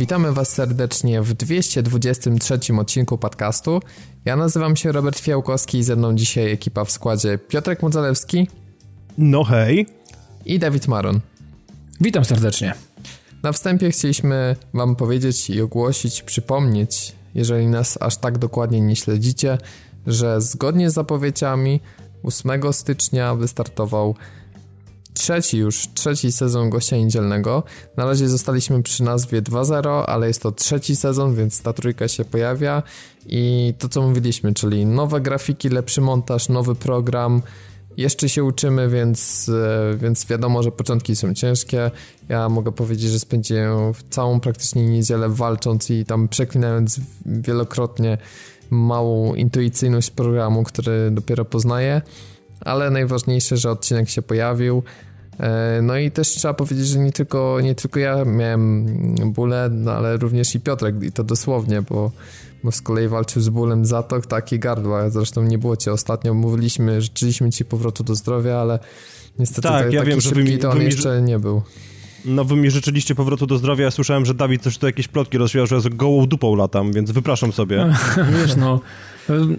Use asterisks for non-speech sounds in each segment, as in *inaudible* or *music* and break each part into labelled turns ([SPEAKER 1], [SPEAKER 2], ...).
[SPEAKER 1] Witamy Was serdecznie w 223 odcinku podcastu. Ja nazywam się Robert Fiałkowski i ze mną dzisiaj ekipa w składzie Piotrek Modzalewski.
[SPEAKER 2] No hej.
[SPEAKER 1] I Dawid Maron.
[SPEAKER 3] Witam serdecznie.
[SPEAKER 1] Na wstępie chcieliśmy Wam powiedzieć i ogłosić, przypomnieć, jeżeli nas aż tak dokładnie nie śledzicie, że zgodnie z zapowiedziami 8 stycznia wystartował trzeci już, trzeci sezon Gościa Niedzielnego. Na razie zostaliśmy przy nazwie 2.0, ale jest to trzeci sezon, więc ta trójka się pojawia i to co mówiliśmy, czyli nowe grafiki, lepszy montaż, nowy program, jeszcze się uczymy, więc, e, więc wiadomo, że początki są ciężkie. Ja mogę powiedzieć, że spędziłem całą praktycznie niedzielę walcząc i tam przeklinając wielokrotnie małą intuicyjność programu, który dopiero poznaję, ale najważniejsze, że odcinek się pojawił. E, no i też trzeba powiedzieć, że nie tylko, nie tylko ja miałem bóle, no ale również i Piotrek i to dosłownie, bo, bo z kolei walczył z bólem zatok, tak i gardła. Zresztą nie było cię ostatnio, mówiliśmy, życzyliśmy ci powrotu do zdrowia, ale niestety
[SPEAKER 2] tak,
[SPEAKER 1] tak,
[SPEAKER 2] ja
[SPEAKER 1] taki
[SPEAKER 2] wiem,
[SPEAKER 1] szybki
[SPEAKER 2] mi,
[SPEAKER 1] to on
[SPEAKER 2] mi,
[SPEAKER 1] jeszcze nie był.
[SPEAKER 2] No wy mi życzyliście powrotu do zdrowia, ja słyszałem, że Dawid też tu jakieś plotki rozwijał, że ja z gołą dupą latam, więc wypraszam sobie. *laughs*
[SPEAKER 3] Wiesz, no,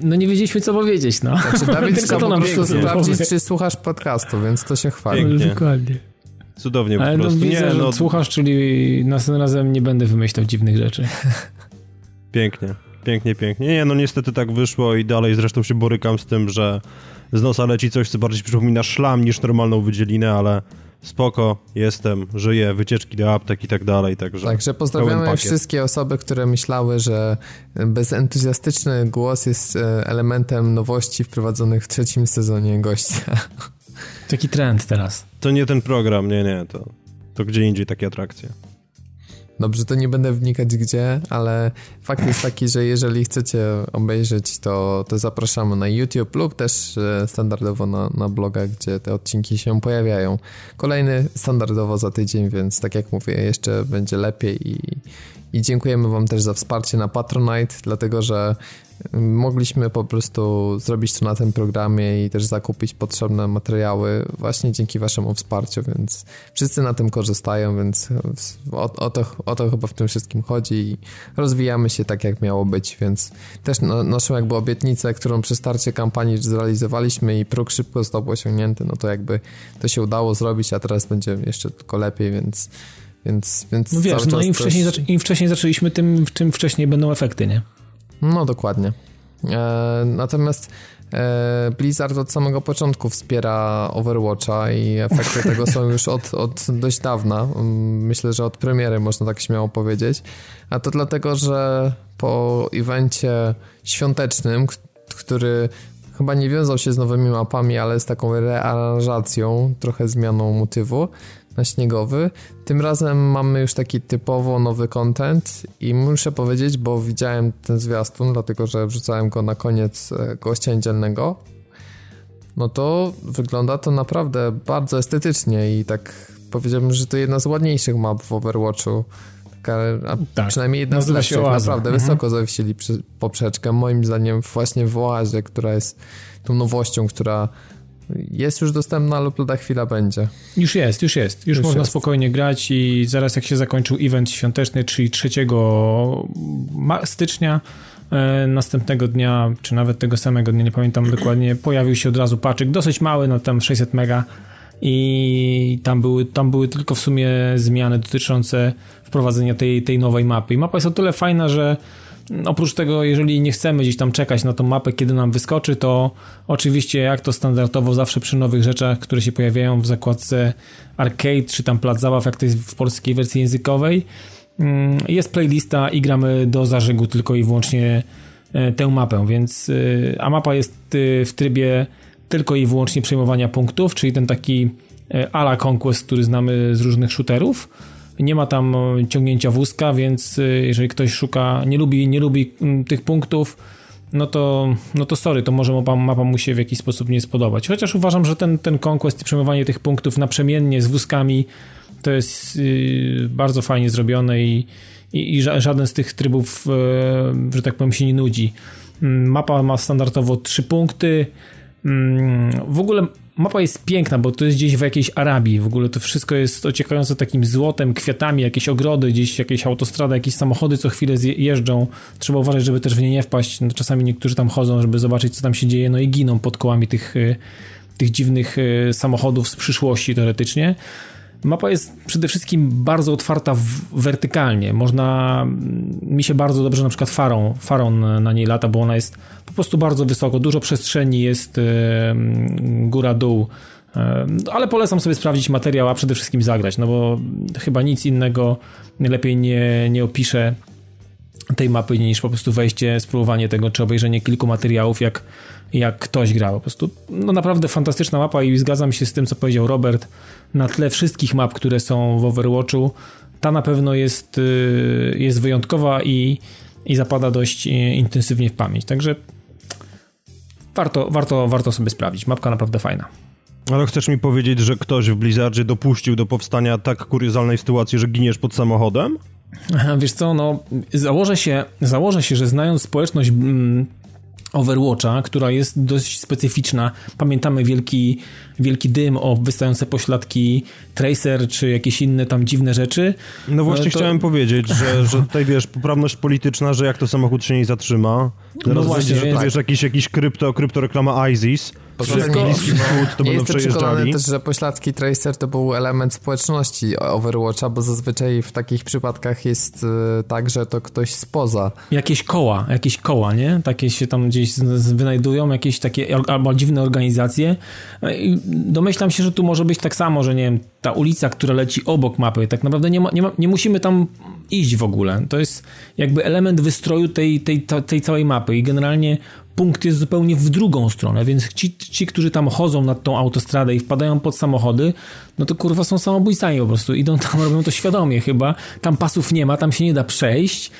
[SPEAKER 3] no nie wiedzieliśmy co powiedzieć, no.
[SPEAKER 1] Znaczy *laughs* Dawid
[SPEAKER 3] Tylko to
[SPEAKER 1] po
[SPEAKER 3] nam
[SPEAKER 1] sprawdzić, czy słuchasz podcastu, więc to się chwali.
[SPEAKER 2] Pięknie. *laughs*
[SPEAKER 3] Dokładnie.
[SPEAKER 2] Cudownie po
[SPEAKER 3] Ale no
[SPEAKER 2] prostu.
[SPEAKER 3] widzę,
[SPEAKER 2] nie,
[SPEAKER 3] że
[SPEAKER 2] no,
[SPEAKER 3] słuchasz, czyli następnym razem nie będę wymyślał dziwnych rzeczy. *laughs*
[SPEAKER 2] pięknie, pięknie, pięknie. Nie, no niestety tak wyszło i dalej zresztą się borykam z tym, że z nosa leci coś, co bardziej przypomina szlam niż normalną wydzielinę, ale spoko, jestem, żyję, wycieczki do aptek i tak dalej, także...
[SPEAKER 1] Także pozdrawiamy wszystkie osoby, które myślały, że bezentuzjastyczny głos jest e, elementem nowości wprowadzonych w trzecim sezonie gościa.
[SPEAKER 3] Taki trend teraz.
[SPEAKER 2] To nie ten program, nie, nie, to, to gdzie indziej takie atrakcje.
[SPEAKER 1] Dobrze, to nie będę wnikać gdzie, ale fakt jest taki, że jeżeli chcecie obejrzeć, to, to zapraszamy na YouTube lub też e, standardowo na, na bloga, gdzie te odcinki się pojawiają. Kolejny standardowo za tydzień, więc tak jak mówię, jeszcze będzie lepiej i, i dziękujemy Wam też za wsparcie na Patronite, dlatego że mogliśmy po prostu zrobić to na tym programie i też zakupić potrzebne materiały właśnie dzięki Waszemu wsparciu, więc wszyscy na tym korzystają, więc o, o, to, o to chyba w tym wszystkim chodzi i rozwijamy się tak, jak miało być, więc też no, naszą jakby obietnicę, którą przy starcie kampanii zrealizowaliśmy i próg szybko został osiągnięty, no to jakby to się udało zrobić, a teraz będzie jeszcze tylko lepiej, więc więc, więc
[SPEAKER 3] No wiesz, no im wcześniej, im wcześniej zaczęliśmy, tym, tym wcześniej będą efekty, nie?
[SPEAKER 1] No dokładnie. E, natomiast e, Blizzard od samego początku wspiera Overwatcha i efekty *laughs* tego są już od, od dość dawna. Mm, Myślę, że od premiery można tak śmiało powiedzieć. A to dlatego, że po evencie świątecznym, który chyba nie wiązał się z nowymi mapami, ale z taką rearanżacją, trochę zmianą motywu na śniegowy. Tym razem mamy już taki typowo nowy content i muszę powiedzieć, bo widziałem ten zwiastun, dlatego że wrzucałem go na koniec e, gościa niedzielnego. No to wygląda to naprawdę bardzo estetycznie i tak powiedziałbym, że to jedna z ładniejszych map w Overwatchu. Taka,
[SPEAKER 3] Tak.
[SPEAKER 1] przynajmniej jedna z lepszych, naprawdę
[SPEAKER 3] Mhm.
[SPEAKER 1] wysoko zawiesili poprzeczkę. Moim zdaniem właśnie w Oazie, która jest tą nowością, która jest już dostępna lub lada chwila będzie.
[SPEAKER 3] Już jest, już jest. Już,
[SPEAKER 1] Już
[SPEAKER 3] można
[SPEAKER 1] jest.
[SPEAKER 3] spokojnie grać i zaraz jak się zakończył event świąteczny, czyli 3 ma- stycznia, e, następnego dnia, czy nawet tego samego dnia, nie pamiętam dokładnie, pojawił się od razu paczyk, dosyć mały, no tam 600 mega i tam były, tam były tylko w sumie zmiany dotyczące wprowadzenia tej, tej nowej mapy. I mapa jest o tyle fajna, że oprócz tego, jeżeli nie chcemy gdzieś tam czekać na tą mapę, kiedy nam wyskoczy, to oczywiście jak to standardowo zawsze przy nowych rzeczach, które się pojawiają w zakładce arcade, czy tam plac zabaw, jak to jest w polskiej wersji językowej, mm, jest playlista i gramy do zażygu tylko i wyłącznie e, tę mapę, więc e, a mapa jest e, w trybie tylko i wyłącznie przejmowania punktów, czyli ten taki ala Conquest, który znamy z różnych shooterów. Nie ma tam e, ciągnięcia wózka, więc e, jeżeli ktoś szuka, nie lubi, nie lubi mm, tych punktów, no to, no to sorry, to może mapa, mapa mu się w jakiś sposób nie spodobać. Chociaż uważam, że ten, ten Conquest i przejmowanie tych punktów naprzemiennie z wózkami to jest yy, bardzo fajnie zrobione i, i, i ża- żaden z tych trybów, yy, że tak powiem, się nie nudzi. Mm, Mapa ma standardowo trzy punkty, Mm, w ogóle mapa jest piękna, bo to jest gdzieś w jakiejś Arabii. W ogóle to wszystko jest ociekające takim złotem, kwiatami, jakieś ogrody, gdzieś jakieś autostrada, jakieś samochody co chwilę jeżdżą. Trzeba uważać, żeby też w nie nie wpaść. No, czasami niektórzy tam chodzą, żeby zobaczyć, co tam się dzieje, no i giną pod kołami tych, y, tych dziwnych y, samochodów z przyszłości teoretycznie. Mapa jest przede wszystkim bardzo otwarta wertykalnie. Można, mi się bardzo dobrze na przykład farą, farą na niej lata, bo ona jest po prostu bardzo wysoko, dużo przestrzeni jest góra-dół, ale polecam sobie sprawdzić materiał, a przede wszystkim zagrać, no bo chyba nic innego lepiej nie, nie opiszę tej mapy niż po prostu wejście, spróbowanie tego, czy obejrzenie kilku materiałów, jak, jak ktoś gra. Po prostu no naprawdę fantastyczna mapa i zgadzam się z tym, co powiedział Robert. Na tle wszystkich map, które są w Overwatchu, ta na pewno jest, y, jest wyjątkowa i, i zapada dość y, intensywnie w pamięć. Także warto, warto, warto sobie sprawdzić. Mapka naprawdę fajna.
[SPEAKER 2] Ale chcesz mi powiedzieć, że ktoś w Blizzardzie dopuścił do powstania tak kuriozalnej sytuacji, że giniesz pod samochodem?
[SPEAKER 3] Wiesz co, no założę się, założę się że znając społeczność mm, Overwatcha, która jest dość specyficzna. Pamiętamy wielki, wielki dym o wystające pośladki Tracer, czy jakieś inne tam dziwne rzeczy.
[SPEAKER 2] No właśnie to... chciałem powiedzieć, że, *laughs* że tutaj wiesz, poprawność polityczna, że jak to samochód się nie zatrzyma, teraz no właśnie, będzie, że tak. wiesz, jakiś, jakiś krypto, kryptoreklama ISIS,
[SPEAKER 1] wszystko, Bliski Wschód, to nie będą przejeżdżali. też, że pośladki Tracer to był element społeczności Overwatcha, bo zazwyczaj w takich przypadkach jest y, tak, że to ktoś spoza.
[SPEAKER 3] Jakieś koła, jakieś koła, nie? Takie się tam gdzieś wynajdują, jakieś takie albo dziwne organizacje. Domyślam się, że tu może być tak samo, że nie wiem, ta ulica, która leci obok mapy, tak naprawdę nie, ma, nie, ma, nie musimy tam iść w ogóle. To jest jakby element wystroju tej, tej, tej całej mapy i generalnie punkt jest zupełnie w drugą stronę, więc ci, ci, którzy tam chodzą nad tą autostradę i wpadają pod samochody, no to kurwa są samobójcami po prostu. Idą tam, *laughs* robią to świadomie chyba. Tam pasów nie ma, tam się nie da przejść.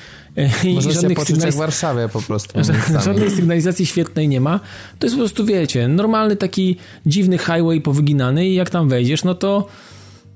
[SPEAKER 1] I Możesz żadnych się sygnaliz... jak w Warszawie po prostu. *laughs*
[SPEAKER 3] Żadnej sygnalizacji świetnej nie ma. To jest po prostu, wiecie, normalny taki dziwny highway powyginany i jak tam wejdziesz, no to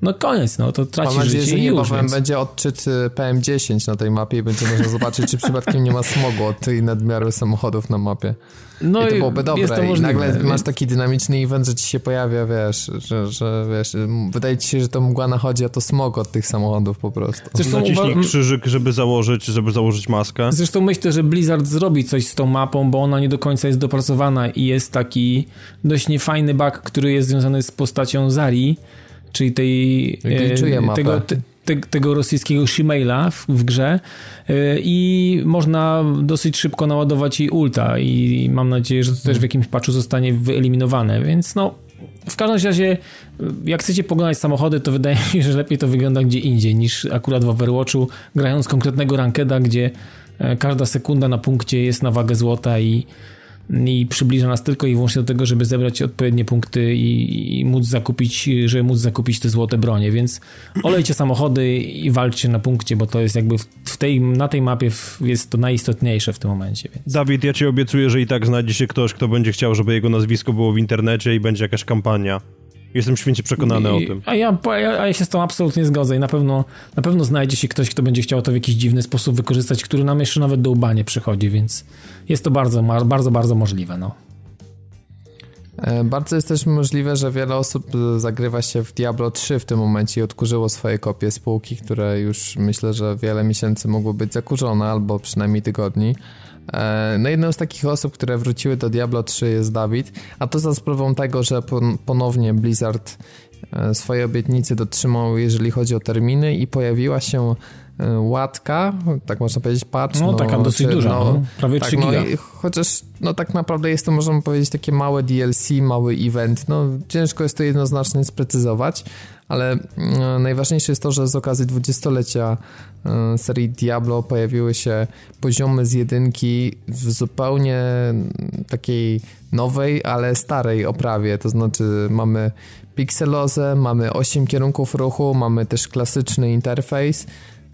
[SPEAKER 3] no koniec, no to tracisz Mam nadzieję, życie że niebawem więc...
[SPEAKER 1] będzie odczyt y, PM10 na tej mapie i będzie można zobaczyć, czy przypadkiem nie ma smogu od tej nadmiaru samochodów na mapie. No I to byłoby dobre. To I nagle więc... masz taki dynamiczny event, że ci się pojawia, wiesz, że, że wiesz, wydaje ci się, że to mgła nachodzi, a to smog od tych samochodów po prostu.
[SPEAKER 2] Zresztą Naciśnij uwa... krzyżyk, żeby założyć, żeby założyć maskę.
[SPEAKER 3] Zresztą myślę, że Blizzard zrobi coś z tą mapą, bo ona nie do końca jest dopracowana i jest taki dość niefajny bug, który jest związany z postacią Zari, czyli tej, e, tego, te, tego rosyjskiego shemala w, w, grze. E, i można dosyć szybko naładować jej ulta i mam nadzieję, że to też w jakimś patchu zostanie wyeliminowane, więc no w każdym razie, jak chcecie poglądać samochody, to wydaje mi się, że lepiej to wygląda gdzie indziej niż akurat w Overwatchu, grając konkretnego rankeda, gdzie e, każda sekunda na punkcie jest na wagę złota i i przybliża nas tylko i wyłącznie do tego, żeby zebrać odpowiednie punkty i, i móc zakupić, żeby móc zakupić te złote bronie, więc olejcie samochody i walczcie na punkcie, bo to jest jakby w tej, na tej mapie jest to najistotniejsze w tym momencie. Więc.
[SPEAKER 2] Dawid, ja ci obiecuję, że i tak znajdzie się ktoś, kto będzie chciał, żeby jego nazwisko było w internecie i będzie jakaś kampania. Jestem święcie przekonany I, o tym.
[SPEAKER 3] A ja, a ja się z tą absolutnie zgodzę i na pewno, na pewno znajdzie się ktoś, kto będzie chciał to w jakiś dziwny sposób wykorzystać, który nam jeszcze nawet do łba nie przychodzi, więc jest to bardzo, bardzo, bardzo możliwe. No.
[SPEAKER 1] E, bardzo jest też możliwe, że wiele osób zagrywa się w Diablo 3 w tym momencie i odkurzyło swoje kopie spółki, które już myślę, że wiele miesięcy mogły być zakurzone, albo przynajmniej tygodni. E, no jedną z takich osób, które wróciły do Diablo 3 jest Dawid, a to za sprawą tego, że ponownie Blizzard e, swoje obietnice dotrzymał, jeżeli chodzi o terminy i pojawiła się e, łatka, tak można powiedzieć, patch.
[SPEAKER 3] No, no taka dosyć czy, duża, no, no, prawie tak, 3 giga. No,
[SPEAKER 1] chociaż no tak naprawdę jest to, można powiedzieć, takie małe DLC, mały event. No ciężko jest to jednoznacznie sprecyzować, ale e, najważniejsze jest to, że z okazji dwudziestolecia serii Diablo pojawiły się poziomy z jedynki w zupełnie takiej nowej, ale starej oprawie, to znaczy mamy pikselozę, mamy 8 kierunków ruchu, mamy też klasyczny interfejs,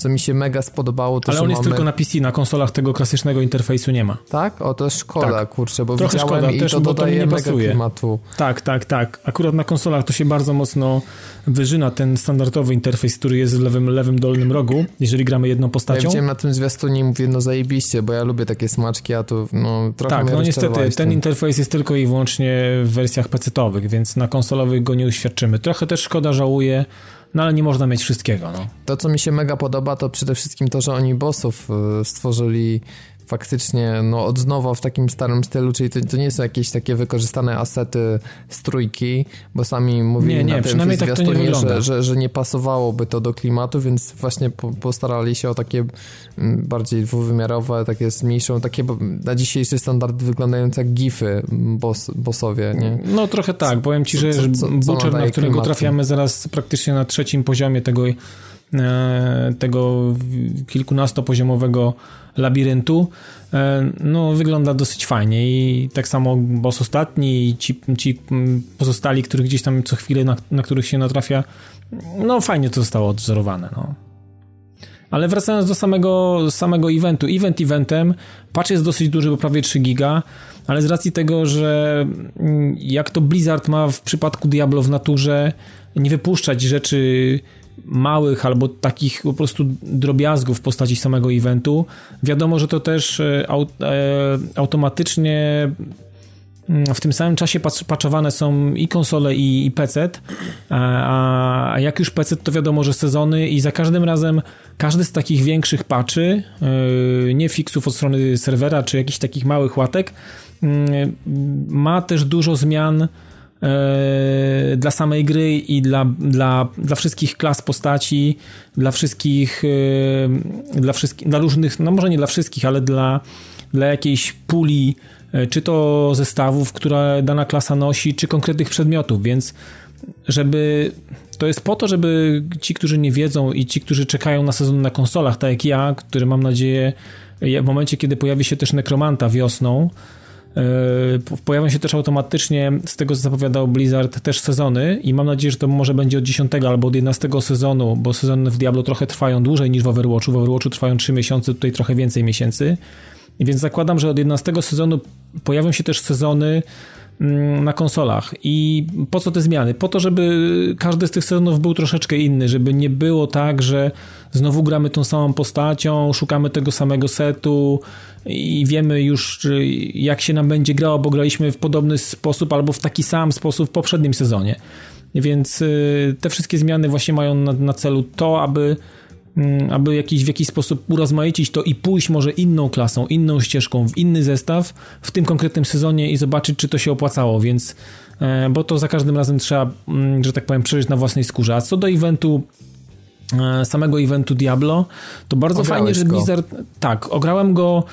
[SPEAKER 1] co mi się mega spodobało, to
[SPEAKER 3] Ale on jest tylko na PC, na konsolach tego klasycznego interfejsu nie ma.
[SPEAKER 1] Tak? O, to jest szkoda,
[SPEAKER 3] Tak.
[SPEAKER 1] kurczę, bo
[SPEAKER 3] Trochę
[SPEAKER 1] widziałem
[SPEAKER 3] szkoda
[SPEAKER 1] i
[SPEAKER 3] też,
[SPEAKER 1] to
[SPEAKER 3] bo to
[SPEAKER 1] dodaje
[SPEAKER 3] nie
[SPEAKER 1] mega
[SPEAKER 3] pasuje.
[SPEAKER 1] klimatu.
[SPEAKER 3] Tak, tak, tak. Akurat na konsolach to się bardzo mocno wyżyna ten standardowy interfejs, który jest w lewym, lewym dolnym rogu, jeżeli gramy jedną
[SPEAKER 1] Ja
[SPEAKER 3] postacią.
[SPEAKER 1] widziałem na tym zwiastunie mówię, no zajebiście, bo ja lubię takie smaczki, a tu no trochę
[SPEAKER 3] Tak, no niestety, ten
[SPEAKER 1] tym.
[SPEAKER 3] interfejs jest tylko i wyłącznie w wersjach PC-owych, więc na konsolowych go nie uświadczymy. Trochę też szkoda, żałuję, no ale nie można mieć wszystkiego, no.
[SPEAKER 1] To, co mi się mega podoba, to przede wszystkim to, że oni bossów y, stworzyli faktycznie no, od nowa w takim starym stylu, czyli to, to nie są jakieś takie wykorzystane asety z trójki, bo sami mówili
[SPEAKER 3] Nie, nie,
[SPEAKER 1] na tym
[SPEAKER 3] przynajmniej tak to nie
[SPEAKER 1] zwiastunie,
[SPEAKER 3] wygląda.
[SPEAKER 1] że, że, że nie pasowałoby to do klimatu, więc właśnie po, postarali się o takie mm, bardziej dwuwymiarowe, takie z mniejszą, takie na dzisiejszy standard wyglądające jak gify boss, bossowie, nie?
[SPEAKER 3] No trochę tak, powiem ci, że
[SPEAKER 1] co- co- co
[SPEAKER 3] Butcher, na którego
[SPEAKER 1] klimatu?
[SPEAKER 3] trafiamy zaraz praktycznie na trzecim poziomie tego, tego kilkunastopoziomowego labiryntu, e, no wygląda dosyć fajnie i tak samo boss ostatni i ci, ci pozostali, których gdzieś tam co chwilę, na, na których się natrafia, no fajnie to zostało odwzorowane, no. Ale wracając do samego, samego eventu. Event eventem, patch jest dosyć duży, bo prawie 3 giga, ale z racji tego, że mm, jak to Blizzard ma w przypadku Diablo w naturze, nie wypuszczać rzeczy małych albo takich po prostu drobiazgów w postaci samego eventu, wiadomo, że to też e, e, automatycznie mm, w tym samym czasie patch- patchowane są i konsole i, i PC, a, a jak już PC to wiadomo, że sezony i za każdym razem każdy z takich większych patchy, nie fixów od strony serwera czy jakichś takich małych łatek, yy, ma też dużo zmian yy, dla samej gry i dla, dla, dla wszystkich klas postaci, dla wszystkich, yy, dla wszystkich, dla różnych, no może nie dla wszystkich, ale dla, dla jakiejś puli, yy, czy to zestawów, które dana klasa nosi, czy konkretnych przedmiotów, więc żeby to jest po to, żeby ci, którzy nie wiedzą i ci, którzy czekają na sezon na konsolach, tak jak ja, który mam nadzieję w momencie, kiedy pojawi się też Nekromanta wiosną, pojawią się też automatycznie, z tego co zapowiadał Blizzard, też sezony i mam nadzieję, że to może będzie od 10 albo od 11 sezonu, bo sezony w Diablo trochę trwają dłużej niż w Overwatchu. W Overwatchu trwają 3 miesiące, tutaj trochę więcej miesięcy. Więc zakładam, że od 11 sezonu pojawią się też sezony mm, na konsolach. I po co te zmiany? Po to, żeby każdy z tych sezonów był troszeczkę inny, żeby nie było tak, że znowu gramy tą samą postacią, szukamy tego samego setu i wiemy już, jak się nam będzie grało, bo graliśmy w podobny sposób albo w taki sam sposób w poprzednim sezonie. Więc y, te wszystkie zmiany właśnie mają na, na celu to, aby mm, aby jakiś, w jakiś sposób urozmaicić to i pójść może inną klasą, inną ścieżką, w inny zestaw w tym konkretnym sezonie i zobaczyć, czy to się opłacało, więc e, bo to za każdym razem trzeba, mm, że tak powiem, przeżyć na własnej skórze. A co do eventu e, samego eventu Diablo, to bardzo
[SPEAKER 1] Ograłeś
[SPEAKER 3] fajnie, że
[SPEAKER 1] go.
[SPEAKER 3] Blizzard... Tak, ograłem go,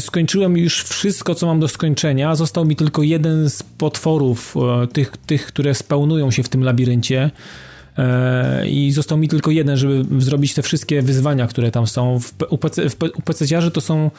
[SPEAKER 3] skończyłem już wszystko, co mam do skończenia, został mi tylko jeden z potworów, e, tych, tych które spełnują się w tym labiryncie, E, i został mi tylko jeden, żeby zrobić te wszystkie wyzwania, które tam są. W, P- u, PC, w, to są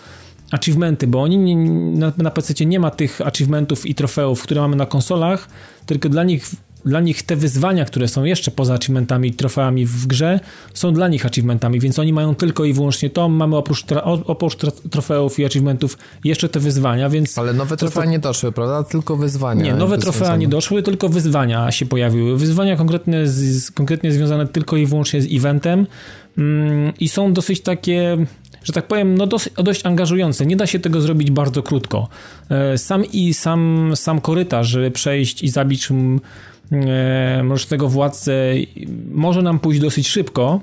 [SPEAKER 3] achievementy, bo oni nie, na, na PC nie ma tych achievementów i trofeów, które mamy na konsolach, tylko dla nich dla nich te wyzwania, które są jeszcze poza achievementami i trofeami w grze, są dla nich achievementami, więc oni mają tylko i wyłącznie to. Mamy oprócz, tra, oprócz trofeów i achievementów jeszcze te wyzwania, więc
[SPEAKER 1] Ale nowe
[SPEAKER 3] To-
[SPEAKER 1] trofea nie doszły, prawda? Tylko wyzwania.
[SPEAKER 3] nie, nowe trofea
[SPEAKER 1] związane.
[SPEAKER 3] nie doszły, tylko wyzwania się pojawiły. Wyzwania konkretne, z, konkretnie związane tylko i wyłącznie z eventem mm, i są dosyć takie, że tak powiem, no dosyć, dość angażujące. Nie da się tego zrobić bardzo krótko. E, Sam i sam, sam korytarz, żeby przejść i zabić mm, mrocznego władcę, może nam pójść dosyć szybko,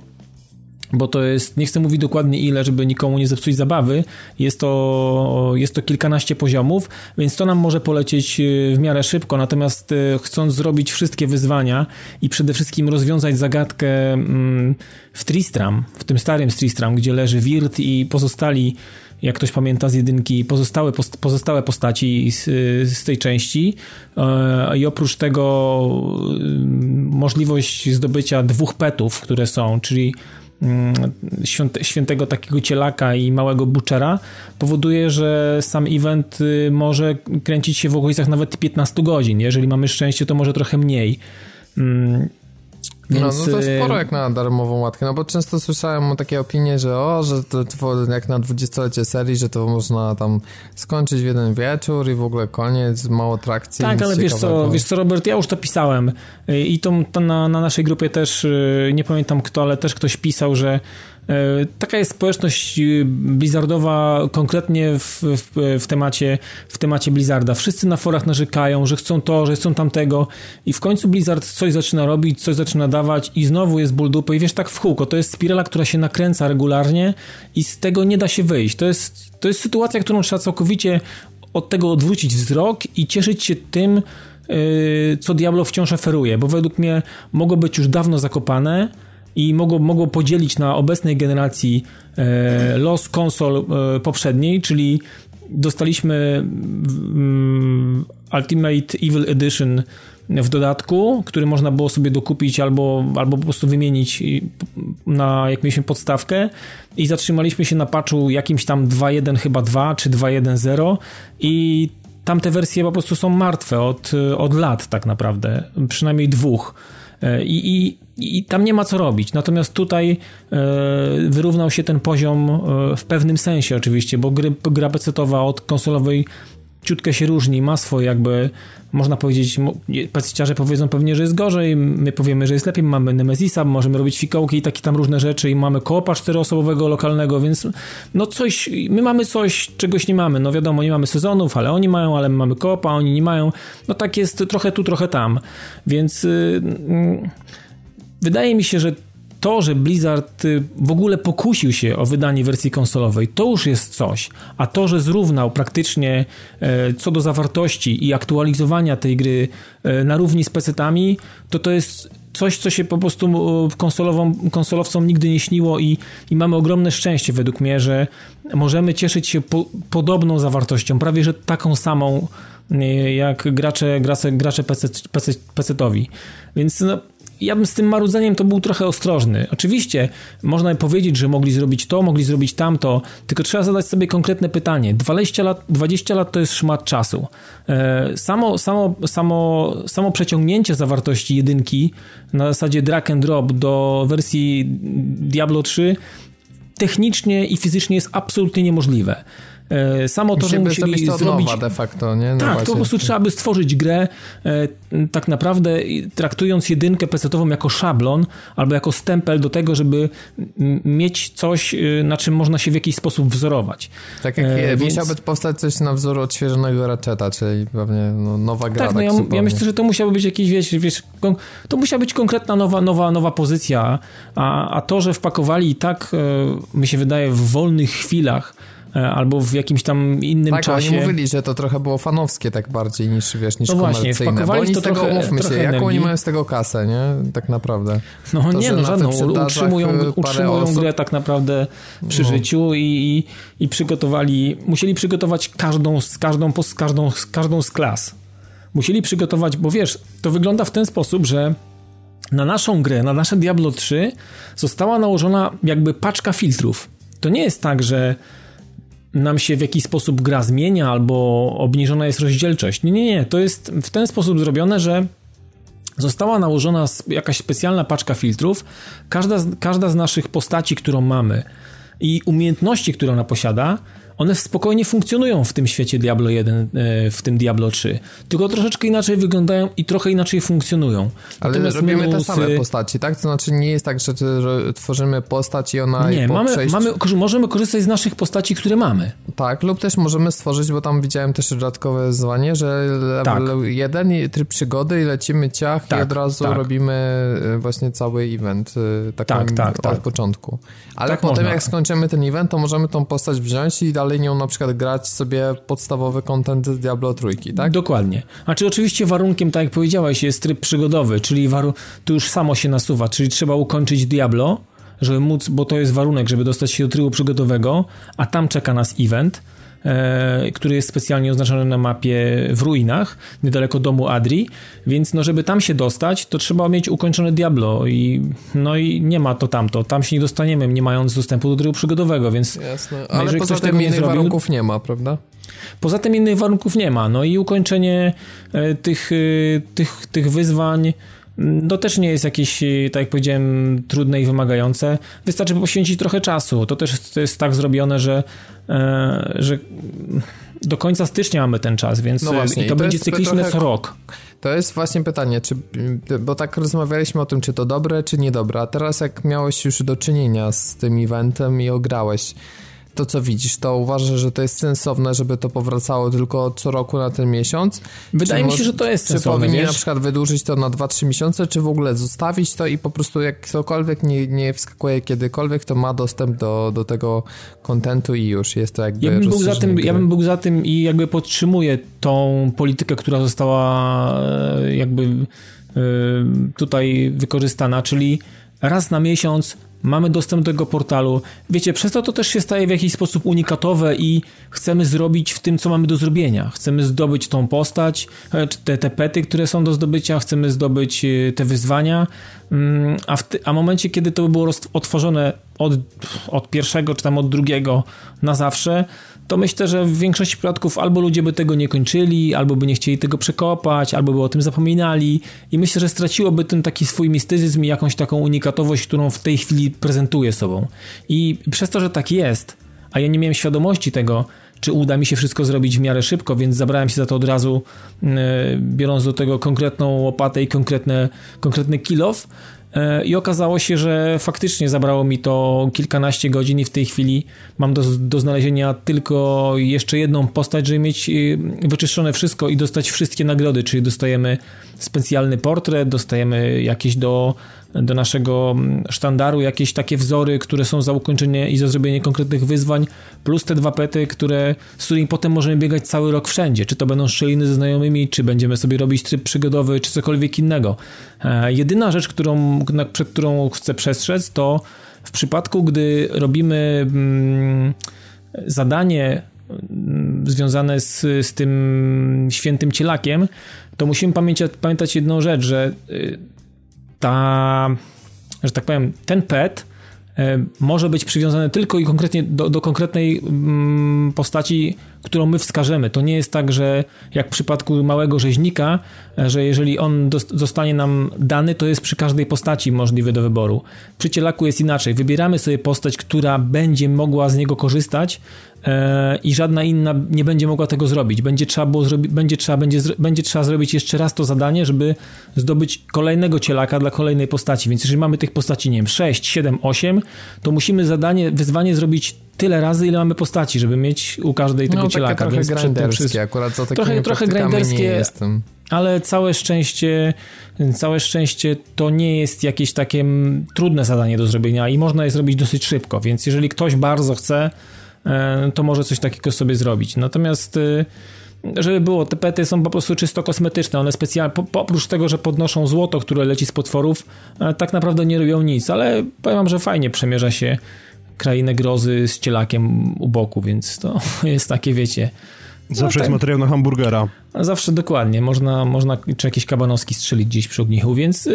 [SPEAKER 3] bo to jest, nie chcę mówić dokładnie ile, żeby nikomu nie zepsuć zabawy, jest to, jest to kilkanaście poziomów, więc to nam może polecieć e, w miarę szybko, natomiast e, chcąc zrobić wszystkie wyzwania i przede wszystkim rozwiązać zagadkę mm, w Tristram, w tym starym Tristram, gdzie leży Wirt i pozostali jak ktoś pamięta z jedynki, pozostałe, pozostałe postaci z, z tej części e, i oprócz tego mm, możliwość zdobycia dwóch petów, które są, czyli mm, świętego takiego cielaka i małego butchera powoduje, że sam event y, może kręcić się w okolicach nawet 15 godzin. Jeżeli mamy szczęście, to może trochę mniej. Mm,
[SPEAKER 1] Więc... No, no to sporo jak na darmową łatkę, no bo często słyszałem takie opinie, że o, że to, jak na dwudziestolecie serii, że to można tam skończyć w jeden wieczór i w ogóle koniec, mało trakcji.
[SPEAKER 3] Tak, ale wiesz co, wiesz co, Robert, ja już to pisałem i to, to na, na naszej grupie też, nie pamiętam kto, ale też ktoś pisał, że taka jest społeczność y, blizzardowa konkretnie w, w, w, temacie, w temacie Blizzarda. Wszyscy na forach narzekają, że chcą to, że chcą tamtego i w końcu Blizzard coś zaczyna robić, coś zaczyna dawać i znowu jest ból dupy i wiesz, tak w kółko. To jest spirala, która się nakręca regularnie i z tego nie da się wyjść. To jest, to jest sytuacja, którą trzeba całkowicie od tego odwrócić wzrok i cieszyć się tym, y, co Diablo wciąż oferuje, bo według mnie mogło być już dawno zakopane, i mogło, mogło podzielić na obecnej generacji e, los konsol e, poprzedniej, czyli dostaliśmy mm, Ultimate Evil Edition w dodatku, który można było sobie dokupić albo, albo po prostu wymienić na jak mieliśmy podstawkę i zatrzymaliśmy się na patchu jakimś tam 2.1 chyba 2 czy 2.1.0 i tamte wersje po prostu są martwe od, od lat tak naprawdę, przynajmniej dwóch. E, I, i, I tam nie ma co robić. Natomiast tutaj e, wyrównał się ten poziom e, w pewnym sensie oczywiście, bo gry, gra pecetowa od konsolowej ciutkę się różni, ma swoje jakby, można powiedzieć, pececiarze powiedzą pewnie, że jest gorzej, my powiemy, że jest lepiej, mamy Nemesisa, możemy robić fikołki i takie tam różne rzeczy i mamy koopa czteroosobowego lokalnego, więc no coś, my mamy coś, czegoś nie mamy, no wiadomo, nie mamy sezonów, ale oni mają, ale my mamy koopa, oni nie mają, no tak jest trochę tu, trochę tam, więc yy, yy, wydaje mi się, że to, że Blizzard y, w ogóle pokusił się o wydanie wersji konsolowej, to już jest coś. A to, że zrównał praktycznie e, co do zawartości i aktualizowania tej gry e, na równi z PC-tami, to to jest coś, co się po prostu konsolową, konsolowcom nigdy nie śniło i, i mamy ogromne szczęście według mnie, że możemy cieszyć się po, podobną zawartością, prawie że taką samą e, jak gracze, gracze, gracze PC, PC, PC-towi. Więc no, ja bym z tym marudzeniem to był trochę ostrożny. Oczywiście można powiedzieć, że mogli zrobić to, mogli zrobić tamto, tylko trzeba zadać sobie konkretne pytanie. 20 lat, 20 lat to jest szmat czasu. E, samo, samo, samo, samo przeciągnięcie zawartości jedynki na zasadzie drag and drop do wersji Diablo 3 technicznie i fizycznie jest absolutnie niemożliwe. E, samo to, że musieli zrobić...
[SPEAKER 1] De facto, nie?
[SPEAKER 3] No tak, właśnie. to po prostu trzeba by stworzyć grę e, tak naprawdę traktując jedynkę PC-ową jako szablon albo jako stempel do tego, żeby mieć coś, e, na czym można się w jakiś sposób wzorować.
[SPEAKER 1] Tak jak e, więc... musiałby powstać coś na wzór odświeżonego Ratcheta, czyli pewnie no, nowa gra.
[SPEAKER 3] Tak, no tak ja, ja, myślę, że to musiało być jakiś, wiesz, wiesz, to musiała być konkretna nowa, nowa, nowa pozycja, a, a to, że wpakowali i tak, mi się wydaje, w wolnych chwilach albo w jakimś tam innym
[SPEAKER 1] tak,
[SPEAKER 3] czasie.
[SPEAKER 1] Tak, oni mówili, że to trochę było fanowskie tak bardziej niż, wiesz, niż no właśnie, komercyjne. Bo oni to z tego, trochę, umówmy się, jaką oni mają z tego kasę, nie? Tak naprawdę.
[SPEAKER 3] No to, nie, no żadną. Utrzymują, utrzymują osób... grę tak naprawdę przy no. życiu i, i, i, przygotowali, musieli przygotować każdą, z każdą, z każdą, z każdą z klas. Musieli przygotować, bo wiesz, to wygląda w ten sposób, że na naszą grę, na nasze Diablo 3 została nałożona jakby paczka filtrów. To nie jest tak, że nam się w jakiś sposób gra zmienia albo obniżona jest rozdzielczość. Nie, nie, nie. To jest w ten sposób zrobione, że została nałożona jakaś specjalna paczka filtrów. Każda każda z naszych postaci, którą mamy i umiejętności, które ona posiada, one spokojnie funkcjonują w tym świecie Diablo 1, e, w tym Diablo 3. Tylko troszeczkę inaczej wyglądają i trochę inaczej funkcjonują.
[SPEAKER 1] Ale Natomiast robimy te same postaci, tak? To znaczy nie jest tak, że, tworzymy postać i ona...
[SPEAKER 3] Nie, mamy, przejść... mamy, możemy korzystać z naszych postaci, które mamy.
[SPEAKER 1] Tak, lub też możemy stworzyć, bo tam widziałem też dodatkowe zwanie, że level tak. 1, tryb przygody i lecimy ciach tak, i od razu tak. robimy e, właśnie cały event tak, tak, tak, od tak. początku. Ale tak potem można. jak skończymy ten event, to możemy tą postać wziąć i dalej nią na przykład grać sobie podstawowy content Diablo trójki, tak?
[SPEAKER 3] Dokładnie. A czy oczywiście warunkiem, tak jak powiedziałeś, jest tryb przygodowy, czyli waru- tu już samo się nasuwa, czyli trzeba ukończyć Diablo, żeby móc, bo to jest warunek, żeby dostać się do trybu przygodowego, a tam czeka nas event który jest specjalnie oznaczony na mapie w ruinach, niedaleko domu Adri, więc no żeby tam się dostać, to trzeba mieć ukończone Diablo i no i nie ma to tamto, tam się nie dostaniemy, nie mając dostępu do trybu przygodowego, więc
[SPEAKER 1] Jasne, ale poza tym innych zrobił, warunków nie ma, prawda?
[SPEAKER 3] Poza tym innych warunków nie ma, no i ukończenie e, tych, e, tych, tych wyzwań to też nie jest jakieś, y, tak jak powiedziałem, trudne i wymagające. Wystarczy poświęcić trochę czasu. To też to jest tak zrobione, że, e, że do końca stycznia mamy ten czas, więc no właśnie, to, to będzie cykliczne trochę... co rok.
[SPEAKER 1] To jest właśnie pytanie, czy, bo tak rozmawialiśmy o tym, czy to dobre, czy niedobre, a teraz jak miałeś już do czynienia z tym eventem i ograłeś, to, co widzisz, to uważasz, że to jest sensowne, żeby to powracało tylko co roku na ten miesiąc?
[SPEAKER 3] Wydaje mi się, że to jest
[SPEAKER 1] czy
[SPEAKER 3] sensowne.
[SPEAKER 1] Czy powinni na przykład wydłużyć to na 2-3 miesiące, czy w ogóle zostawić to i po prostu jak ktokolwiek nie, nie wskakuje kiedykolwiek, to ma dostęp do, do tego kontentu i już jest to jakby
[SPEAKER 3] ja bym, był za tym, ja bym był za tym i jakby podtrzymuję tą politykę, która została e, jakby e, tutaj wykorzystana, czyli raz na miesiąc mamy dostęp do tego portalu. Wiecie, przez to to też się staje w jakiś sposób unikatowe i chcemy zrobić w tym, co mamy do zrobienia. Chcemy zdobyć tą postać, e, te, te pety, które są do zdobycia, chcemy zdobyć e, te wyzwania, mm, a w, a momencie, kiedy to by było otworzone od, od pierwszego czy tam od drugiego na zawsze, to myślę, że w większości przypadków albo ludzie by tego nie kończyli, albo by nie chcieli tego przekopać, albo by o tym zapominali i myślę, że straciłoby tym taki swój mistycyzm i jakąś taką unikatowość, którą w tej chwili prezentuje sobą. I przez to, że tak jest, a ja nie miałem świadomości tego, czy uda mi się wszystko zrobić w miarę szybko, więc zabrałem się za to od razu, biorąc do tego konkretną łopatę i konkretne, konkretny kilof, E, I okazało się, że faktycznie zabrało mi to kilkanaście godzin i w tej chwili mam do, do znalezienia tylko jeszcze jedną postać, żeby mieć y, wyczyszczone wszystko i dostać wszystkie nagrody, czyli dostajemy specjalny portret, dostajemy jakieś do do naszego mm, sztandaru jakieś takie wzory, które są za ukończenie i za zrobienie konkretnych wyzwań, plus te dwa pety, które, z którymi potem możemy biegać cały rok wszędzie. Czy to będą szczeliny ze znajomymi, czy będziemy sobie robić tryb przygodowy, czy cokolwiek innego. E, jedyna rzecz, którą, przed którą chcę przestrzec, to w przypadku, gdy robimy mm, zadanie mm, związane z, z tym świętym cielakiem, to musimy pamiętać, pamiętać jedną rzecz, że y, ta, że tak powiem, ten pet e, może być przywiązany tylko i konkretnie do, do konkretnej mm, postaci, którą my wskażemy. To nie jest tak, że jak w przypadku małego rzeźnika, e, że jeżeli on zostanie nam dany, to jest przy każdej postaci możliwy do wyboru. Przy cielaku jest inaczej. Wybieramy sobie postać, która będzie mogła z niego korzystać, i żadna inna nie będzie mogła tego zrobić. Będzie trzeba, było zrobi- będzie, trzeba, będzie, będzie trzeba zrobić jeszcze raz to zadanie, żeby zdobyć kolejnego cielaka dla kolejnej postaci. Więc jeżeli mamy tych postaci, nie wiem, 6, 7, 8, to musimy zadanie, wyzwanie zrobić tyle razy, ile mamy postaci, żeby mieć u każdej tego no, cielaka.
[SPEAKER 1] Trochę grinderskie, akurat za
[SPEAKER 3] trochę, trochę grinderskie, ale całe szczęście, całe szczęście to nie jest jakieś takie trudne zadanie do zrobienia i można je zrobić dosyć szybko, więc jeżeli ktoś bardzo chce, E, to może coś takiego sobie zrobić. Natomiast e, żeby było, te pety są po prostu czysto kosmetyczne, one specjalnie, po, oprócz tego, że podnoszą złoto, które leci z potworów, e, tak naprawdę nie robią nic, ale powiem wam, że fajnie przemierza się krainę grozy z cielakiem u boku, więc to *laughs* jest takie, wiecie...
[SPEAKER 2] Zawsze no, jest materiał na hamburgera.
[SPEAKER 3] Zawsze dokładnie, można, można czy jakieś kabanowski strzelić gdzieś przy ognichu, więc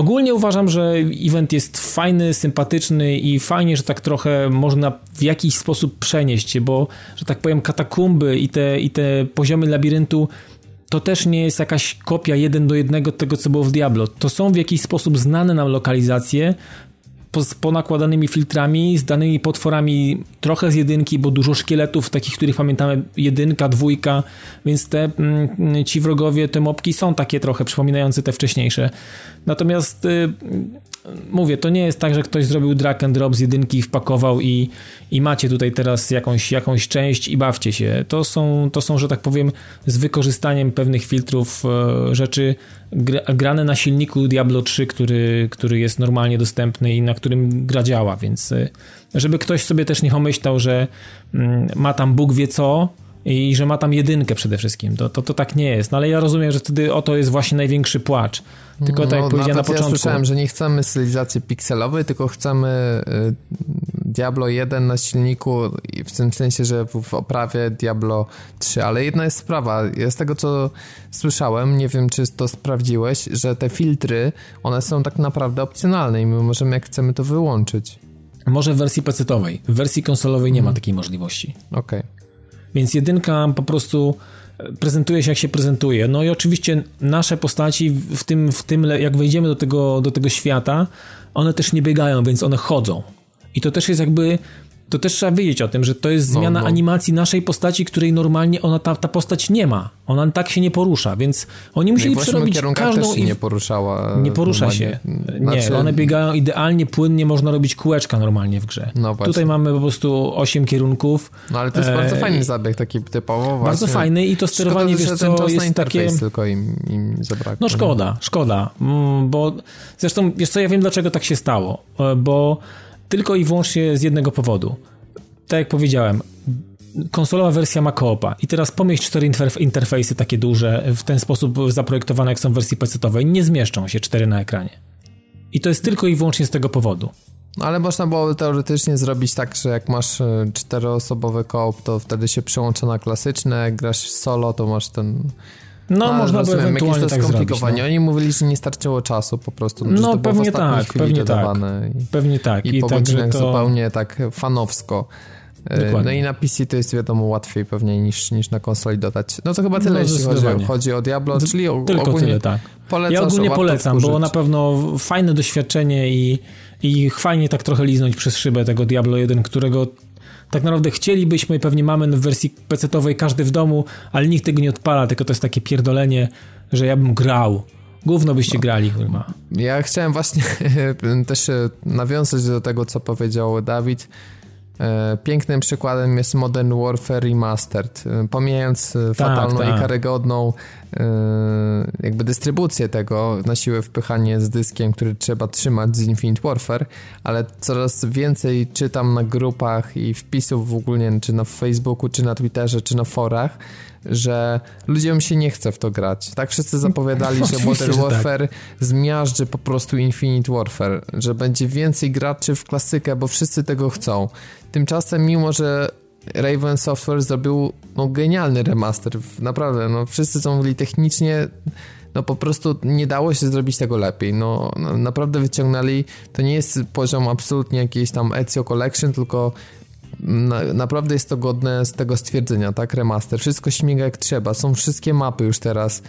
[SPEAKER 3] Ogólnie uważam, że event jest fajny, sympatyczny i fajnie, że tak trochę można w jakiś sposób przenieść się, bo, że tak powiem, katakumby i te, i te poziomy labiryntu to też nie jest jakaś kopia jeden do jednego tego, co było w Diablo. To są w jakiś sposób znane nam lokalizacje, z ponakładanymi filtrami, z danymi potworami trochę z jedynki, bo dużo szkieletów, takich, których pamiętamy, jedynka, dwójka, więc te mm, ci wrogowie, te mopki są takie trochę przypominające te wcześniejsze. Natomiast y, mówię, to nie jest tak, że ktoś zrobił drag and drop z jedynki, wpakował i, i macie tutaj teraz jakąś, jakąś część i bawcie się. To są, to są, że tak powiem, z wykorzystaniem pewnych filtrów e, rzeczy grane na silniku Diablo 3, który, który jest normalnie dostępny i na którym gra działa, więc e, żeby ktoś sobie też nie pomyślał, że mm, ma tam Bóg wie co, i że ma tam jedynkę przede wszystkim. To, to, to tak nie jest. No ale ja rozumiem, że wtedy oto jest właśnie największszy płacz. Tylko tak jak no, powiedziałem na początku. Ja
[SPEAKER 1] słyszałem, że nie chcemy stylizacji pikselowej, tylko chcemy y, Diablo 1 na silniku, w tym sensie, że w oprawie Diablo 3. Ale jedna jest sprawa, ja z tego co słyszałem, nie wiem czy to sprawdziłeś, że te filtry, one są tak naprawdę opcjonalne i my możemy jak chcemy to wyłączyć.
[SPEAKER 3] Może w wersji pecetowej. W wersji konsolowej nie ma mhm. takiej możliwości.
[SPEAKER 1] Okej. Okay.
[SPEAKER 3] Więc jedynka po prostu prezentuje się jak się prezentuje. No i oczywiście nasze postaci w tym, w tym jak wejdziemy do tego, do tego świata, one też nie biegają, więc one chodzą. I to też jest jakby to też trzeba wiedzieć o tym, że to jest no, zmiana no, no. animacji naszej postaci, której normalnie ona ta, ta postać nie ma. Ona tak się nie porusza, więc oni musieli no przerobić każdą...
[SPEAKER 1] też się nie poruszała.
[SPEAKER 3] Nie porusza normalnie. się. Nie, znaczy... one biegają idealnie, płynnie, można robić kółeczka normalnie w grze. No Tutaj mamy po prostu 8 kierunków.
[SPEAKER 1] No ale to jest e... bardzo fajny zabieg, taki typowo właśnie.
[SPEAKER 3] Bardzo fajny i to sterowanie, szkoda, wiesz co, jest takie...
[SPEAKER 1] tylko im, im zabrakło.
[SPEAKER 3] No szkoda, szkoda, mm, bo zresztą, wiesz co, ja wiem dlaczego tak się stało, e, bo tylko i wyłącznie z jednego powodu. Tak jak powiedziałem, konsolowa wersja ma koopa i teraz pomieść cztery interfejsy takie duże, w ten sposób zaprojektowane jak są w wersji PC-owej, nie zmieszczą się cztery na ekranie. I to jest tylko i wyłącznie z tego powodu.
[SPEAKER 1] No ale można było teoretycznie zrobić tak, że jak masz e, czteroosobowy koop, to wtedy się przyłącza na klasyczne, jak grasz solo, to masz ten
[SPEAKER 3] no, no można by ewentualnie tak zrobić. No.
[SPEAKER 1] Oni mówili, że nie starczyło czasu po prostu.
[SPEAKER 3] No, pewnie tak, pewnie tak. I, pewnie tak.
[SPEAKER 1] I, I po tak, godzinach to... zupełnie tak fanowsko. E, Dokładnie. No i na PC to jest wiadomo łatwiej pewnie niż, niż na konsoli dodać. No to chyba tyle, no, jeśli chodzi, chodzi o Diablo, czyli
[SPEAKER 3] Tylko ogólnie tyle, tak. Ja ogólnie polecam, było na pewno fajne doświadczenie i, i fajnie tak trochę liznąć przez szybę tego Diablo 1, którego tak naprawdę chcielibyśmy i pewnie mamy w wersji PC-owej każdy w domu, ale nikt tego nie odpala, tylko to jest takie pierdolenie, że ja bym grał. Gówno byście no. grali, kurwa.
[SPEAKER 1] Ja chciałem właśnie *laughs* też e, nawiązać do tego, co powiedział Dawid. E, pięknym przykładem jest Modern Warfare Remastered. E, pomijając tak, fatalną tak. i karygodną jakby dystrybucję tego, na siłę wpychanie z dyskiem, który trzeba trzymać z Infinite Warfare, ale coraz więcej czytam na grupach i wpisów w ogóle, czy na Facebooku, czy na Twitterze, czy na forach, że ludziom się nie chce w to grać. Tak wszyscy zapowiadali, że *laughs* Modern tak. Warfare tak. zmiażdży po prostu Infinite Warfare, że będzie więcej graczy w klasykę, bo wszyscy tego chcą. Tymczasem, mimo że Raven Software zrobił no, genialny remaster, naprawdę, no wszyscy co mówili technicznie no po prostu nie dało się zrobić tego lepiej. No, no, naprawdę wyciągnęli, to nie jest poziom absolutnie jakiejś tam Ezio Collection, tylko na, naprawdę jest to godne z tego stwierdzenia, tak? Remaster. Wszystko śmiga jak trzeba. Są wszystkie mapy już teraz.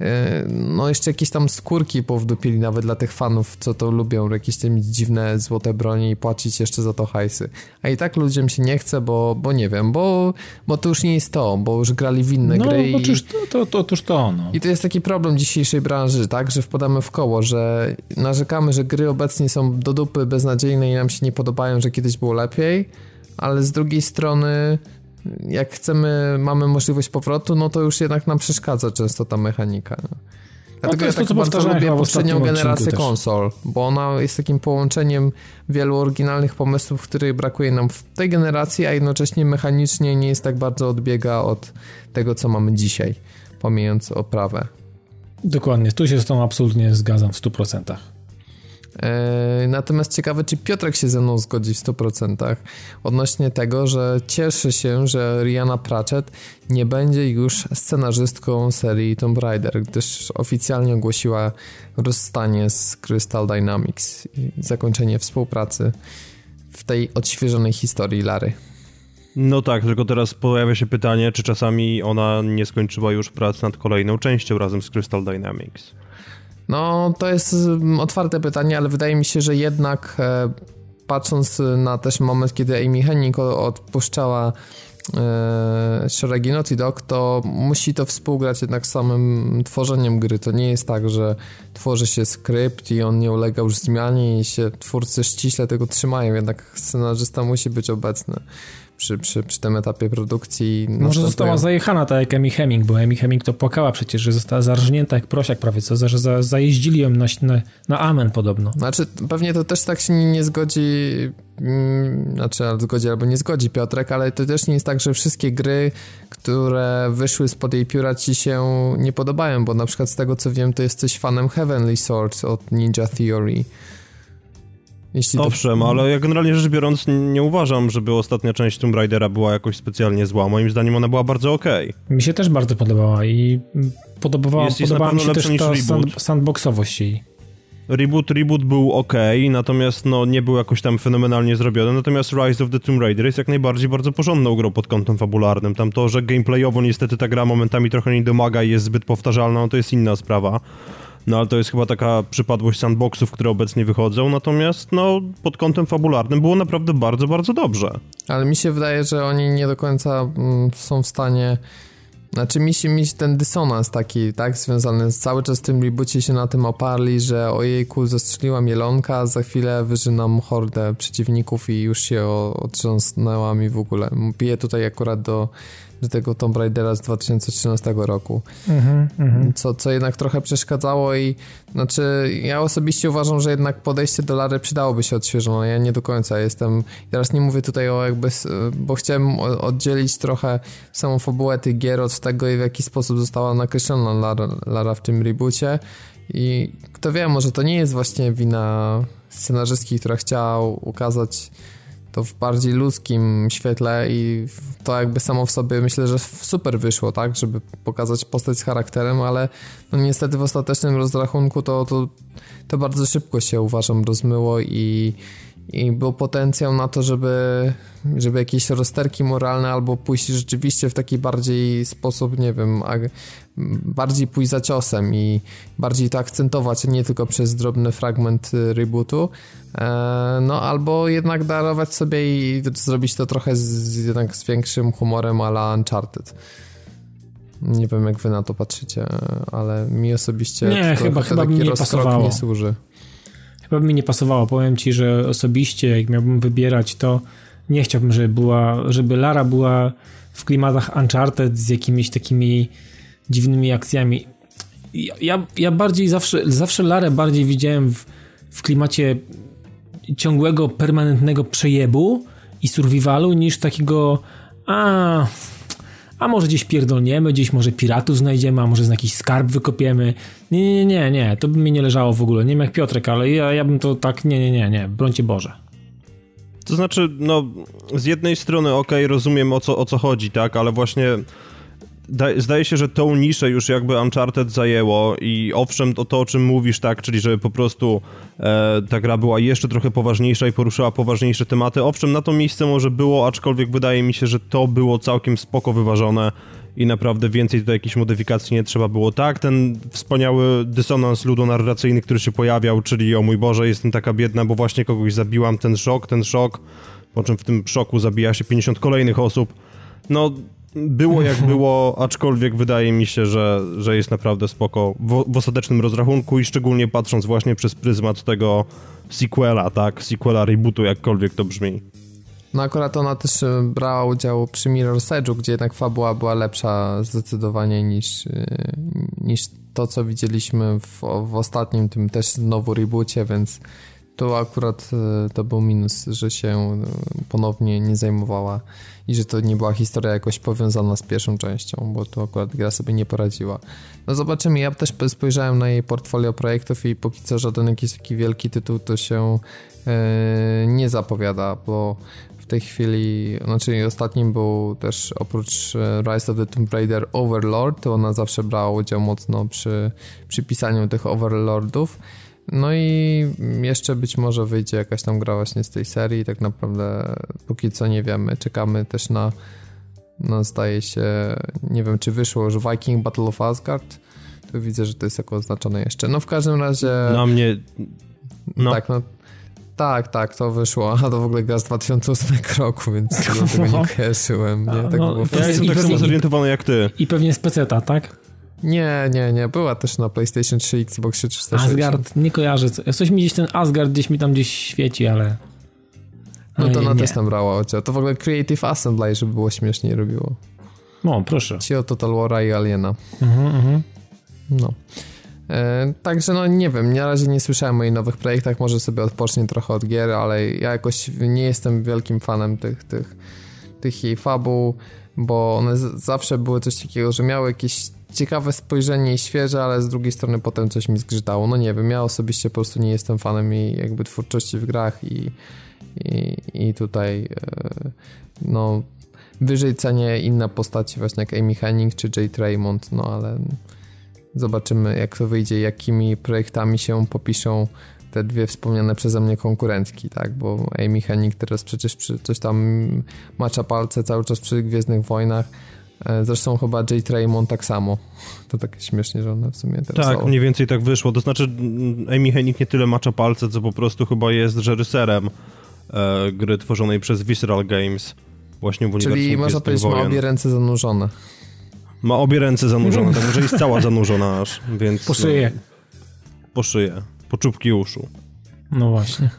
[SPEAKER 1] E, no jeszcze jakieś tam skórki powdupili nawet dla tych fanów, co to lubią, jakieś te dziwne złote broni i płacić jeszcze za to hajsy. A i tak ludziom się nie chce, bo, bo nie wiem, bo, bo to już nie jest to, bo już grali w inne
[SPEAKER 3] no,
[SPEAKER 1] gry.
[SPEAKER 3] No otóż to, to, to, otóż to no.
[SPEAKER 1] I to jest taki problem dzisiejszej branży, tak, że wpadamy w koło, że narzekamy, że gry obecnie są do dupy beznadziejne i nam się nie podobają, że kiedyś było lepiej, ale z drugiej strony jak chcemy, mamy możliwość powrotu, no to już jednak nam przeszkadza często ta mechanika. No. Dlatego ja tak to, bardzo lubię poprzednią generację konsol, bo ona jest takim połączeniem wielu oryginalnych pomysłów, których brakuje nam w tej generacji, a jednocześnie mechanicznie nie jest tak bardzo odbiega od tego, co mamy dzisiaj, pomijając oprawę.
[SPEAKER 3] Dokładnie, tu się z tą absolutnie zgadzam w 100%.
[SPEAKER 1] E, natomiast ciekawe, czy Piotrek się ze mną zgodzi w 100% odnośnie tego, że cieszy się, że Rihanna Pratchett nie będzie już scenarzystką serii Tomb Raider, gdyż oficjalnie ogłosiła rozstanie z Crystal Dynamics i zakończenie współpracy w tej odświeżonej historii Lary.
[SPEAKER 2] No tak, tylko teraz pojawia się pytanie, czy czasami ona nie skończyła już prac nad kolejną częścią razem z Crystal Dynamics.
[SPEAKER 1] No, to jest mm, otwarte pytanie, ale wydaje mi się, że jednak e, patrząc na też moment, kiedy Amy Hennig odpuszczała e, szeregi Naughty Dog, to musi to współgrać jednak z samym tworzeniem gry. To nie jest tak, że tworzy się skrypt i on nie ulega już zmianie i się twórcy ściśle tego trzymają, jednak scenarzysta musi być obecny przy, przy, przy tym etapie produkcji.
[SPEAKER 3] Może została zajechana tak jak Emi Heming, bo Emi Heming to płakała przecież, że została zarżnięta jak prosiak prawie, co, że za, zajeździli ją na, na, na amen podobno.
[SPEAKER 1] Znaczy, pewnie to też tak się nie, nie zgodzi, mm, znaczy zgodzi albo nie zgodzi Piotrek, ale to też nie jest tak, że wszystkie gry, które wyszły spod jej pióra ci się nie podobają, bo na przykład z tego co wiem, to jesteś fanem Heavenly Sword od Ninja Theory.
[SPEAKER 2] Jeśli Owszem, to... ale ja generalnie rzecz biorąc nie uważam, żeby ostatnia część Tomb Raidera była jakoś specjalnie zła. Moim zdaniem ona była bardzo okej.
[SPEAKER 3] Okay. Mi się też bardzo podobała i podobała, jest, podobała mi się też ta sand, sandboxowość jej.
[SPEAKER 2] reboot, reboot był ok, natomiast no, nie był jakoś tam fenomenalnie zrobiony, natomiast Rise of the Tomb Raider jest jak najbardziej bardzo porządną grą pod kątem fabularnym. Tam to, że gameplayowo niestety ta gra momentami trochę nie domaga i jest zbyt powtarzalna, no to jest inna sprawa. No ale to jest chyba taka przypadłość sandboxów, które obecnie wychodzą, natomiast no pod kątem fabularnym było naprawdę bardzo, bardzo dobrze.
[SPEAKER 1] Ale mi się wydaje, że oni nie do końca mm, są w stanie znaczy mi się, mi ten dysonans taki, tak, związany z cały czas tym reboocie się na tym oparli, że ojejku, zastrzeliła mielonka, za chwilę wyżynam hordę przeciwników i już się otrząsnęła mi w ogóle. Piję tutaj akurat do do tego Tomb Raidera z 2013 roku. Mm -hmm, co, co jednak trochę przeszkadzało i znaczy ja osobiście uważam, że jednak podejście do Lary przydałoby się odświeżone. Ja nie do końca jestem, teraz nie mówię tutaj o jakby, bo chciałem oddzielić trochę samą fabułę tych gier od tego, w jaki sposób została nakreślona Lara, Lara w tym reboocie i kto wie, może to nie jest właśnie wina scenarzystki, która chciała ukazać to w bardziej ludzkim świetle i to jakby samo w sobie myślę, że super wyszło, tak, żeby pokazać postać z charakterem, ale no niestety w ostatecznym rozrachunku to, to, to bardzo szybko się uważam rozmyło i, i był potencjał na to, żeby, żeby jakieś rozterki moralne albo pójść rzeczywiście w taki bardziej sposób, nie wiem, bardziej pójść za ciosem i bardziej to akcentować, nie tylko przez drobny fragment rebootu, e, no albo jednak darować sobie i zrobić to trochę z, jednak z większym humorem ala Uncharted. Nie wiem, jak wy na to patrzycie, ale mi osobiście
[SPEAKER 3] nie, chyba, chyba mi nie pasowało.
[SPEAKER 1] nie służy.
[SPEAKER 3] Chyba mi nie pasowało. Powiem ci, że osobiście, jak miałbym wybierać, to nie chciałbym, żeby była, żeby Lara była w klimatach Uncharted z jakimiś takimi dziwnymi akcjami. Ja, ja bardziej zawsze, zawsze Larę bardziej widziałem w, w klimacie ciągłego, permanentnego przejebu i survivalu niż takiego a, a może gdzieś pierdolniemy, gdzieś może piratów znajdziemy, a może z jakiś skarb wykopiemy. Nie, nie, nie, nie, to by mi nie leżało w ogóle. Nie wiem jak Piotrek, ale ja, ja bym to tak, nie, nie, nie, nie, brońcie Boże.
[SPEAKER 2] To znaczy, no, z jednej strony, okej, okay, rozumiem o co, o co chodzi, tak, ale właśnie zdaje się, że tą niszę już jakby Uncharted zajęło i owszem, to, to o czym mówisz, tak, czyli żeby po prostu e, ta gra była jeszcze trochę poważniejsza i poruszyła poważniejsze tematy, owszem, na to miejsce może było, aczkolwiek wydaje mi się, że to było całkiem spoko wyważone i naprawdę więcej tutaj jakichś modyfikacji nie trzeba było. Tak, ten wspaniały dysonans ludonarracyjny, który się pojawiał, czyli o mój Boże, jestem taka biedna, bo właśnie kogoś zabiłam, ten szok, ten szok, po czym w tym szoku zabija się 50 kolejnych osób. No, było jak było, aczkolwiek wydaje mi się, że, że jest naprawdę spoko w, w ostatecznym rozrachunku i szczególnie patrząc właśnie przez pryzmat tego sequela, tak? Sequela rebootu, jakkolwiek to brzmi.
[SPEAKER 1] No akurat ona też e, brała udział przy Mirror's Edge'u, gdzie jednak fabuła była lepsza zdecydowanie niż, e, niż to, co widzieliśmy w, w ostatnim tym też znowu reboocie, więc to akurat e, to był minus, że się ponownie nie zajmowała i że to nie była historia jakoś powiązana z pierwszą częścią, bo to akurat gra sobie nie poradziła. No zobaczymy, ja też spojrzałem na jej portfolio projektów i póki co żaden jakiś taki wielki tytuł to się yy, nie zapowiada, bo w tej chwili, znaczy ostatnim był też oprócz e, Rise of the Tomb Raider Overlord, to ona zawsze brała udział mocno przy, przy pisaniu tych Overlordów. No i jeszcze być może wyjdzie jakaś tam gra właśnie z tej serii. Tak naprawdę póki co nie wiemy. Czekamy też na, no zdaje się, nie wiem czy wyszło już Viking Battle of Asgard. To widzę, że to jest jako oznaczone jeszcze. No w każdym razie...
[SPEAKER 2] Na mnie... No.
[SPEAKER 1] Tak, no tak, tak, to wyszło. A to w ogóle gra z 2008 roku, więc do tego nie *laughs* kojarzyłem. Nie? Tak
[SPEAKER 2] no, było ja jestem tak samo zorientowany jak ty.
[SPEAKER 3] I pewnie z peceta, tak?
[SPEAKER 1] Nie, nie, nie. Była też na PlayStation 3, Xbox 360.
[SPEAKER 3] Asgard, nie kojarzę. Coś mi gdzieś ten Asgard gdzieś mi tam gdzieś świeci, ale...
[SPEAKER 1] No to na też tam brała To w ogóle Creative Assembly, żeby było śmieszniej robiło.
[SPEAKER 3] No, proszę.
[SPEAKER 1] Ci o Total War'a i Aliena. Mhm, mhm. No. E, także no nie wiem, na razie nie słyszałem o jej nowych projektach, może sobie odpocznie trochę od gier, ale ja jakoś nie jestem wielkim fanem tych, tych, tych jej fabuł, bo one zawsze były coś takiego, że miały jakieś ciekawe spojrzenie i świeże, ale z drugiej strony potem coś mi zgrzytało. No nie wiem, ja osobiście po prostu nie jestem fanem jej jakby twórczości w grach i, i, i tutaj e, no wyżej cenię inne postaci właśnie jak Amy Henning czy Jade Raymond, no ale Zobaczymy, jak to wyjdzie, jakimi projektami się popiszą te dwie wspomniane przeze mnie konkurentki, tak? Bo Amy Hennig teraz przecież przy, coś tam macza palce cały czas przy Gwiezdnych Wojnach. E, zresztą chyba Jay Raymond tak samo. To tak śmiesznie, że one w sumie teraz
[SPEAKER 2] Tak,
[SPEAKER 1] są.
[SPEAKER 2] mniej więcej tak wyszło. To znaczy Amy Hennig nie tyle macza palce, co po prostu chyba jest reżyserem e, gry tworzonej przez Visceral Games. Właśnie w uniwersum
[SPEAKER 1] Czyli można powiedzieć, ma obie ręce zanurzone.
[SPEAKER 2] Ma obie ręce zanurzone, tak może jest cała zanurzona aż, więc... *laughs*
[SPEAKER 3] Po szyję.
[SPEAKER 2] No, po szyję. Po czubki uszu.
[SPEAKER 3] No właśnie.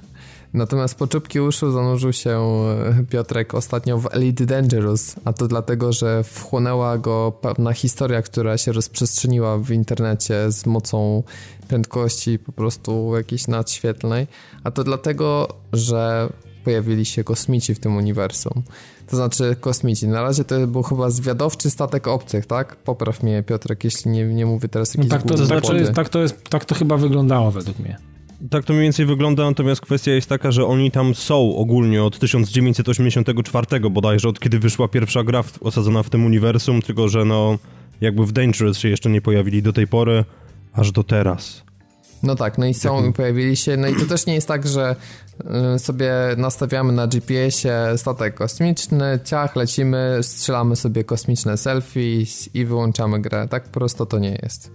[SPEAKER 1] Natomiast po czubki uszu zanurzył się e, Piotrek ostatnio w Elite Dangerous, a to dlatego, że wchłonęła go pewna historia, która się rozprzestrzeniła w internecie z mocą prędkości po prostu jakiejś nadświetlnej, a to dlatego, że pojawili się kosmici w tym uniwersum. To znaczy kosmici. Na razie to był chyba zwiadowczy statek obcych, tak? Popraw mnie Piotrek, jeśli nie, nie mówię teraz
[SPEAKER 3] No
[SPEAKER 1] jakiejś
[SPEAKER 3] tak, to,
[SPEAKER 1] głupoty.
[SPEAKER 3] znaczy, tak, to jest, tak to chyba wyglądało według mnie.
[SPEAKER 2] Tak to mniej więcej wygląda, natomiast kwestia jest taka, że oni tam są ogólnie od 1984 bodajże, od kiedy wyszła pierwsza gra w, osadzona w tym uniwersum, tylko że no jakby w Dangerous się jeszcze nie pojawili do tej pory, aż do teraz.
[SPEAKER 1] No tak, no i są i pojawili się. No i to też nie jest tak, że y, sobie nastawiamy na GPS-ie statek kosmiczny, ciach, lecimy, strzelamy sobie kosmiczne selfie i wyłączamy grę. Tak prosto to nie jest.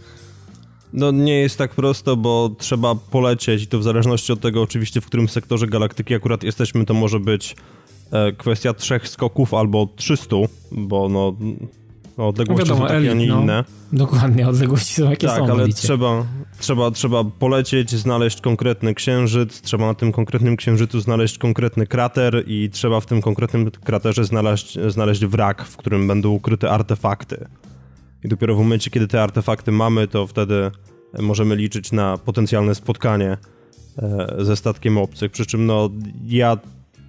[SPEAKER 2] No nie jest tak prosto, bo trzeba polecieć i to w zależności od tego oczywiście, w którym sektorze galaktyki akurat jesteśmy, to może być e, kwestia trzech skoków albo 300, bo no, no odległości
[SPEAKER 3] No wiadomo,
[SPEAKER 2] są takie, a nie
[SPEAKER 3] elit, no.
[SPEAKER 2] inne.
[SPEAKER 3] Dokładnie, odległości są jakie
[SPEAKER 2] Tak,
[SPEAKER 3] są. w
[SPEAKER 2] ale trzeba, trzeba, trzeba polecieć, znaleźć konkretny księżyc, trzeba na tym konkretnym księżycu znaleźć konkretny krater i trzeba w tym konkretnym kraterze znaleźć, znaleźć wrak, w którym będą ukryte artefakty. I dopiero w momencie, kiedy te artefakty mamy, to wtedy możemy liczyć na potencjalne spotkanie e, ze statkiem obcych. Przy czym no ja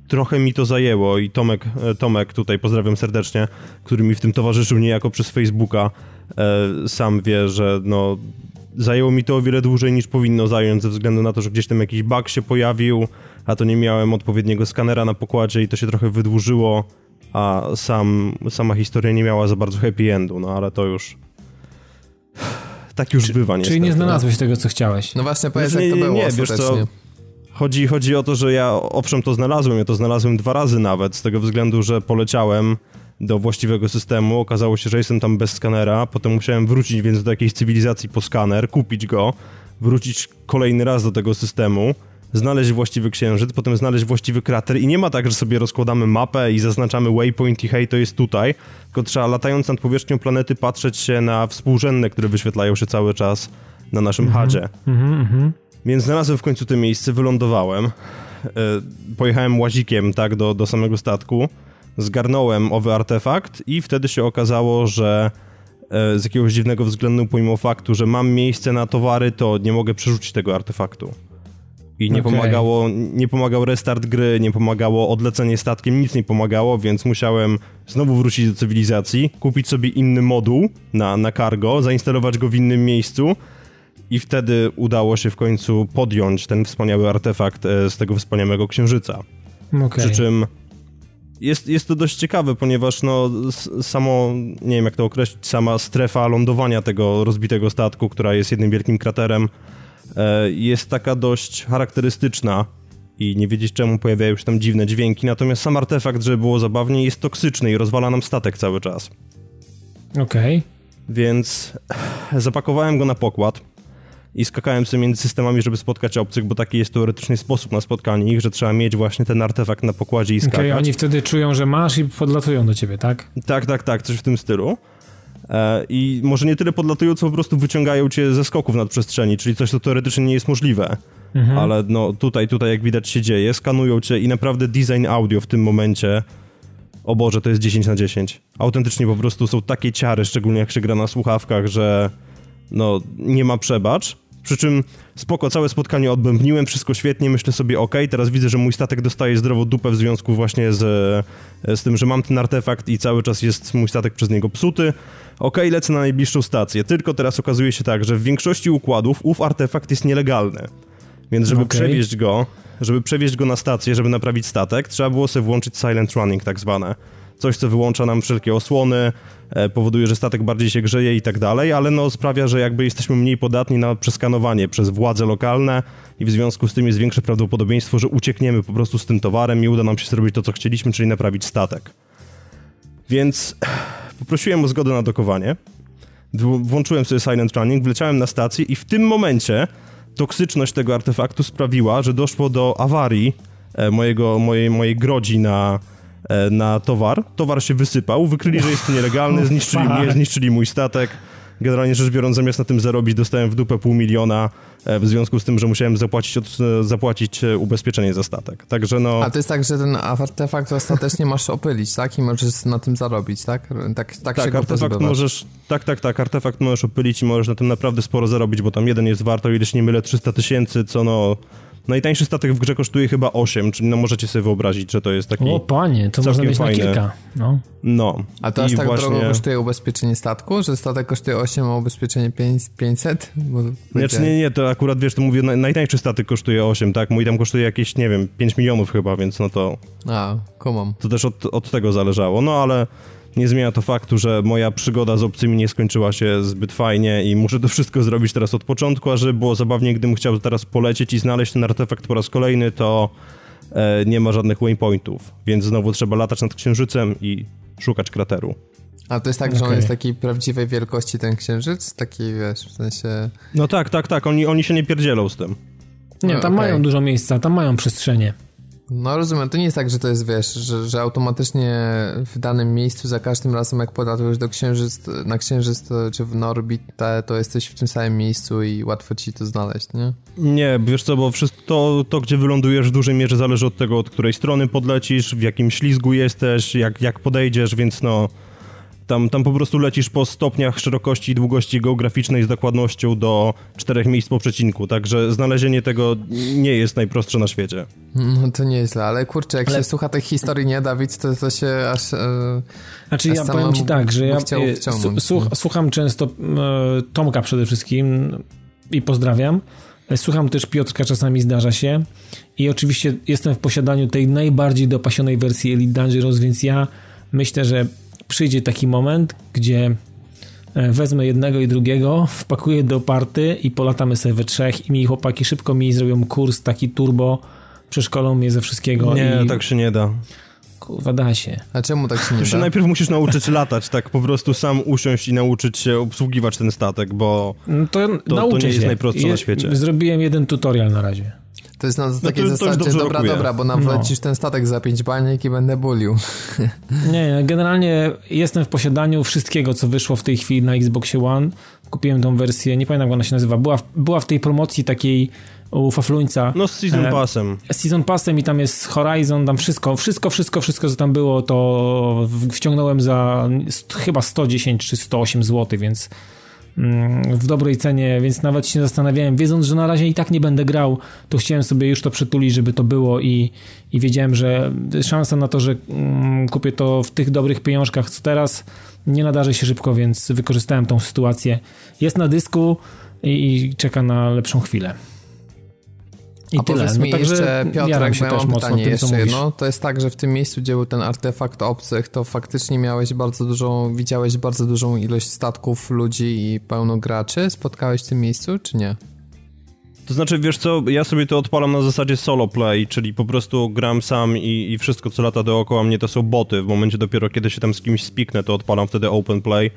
[SPEAKER 2] trochę mi to zajęło i Tomek, e, Tomek tutaj pozdrawiam serdecznie, który mi w tym towarzyszył niejako przez Facebooka, e, sam wie, że no zajęło mi to o wiele dłużej niż powinno zająć ze względu na to, że gdzieś tam jakiś bug się pojawił, a to nie miałem odpowiedniego skanera na pokładzie i to się trochę wydłużyło, a sam, sama historia nie miała za bardzo happy endu, no ale to już tak już bywa niestety.
[SPEAKER 3] Czyli nie znalazłeś tego, co chciałeś.
[SPEAKER 1] No właśnie, powiedz
[SPEAKER 2] Znaczy,
[SPEAKER 1] jak to
[SPEAKER 2] nie,
[SPEAKER 1] było
[SPEAKER 2] nie, wiesz co. Chodzi, chodzi o to, że ja owszem to znalazłem, ja to znalazłem dwa razy nawet, z tego względu, że poleciałem do właściwego systemu, okazało się, że jestem tam bez skanera, potem musiałem wrócić więc do jakiejś cywilizacji po skaner, kupić go, wrócić kolejny raz do tego systemu, znaleźć właściwy księżyc, potem znaleźć właściwy krater i nie ma tak, że sobie rozkładamy mapę i zaznaczamy waypoint i hej, to jest tutaj, tylko trzeba latając nad powierzchnią planety patrzeć się na współrzędne, które wyświetlają się cały czas na naszym hadzie.
[SPEAKER 3] Mhm, mhm.
[SPEAKER 2] Więc znalazłem w końcu to miejsce, wylądowałem, e, pojechałem łazikiem tak do, do samego statku, zgarnąłem owy artefakt i wtedy się okazało, że e, z jakiegoś dziwnego względu pomimo faktu, że mam miejsce na towary, to nie mogę przerzucić tego artefaktu. I nie,
[SPEAKER 3] Okej.
[SPEAKER 2] pomagało, nie pomagał restart gry, nie pomagało odlecenie statkiem, nic nie pomagało, więc musiałem znowu wrócić do cywilizacji, kupić sobie inny moduł na, na cargo, zainstalować go w innym miejscu i wtedy udało się w końcu podjąć ten wspaniały artefakt e, z tego wspaniałego księżyca.
[SPEAKER 3] Okej.
[SPEAKER 2] Przy czym jest, jest to dość ciekawe, ponieważ no, samo, nie wiem jak to określić, sama strefa lądowania tego rozbitego statku, która jest jednym wielkim kraterem, jest taka dość charakterystyczna i nie wiedzieć czemu pojawiają się tam dziwne dźwięki, natomiast sam artefakt, żeby było zabawniej, jest toksyczny i rozwala nam statek cały czas.
[SPEAKER 3] Okej.
[SPEAKER 2] Więc zapakowałem go na pokład i skakałem sobie między systemami, żeby spotkać obcych, bo taki jest teoretycznie sposób na spotkanie ich, że trzeba mieć właśnie ten artefakt na pokładzie i
[SPEAKER 3] Okej,
[SPEAKER 2] skakać.
[SPEAKER 3] oni wtedy czują, że masz i podlatują do ciebie, tak?
[SPEAKER 2] Tak, tak, tak, coś w tym stylu. E, I może nie tyle podlatują, co po prostu wyciągają cię ze skoków nad przestrzeni, czyli coś, co teoretycznie nie jest możliwe.
[SPEAKER 3] Mhm.
[SPEAKER 2] Ale no tutaj, tutaj jak widać się dzieje, skanują cię i naprawdę design audio w tym momencie, o Boże, to jest 10 na 10. Autentycznie po prostu są takie ciary, szczególnie jak się gra na słuchawkach, że no nie ma przebacz. Przy czym spoko, całe spotkanie odbębniłem, wszystko świetnie, myślę sobie ok, teraz widzę, że mój statek dostaje zdrowo dupę w związku właśnie z, z tym, że mam ten artefakt i cały czas jest mój statek przez niego psuty. Ok, lecę na najbliższą stację, tylko teraz okazuje się tak, że w większości układów ów artefakt jest nielegalny. Więc żeby
[SPEAKER 3] Okej.
[SPEAKER 2] przewieźć go, żeby przewieźć go na stację, żeby naprawić statek, trzeba było sobie włączyć silent running tak zwane. Coś, co wyłącza nam wszelkie osłony, e, powoduje, że statek bardziej się grzeje i tak dalej, ale no sprawia, że jakby jesteśmy mniej podatni na przeskanowanie przez władze lokalne i w związku z tym jest większe prawdopodobieństwo, że uciekniemy po prostu z tym towarem i uda nam się zrobić to, co chcieliśmy, czyli naprawić statek. Więc *clears throat* poprosiłem o zgodę na dokowanie, włączyłem sobie Silent Running, wleciałem na stację i w tym momencie toksyczność tego artefaktu sprawiła, że doszło do awarii e, mojego, mojej, mojej grodzi na, na towar. Towar się wysypał, wykryli, że jest to nielegalne, zniszczyli mnie, zniszczyli mój statek. Generalnie rzecz biorąc, zamiast na tym zarobić, dostałem w dupę pół miliona e, w związku z tym, że musiałem zapłacić, od, zapłacić ubezpieczenie za statek. Także no...
[SPEAKER 1] A to jest tak, że ten artefakt ostatecznie masz opylić, tak? I możesz na tym zarobić, tak? Tak, tak, tak
[SPEAKER 2] artefakt możesz, tak, tak, tak, artefakt możesz opylić i możesz na tym naprawdę sporo zarobić, bo tam jeden jest warto, ile się nie mylę, 300 tysięcy, co no Najtańszy statek w grze kosztuje chyba 8, czyli no możecie sobie wyobrazić, że to jest taki
[SPEAKER 3] O panie, to można mieć fajny. na kilka. No.
[SPEAKER 2] no.
[SPEAKER 1] A to aż tak właśnie... drogo kosztuje ubezpieczenie statku, że statek kosztuje 8, a ubezpieczenie 500? Bo
[SPEAKER 2] znaczy nie, nie, to akurat wiesz, to mówię, najtańszy statek kosztuje 8, tak? Mój tam kosztuje jakieś, nie wiem, 5 milionów chyba, więc no to...
[SPEAKER 1] A, kumam.
[SPEAKER 2] To też od, od tego zależało, no ale nie zmienia to faktu, że moja przygoda z obcymi nie skończyła się zbyt fajnie i muszę to wszystko zrobić teraz od początku, a żeby było zabawnie, gdybym chciał teraz polecieć i znaleźć ten artefakt po raz kolejny, to e, nie ma żadnych waypointów, więc znowu trzeba latać nad księżycem i szukać krateru.
[SPEAKER 1] A to jest tak, okay. że on jest takiej prawdziwej wielkości ten księżyc? Taki, wiesz, w sensie...
[SPEAKER 2] No tak, tak, tak, oni, oni się nie pierdzielą z tym.
[SPEAKER 3] Nie, tam okay. mają dużo miejsca, tam mają przestrzenie.
[SPEAKER 1] No rozumiem, to nie jest tak, że to jest, wiesz, że, że automatycznie w danym miejscu za każdym razem jak podatujesz do księżyc, na księżyc czy w orbitę, to jesteś w tym samym miejscu i łatwo ci to znaleźć, nie?
[SPEAKER 2] Nie, wiesz co, bo wszystko to, to, gdzie wylądujesz w dużej mierze zależy od tego, od której strony podlecisz, w jakim ślizgu jesteś, jak, jak podejdziesz, więc no tam, tam po prostu lecisz po stopniach szerokości i długości geograficznej z dokładnością do czterech miejsc po przecinku, także znalezienie tego nie jest najprostsze na świecie.
[SPEAKER 1] No to nieźle, ale kurczę, jak ale... się słucha tych historii, nie Dawid, to, to się aż... E,
[SPEAKER 3] znaczy ja powiem ci tak, że ja e, słuch, słucham często e, Tomka przede wszystkim i pozdrawiam. Słucham też Piotrka, czasami zdarza się. I oczywiście jestem w posiadaniu tej najbardziej dopasionej wersji Elite Dangerous, więc ja myślę, że przyjdzie taki moment, gdzie e, wezmę jednego i drugiego, wpakuję do party i polatamy sobie we trzech i mi chłopaki szybko mi zrobią kurs taki turbo, przeszkolą mnie ze wszystkiego.
[SPEAKER 2] Nie,
[SPEAKER 3] i...
[SPEAKER 2] tak się nie da.
[SPEAKER 3] Kurwa, da się.
[SPEAKER 1] A czemu tak się nie *laughs* da?
[SPEAKER 2] najpierw musisz nauczyć *laughs* latać, tak po prostu sam usiąść i nauczyć się obsługiwać ten statek, bo no to, to, to, nie jest najprostsze Je, na świecie.
[SPEAKER 3] Zrobiłem jeden tutorial na razie.
[SPEAKER 1] To jest na no takiej to, zasadzie, to dobra, dobra, bo nam no. ten statek za pięć baniek i będę bulił. *laughs*
[SPEAKER 3] Nie, generalnie jestem w posiadaniu wszystkiego, co wyszło w tej chwili na Xboxie One. Kupiłem tą wersję, nie pamiętam jak ona się nazywa, była w, była w tej promocji takiej u Fafluńca.
[SPEAKER 2] No z Season e, Passem.
[SPEAKER 3] Z Season Passem i tam jest Horizon, tam wszystko, wszystko, wszystko, wszystko, co tam było, to wciągnąłem za chyba 110 czy 108 zł, więc w dobrej cenie, więc nawet się zastanawiałem, wiedząc, że na razie i tak nie będę grał, to chciałem sobie już to przytulić, żeby to było i, i wiedziałem, że szansa na to, że mm, kupię to w tych dobrych pieniążkach co teraz, nie nadarzy się szybko, więc wykorzystałem tą sytuację. Jest na dysku i, i czeka na lepszą chwilę.
[SPEAKER 1] I A tyle. powiedz mi no, jeszcze, Piotrek, bo ja mam pytanie tym, jeszcze jedno. To jest tak, że w tym miejscu, gdzie był ten artefakt obcych, to faktycznie miałeś bardzo dużą, widziałeś bardzo dużą ilość statków, ludzi i pełno graczy. Spotkałeś w tym miejscu, czy nie?
[SPEAKER 2] To znaczy, wiesz co, ja sobie to odpalam na zasadzie solo play, czyli po prostu gram sam i, i wszystko, co lata dookoła mnie, to są boty. W momencie dopiero, kiedy się tam z kimś spiknę, to odpalam wtedy open play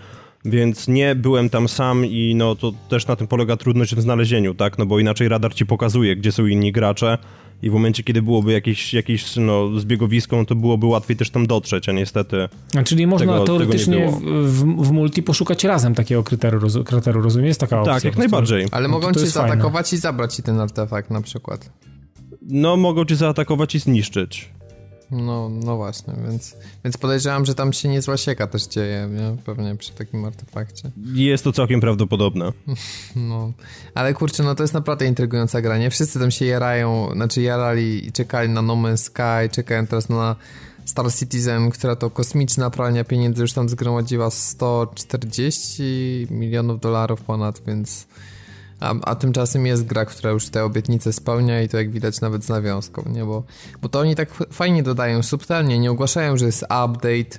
[SPEAKER 2] więc nie byłem tam sam i no to też na tym polega trudność w znalezieniu, tak, no bo inaczej radar ci pokazuje, gdzie są inni gracze i w momencie, kiedy byłoby jakieś, jakieś no, zbiegowisko, no to byłoby łatwiej też tam dotrzeć, a niestety
[SPEAKER 3] a Czyli można tego, teoretycznie tego w, w, multi poszukać razem takiego krateru, krateru rozumiem? Jest taka opcja.
[SPEAKER 2] Tak, jak najbardziej.
[SPEAKER 1] Ale no mogą cię zaatakować fajne. i zabrać ci ten artefakt na przykład.
[SPEAKER 2] No, mogą cię zaatakować i zniszczyć.
[SPEAKER 1] No, no właśnie, więc, więc podejrzewam, że tam się niezła sieka też dzieje, nie? pewnie przy takim artefakcie.
[SPEAKER 2] Jest to całkiem prawdopodobne. *laughs*
[SPEAKER 1] No, ale kurczę, no to jest naprawdę intrygująca gra, nie? Wszyscy tam się jarają, znaczy jarali i czekali na No Man's Sky, czekają teraz na Star Citizen, która to kosmiczna pralnia pieniędzy już tam zgromadziła 140 milionów dolarów ponad, więc A, a tymczasem jest gra, która już te obietnice spełnia i to jak widać nawet z nawiązką, nie? Bo, bo to oni tak fajnie dodają, subtelnie, nie ogłaszają, że jest update,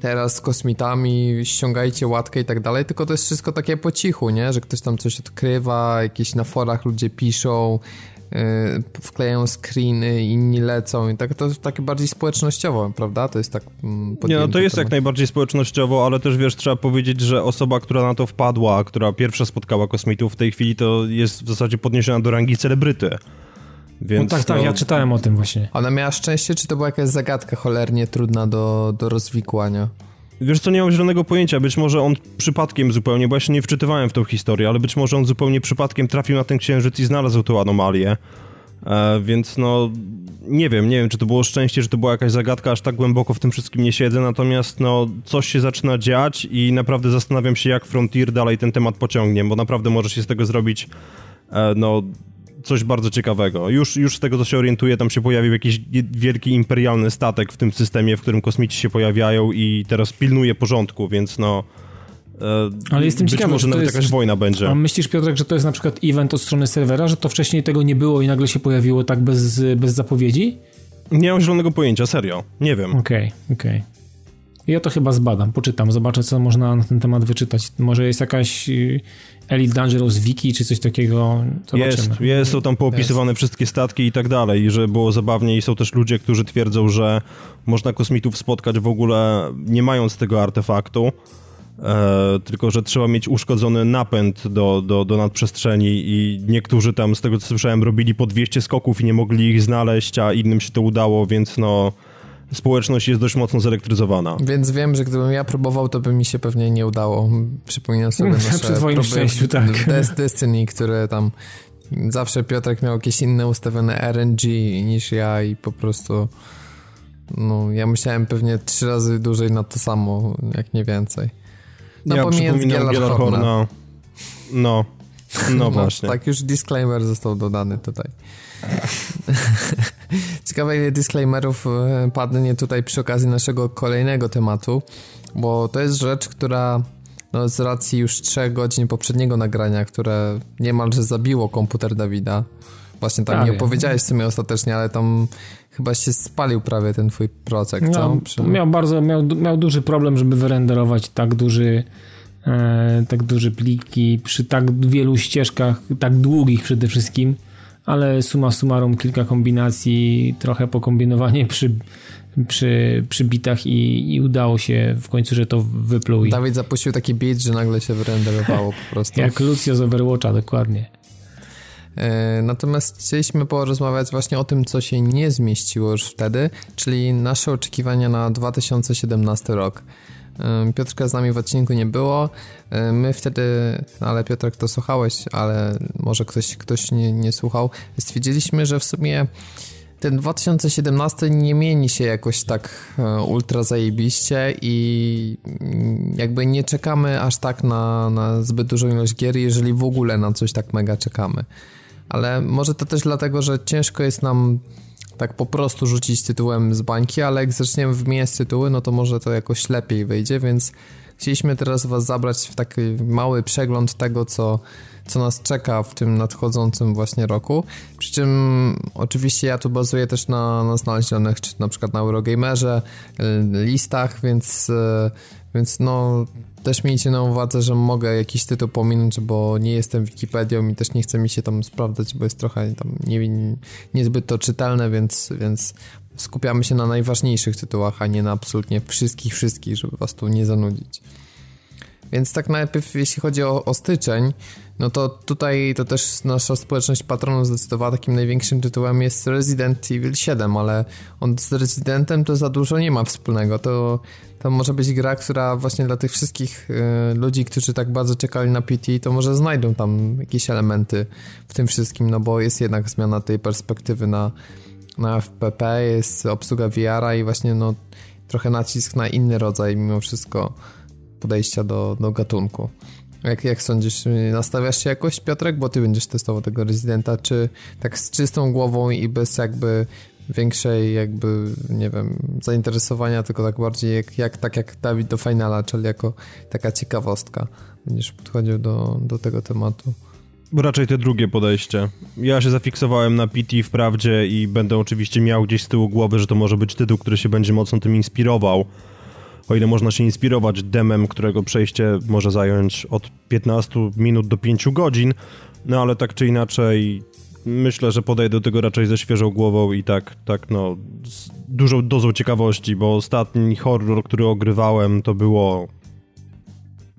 [SPEAKER 1] teraz z kosmitami, ściągajcie łatkę i tak dalej, tylko to jest wszystko takie po cichu, nie? Że ktoś tam coś odkrywa, jakieś na forach ludzie piszą, wklejają screeny, inni lecą i tak to takie bardziej społecznościowo, prawda? To jest tak
[SPEAKER 2] mm, Nie, no to jest temat. jak najbardziej społecznościowo, ale też wiesz, trzeba powiedzieć, że osoba, która na to wpadła, która pierwsza spotkała kosmitów w tej chwili, to jest w zasadzie podniesiona do rangi celebryty.
[SPEAKER 3] Więc no tak, tak, ja czytałem o tym właśnie.
[SPEAKER 1] Ona miała szczęście, czy to była jakaś zagadka cholernie trudna do, do rozwikłania?
[SPEAKER 2] Wiesz co, nie mam zielonego pojęcia, być może on przypadkiem zupełnie, bo ja się nie wczytywałem w tą historię, ale być może on zupełnie przypadkiem trafił na ten księżyc i znalazł tą anomalię. E, więc no, nie wiem, nie wiem, czy to było szczęście, czy to była jakaś zagadka, aż tak głęboko w tym wszystkim nie siedzę, natomiast no, coś się zaczyna dziać i naprawdę zastanawiam się, jak Frontier dalej ten temat pociągnie, bo naprawdę może się z tego zrobić e, no, coś bardzo ciekawego. Już, już z tego, co się orientuję, tam się pojawił jakiś wielki imperialny statek w tym systemie, w którym kosmici się pojawiają i teraz pilnuje porządku, więc no...
[SPEAKER 3] E, Ale jestem
[SPEAKER 2] być
[SPEAKER 3] ciekawy,
[SPEAKER 2] może nawet jest, jakaś wojna będzie.
[SPEAKER 3] A myślisz, Piotrek, że to jest na przykład event od strony serwera, że to wcześniej tego nie było i nagle się pojawiło tak bez, bez zapowiedzi?
[SPEAKER 2] Nie mam zielonego pojęcia, serio. Nie wiem.
[SPEAKER 3] Okej, okay, okej. Okay. Ja to chyba zbadam, poczytam, zobaczę, co można na ten temat wyczytać. Może jest jakaś Elite Dangerous Wiki czy coś takiego.
[SPEAKER 2] Zobaczymy. Jest, jest, są tam poopisywane jest. wszystkie statki i tak dalej, i że było zabawnie i są też ludzie, którzy twierdzą, że można kosmitów spotkać w ogóle nie mając tego artefaktu, e, tylko że trzeba mieć uszkodzony napęd do, do, do nadprzestrzeni i niektórzy tam, z tego co słyszałem, robili po 200 skoków i nie mogli ich znaleźć, a innym się to udało, więc no społeczność jest dość mocno zelektryzowana.
[SPEAKER 1] Więc wiem, że gdybym ja próbował, to by mi się pewnie nie udało. Przypominam sobie *laughs* nasze
[SPEAKER 3] Przy twoim szczęściu, tak. *laughs*
[SPEAKER 1] Des Destiny, które tam zawsze Piotrek miał jakieś inne ustawione RNG niż ja i po prostu no, ja myślałem pewnie trzy razy dłużej na to samo, jak nie więcej.
[SPEAKER 2] No ja pomijając Gielarhorna. No, *laughs* no właśnie.
[SPEAKER 1] tak, już disclaimer został dodany tutaj. *laughs* Ciekawe ile disclaimerów e, padnie tutaj przy okazji naszego kolejnego tematu, bo to jest rzecz, która no, z racji już 3 godzin poprzedniego nagrania, które niemalże zabiło komputer Dawida. Właśnie tam prawie. nie opowiedziałeś sobie ostatecznie, ale tam chyba się spalił prawie ten twój procek,
[SPEAKER 3] miał,
[SPEAKER 1] Przy...
[SPEAKER 3] miał bardzo, miał, miał duży problem, żeby wyrenderować tak duży e, tak duże pliki przy tak wielu ścieżkach, tak długich przede wszystkim ale suma summarum kilka kombinacji, trochę pokombinowanie przy, przy, przy bitach i, i udało się w końcu, że to wypluł.
[SPEAKER 1] Dawid zapuścił taki bit, że nagle się wyrenderowało po prostu. *laughs*
[SPEAKER 3] Jak Lucio z Overwatcha, dokładnie.
[SPEAKER 1] E, natomiast chcieliśmy porozmawiać właśnie o tym, co się nie zmieściło już wtedy, czyli nasze oczekiwania na 2017 rok. Piotrka z nami w odcinku nie było. My wtedy, ale Piotrek to słuchałeś, ale może ktoś, ktoś nie, nie słuchał. Stwierdziliśmy, że w sumie ten 2017 nie mieni się jakoś tak e, ultra zajebiście i jakby nie czekamy aż tak na, na zbyt dużą ilość gier, jeżeli w ogóle na coś tak mega czekamy. Ale może to też dlatego, że ciężko jest nam tak po prostu rzucić tytułem z bańki, ale jak zaczniemy wymieniać tytuły, no to może to jakoś lepiej wyjdzie, więc chcieliśmy teraz was zabrać w taki mały przegląd tego, co, co nas czeka w tym nadchodzącym właśnie roku. Przy czym oczywiście ja tu bazuję też na, na znalezionych, czy na przykład na Eurogamerze, listach, więc, więc no też miejcie na uwadze, że mogę jakiś tytuł pominąć, bo nie jestem Wikipedią i też nie chce mi się tam sprawdzać, bo jest trochę tam nie, niezbyt to czytelne, więc, więc skupiamy się na najważniejszych tytułach, a nie na absolutnie wszystkich, wszystkich, żeby was tu nie zanudzić. Więc tak najpierw, jeśli chodzi o, o styczeń, no to tutaj to też nasza społeczność patronów zdecydowała takim największym tytułem jest Resident Evil 7, ale on z Residentem to za dużo nie ma wspólnego. To, to może być gra, która właśnie dla tych wszystkich y, ludzi, którzy tak bardzo czekali na PT, to może znajdą tam jakieś elementy w tym wszystkim, no bo jest jednak zmiana tej perspektywy na, na FPP, jest obsługa VR-a i właśnie no trochę nacisk na inny rodzaj mimo wszystko podejścia do, do gatunku. Jak, jak sądzisz, nastawiasz się jakoś, Piotrek, bo ty będziesz testował tego rezydenta, czy tak z czystą głową i bez jakby większej jakby, nie wiem, zainteresowania, tylko tak bardziej jak, jak tak jak Dawid do finala, czyli jako taka ciekawostka będziesz podchodził do, do tego tematu?
[SPEAKER 2] Raczej te drugie podejście. Ja się zafiksowałem na PT wprawdzie i będę oczywiście miał gdzieś z tyłu głowy, że to może być tytuł, który się będzie mocno tym inspirował. O ile można się inspirować demem, którego przejście może zająć od 15 minut do 5 godzin, no ale tak czy inaczej myślę, że podejdę do tego raczej ze świeżą głową i tak, tak no, z dużą dozą ciekawości, bo ostatni horror, który ogrywałem, to było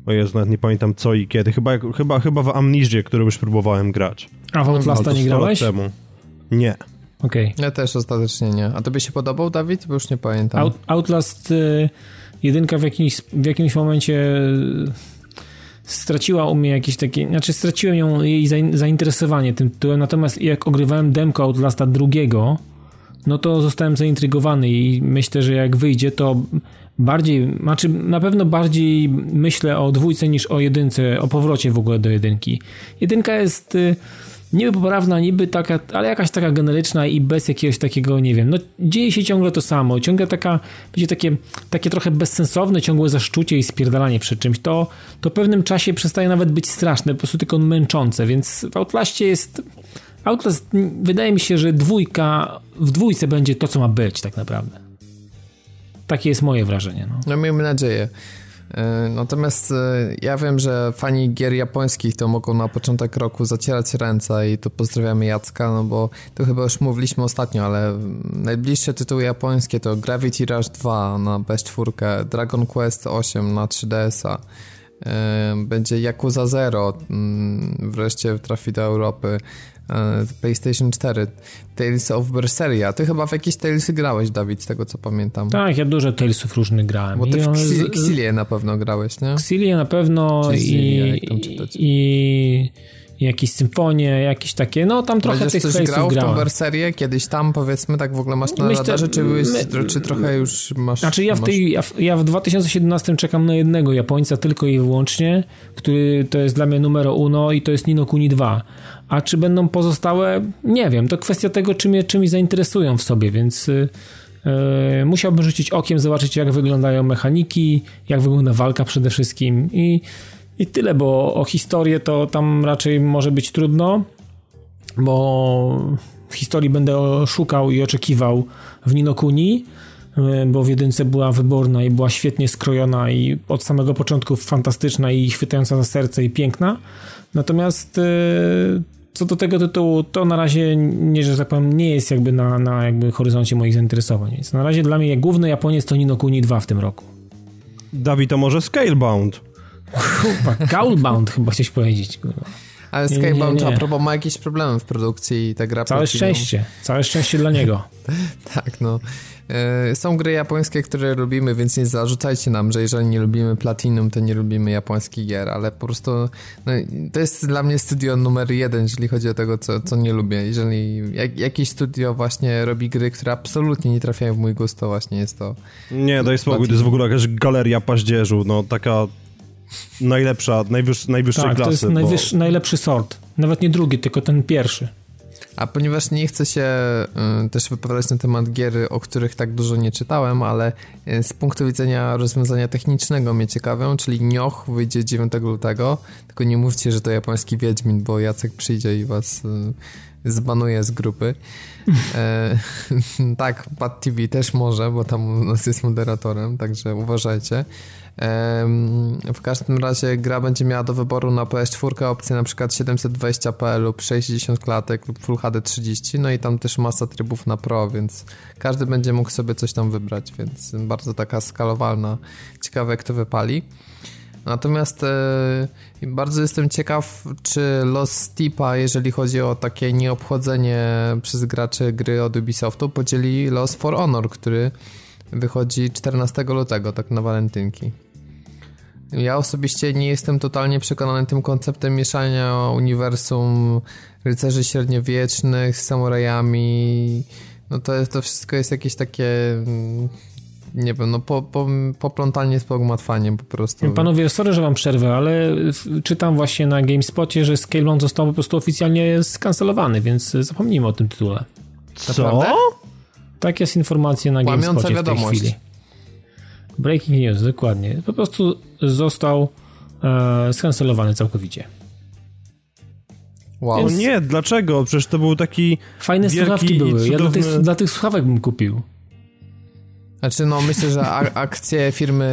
[SPEAKER 2] o Jezu, nawet nie pamiętam co i kiedy. Chyba, chyba, chyba w Amnizie, który już próbowałem grać.
[SPEAKER 3] A w Outlasta nie grałeś?
[SPEAKER 2] Temu. Nie.
[SPEAKER 3] Okej. Okay.
[SPEAKER 1] Ja też ostatecznie nie. A tobie się podobał, Dawid? Bo już nie pamiętam. Out,
[SPEAKER 3] Outlast y, jedynka w jakimś, w jakimś momencie y, straciła u mnie jakieś takie, znaczy straciłem ją, jej zainteresowanie tym tytułem, natomiast jak ogrywałem demko Outlasta drugiego, no to zostałem zaintrygowany i myślę, że jak wyjdzie, to bardziej, znaczy na pewno bardziej myślę o dwójce niż o jedynce, o powrocie w ogóle do jedynki. Jedynka jest y, niby poprawna, niby taka, ale jakaś taka generyczna i bez jakiegoś takiego, nie wiem, no dzieje się ciągle to samo, ciągle taka, będzie takie, takie trochę bezsensowne, ciągłe zaszczucie i spierdalanie przed czymś, to, to w pewnym czasie przestaje nawet być straszne, po prostu tylko męczące, więc w Outlaście jest... Outlast, wydaje mi się, że dwójka, w dwójce będzie to, co ma być tak naprawdę. Takie jest moje wrażenie. No,
[SPEAKER 1] no miejmy nadzieję. E, natomiast e, ja wiem, że fani gier japońskich to mogą na początek roku zacierać ręce i tu pozdrawiamy Jacka, no bo to chyba już mówiliśmy ostatnio, ale najbliższe tytuły japońskie to Gravity Rush 2 na PS4, Dragon Quest 8 na 3DS-a, e, będzie Yakuza Zero mm, wreszcie trafi do Europy, PlayStation 4, Tales of Berseria. Ty chyba w jakieś Talesy grałeś, Dawid, z tego co pamiętam.
[SPEAKER 3] Tak, ja dużo Talesów różnych grałem.
[SPEAKER 1] Bo ty I w Xilię na pewno grałeś, nie?
[SPEAKER 3] Xilię na pewno i, i, i jakieś symfonie, jakieś takie, no tam trochę Będziesz tych coś grał
[SPEAKER 1] w tą Berserię? Kiedyś tam, powiedzmy, tak w ogóle masz na Myślę, radarze, czy, my, czy trochę już masz...
[SPEAKER 3] Znaczy ja w, tej, ja, w, ja w 2017 czekam na jednego Japońca tylko i wyłącznie, który to jest dla mnie numero uno i to jest Nino Kuni 2 a czy będą pozostałe, nie wiem. To kwestia tego, czy mnie czymś zainteresują w sobie, więc yy, musiałbym rzucić okiem, zobaczyć, jak wyglądają mechaniki, jak wygląda walka przede wszystkim i, i tyle, bo o historię to tam raczej może być trudno, bo historii będę szukał i oczekiwał w Ninokuni, y, bo w jedynce była wyborna i była świetnie skrojona i od samego początku fantastyczna i chwytająca za serce i piękna. Natomiast yy, co do tego tytułu, to na razie, nie, że tak powiem, nie jest jakby na, na jakby horyzoncie moich zainteresowań. Więc na razie dla mnie główny Japoniec to Nino Kuni 2 w tym roku.
[SPEAKER 2] Dawid, to może Scalebound?
[SPEAKER 3] Chyba, Goulbound chyba chciałeś powiedzieć.
[SPEAKER 1] Ale Scalebound a propos ma jakieś problemy w produkcji i ta gra...
[SPEAKER 3] Całe szczęście, całe szczęście dla niego. *laughs*
[SPEAKER 1] tak, no. E, są gry japońskie, które lubimy, więc nie zarzucajcie nam, że jeżeli nie lubimy Platinum, to nie lubimy japońskich gier, ale po prostu no, to jest dla mnie studio numer jeden, jeżeli chodzi o tego, co, co nie lubię. Jeżeli jak, jakieś studio właśnie robi gry, które absolutnie nie trafiają w mój gust, to właśnie jest to...
[SPEAKER 2] Nie, daj spokój, to jest w ogóle jakaś galeria paździerzu, no taka najlepsza, najwyż, najwyższej
[SPEAKER 3] tak,
[SPEAKER 2] klasy.
[SPEAKER 3] to jest bo... najlepszy sort. Nawet nie drugi, tylko ten pierwszy.
[SPEAKER 1] A ponieważ nie chcę się y, też wypowiadać na temat gier, o których tak dużo nie czytałem, ale y, z punktu widzenia rozwiązania technicznego mnie ciekawią, czyli Nioch wyjdzie 9 lutego, tylko nie mówcie, że to japoński Wiedźmin, bo Jacek przyjdzie i was y, zbanuje z grupy. e, *laughs* tak, Bad TV też może, bo tam u nas jest moderatorem, także uważajcie. W każdym razie gra będzie miała do wyboru na PS4 opcję na przykład 720p lub 60 klatek lub Full HD 30, no i tam też masa trybów na Pro, więc każdy będzie mógł sobie coś tam wybrać, więc bardzo taka skalowalna. Ciekawe jak to wypali. Natomiast e, bardzo jestem ciekaw, czy los Steepa, jeżeli chodzi o takie nieobchodzenie przez graczy gry od Ubisoftu, podzieli los For Honor, który wychodzi 14 lutego, tak na walentynki. Ja osobiście nie jestem totalnie przekonany tym konceptem mieszania uniwersum rycerzy średniowiecznych z samurajami. No to, to wszystko jest jakieś takie mm, nie wiem, no po, po, poplątanie z pogmatwaniem po prostu.
[SPEAKER 3] Panowie, sorry, że wam przerwę, ale czytam właśnie na GameSpotie, że Scalebound został po prostu oficjalnie skancelowany, więc zapomnijmy o tym tytule.
[SPEAKER 2] Co?
[SPEAKER 3] Tak jest informacja na GameSpocie w tej chwili. Breaking news, dokładnie. Po prostu został e, skancelowany całkowicie.
[SPEAKER 2] Wow. Więc... No nie, dlaczego? Przecież to był taki
[SPEAKER 3] Fajne słuchawki były, cudowny... ja dla tych, dla tych słuchawek bym kupił.
[SPEAKER 1] Znaczy, no myślę, że *laughs* akcje firmy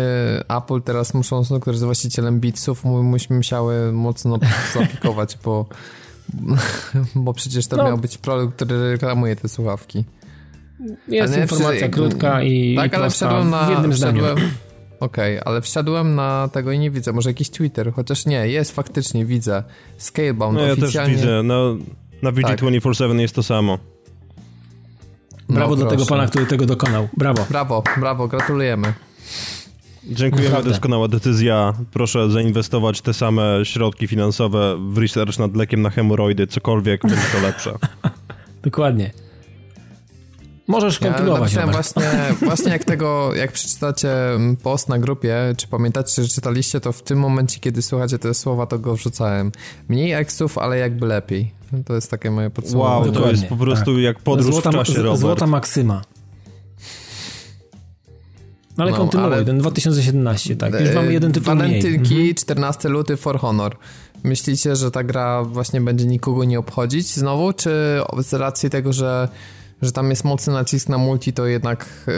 [SPEAKER 1] Apple teraz muszą, które jest właścicielem Beatsów, musiały mocno zaaplikować, bo, *laughs* bo przecież to no. miał być produkt, który reklamuje te słuchawki.
[SPEAKER 3] Jest informacja krótka i Tak, i ale wszedłem na... W jednym wszedłem,
[SPEAKER 1] Okej, okay, ale wszedłem na tego i nie widzę. Może jakiś Twitter, chociaż nie, jest faktycznie, widzę. Scalebound
[SPEAKER 2] no, ja oficjalnie... też widzę, no, na VG247 tak. jest to samo.
[SPEAKER 3] Brawo no, dla tego pana, który tego dokonał. Brawo.
[SPEAKER 1] Brawo, brawo, gratulujemy.
[SPEAKER 2] Dziękujemy, Naprawdę. doskonała decyzja. Proszę zainwestować te same środki finansowe w research nad lekiem na hemoroidy, cokolwiek będzie to lepsze. *laughs*
[SPEAKER 3] Dokładnie. Możesz kontynuować.
[SPEAKER 1] Ja właśnie, właśnie jak tego, jak przeczytacie post na grupie, czy pamiętacie, że czytaliście, to w tym momencie, kiedy słuchacie te słowa, to go wrzucałem. Mniej eksów, ale jakby lepiej. To jest takie moje podsumowanie.
[SPEAKER 2] Wow, to jest po prostu tak. jak podróż złota, w czasie, Robert.
[SPEAKER 3] Złota maksyma. No ale no, kontynuuj, ale... ten 2017, tak. Już mamy jeden tytuł
[SPEAKER 1] Walentynki, mniej. 14 mhm. luty For Honor. Myślicie, że ta gra właśnie będzie nikogo nie obchodzić znowu, czy z racji tego, że że tam jest mocny nacisk na multi, to jednak y,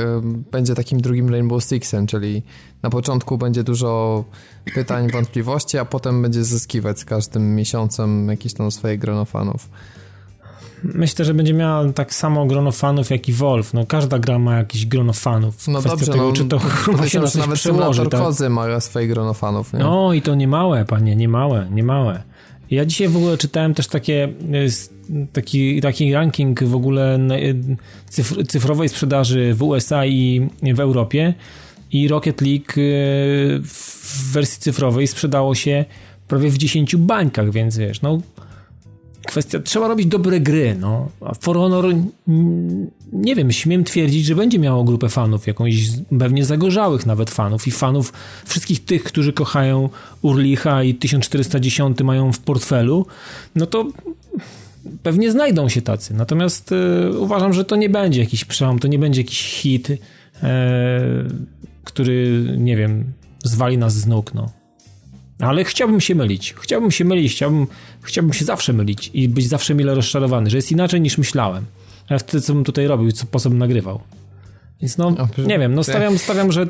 [SPEAKER 1] będzie takim drugim Rainbow Sixem, czyli na początku będzie dużo pytań, *laughs* wątpliwości, a potem będzie zyskiwać z każdym miesiącem jakieś tam swoje grono fanów.
[SPEAKER 3] Myślę, że będzie miała tak samo grono fanów jak i Wolf. No, każda gra ma jakiś grono fanów.
[SPEAKER 1] No Kwestia dobrze, tego, no, czy to chyba się na nawet przełoży. Tak? Kozy ma swoje grono fanów. Nie?
[SPEAKER 3] No i to nie małe, panie, nie małe, nie małe. Ja dzisiaj w ogóle czytałem też takie, e, taki, taki ranking w ogóle cyfr, cyfrowej sprzedaży w USA i w Europie. I Rocket League e, w wersji cyfrowej sprzedało się prawie w 10 bańkach, więc wiesz, no kwestia, trzeba robić dobre gry, no. A For Honor, nie wiem, śmiem twierdzić, że będzie miało grupę fanów, jakąś pewnie zagorzałych nawet fanów i fanów wszystkich tych, którzy kochają Urlicha i 1410 mają w portfelu, no to pewnie znajdą się tacy. Natomiast y, uważam, że to nie będzie jakiś przełom, to nie będzie jakiś hit, y, który, nie wiem, zwali nas z nóg, no. Ale chciałbym się mylić. Chciałbym się mylić, chciałbym, chciałbym się zawsze mylić i być zawsze mile rozczarowany, że jest inaczej niż myślałem. A wtedy co bym tutaj robił, co, po co bym nagrywał. Więc no, nie wiem, no stawiam, stawiam, że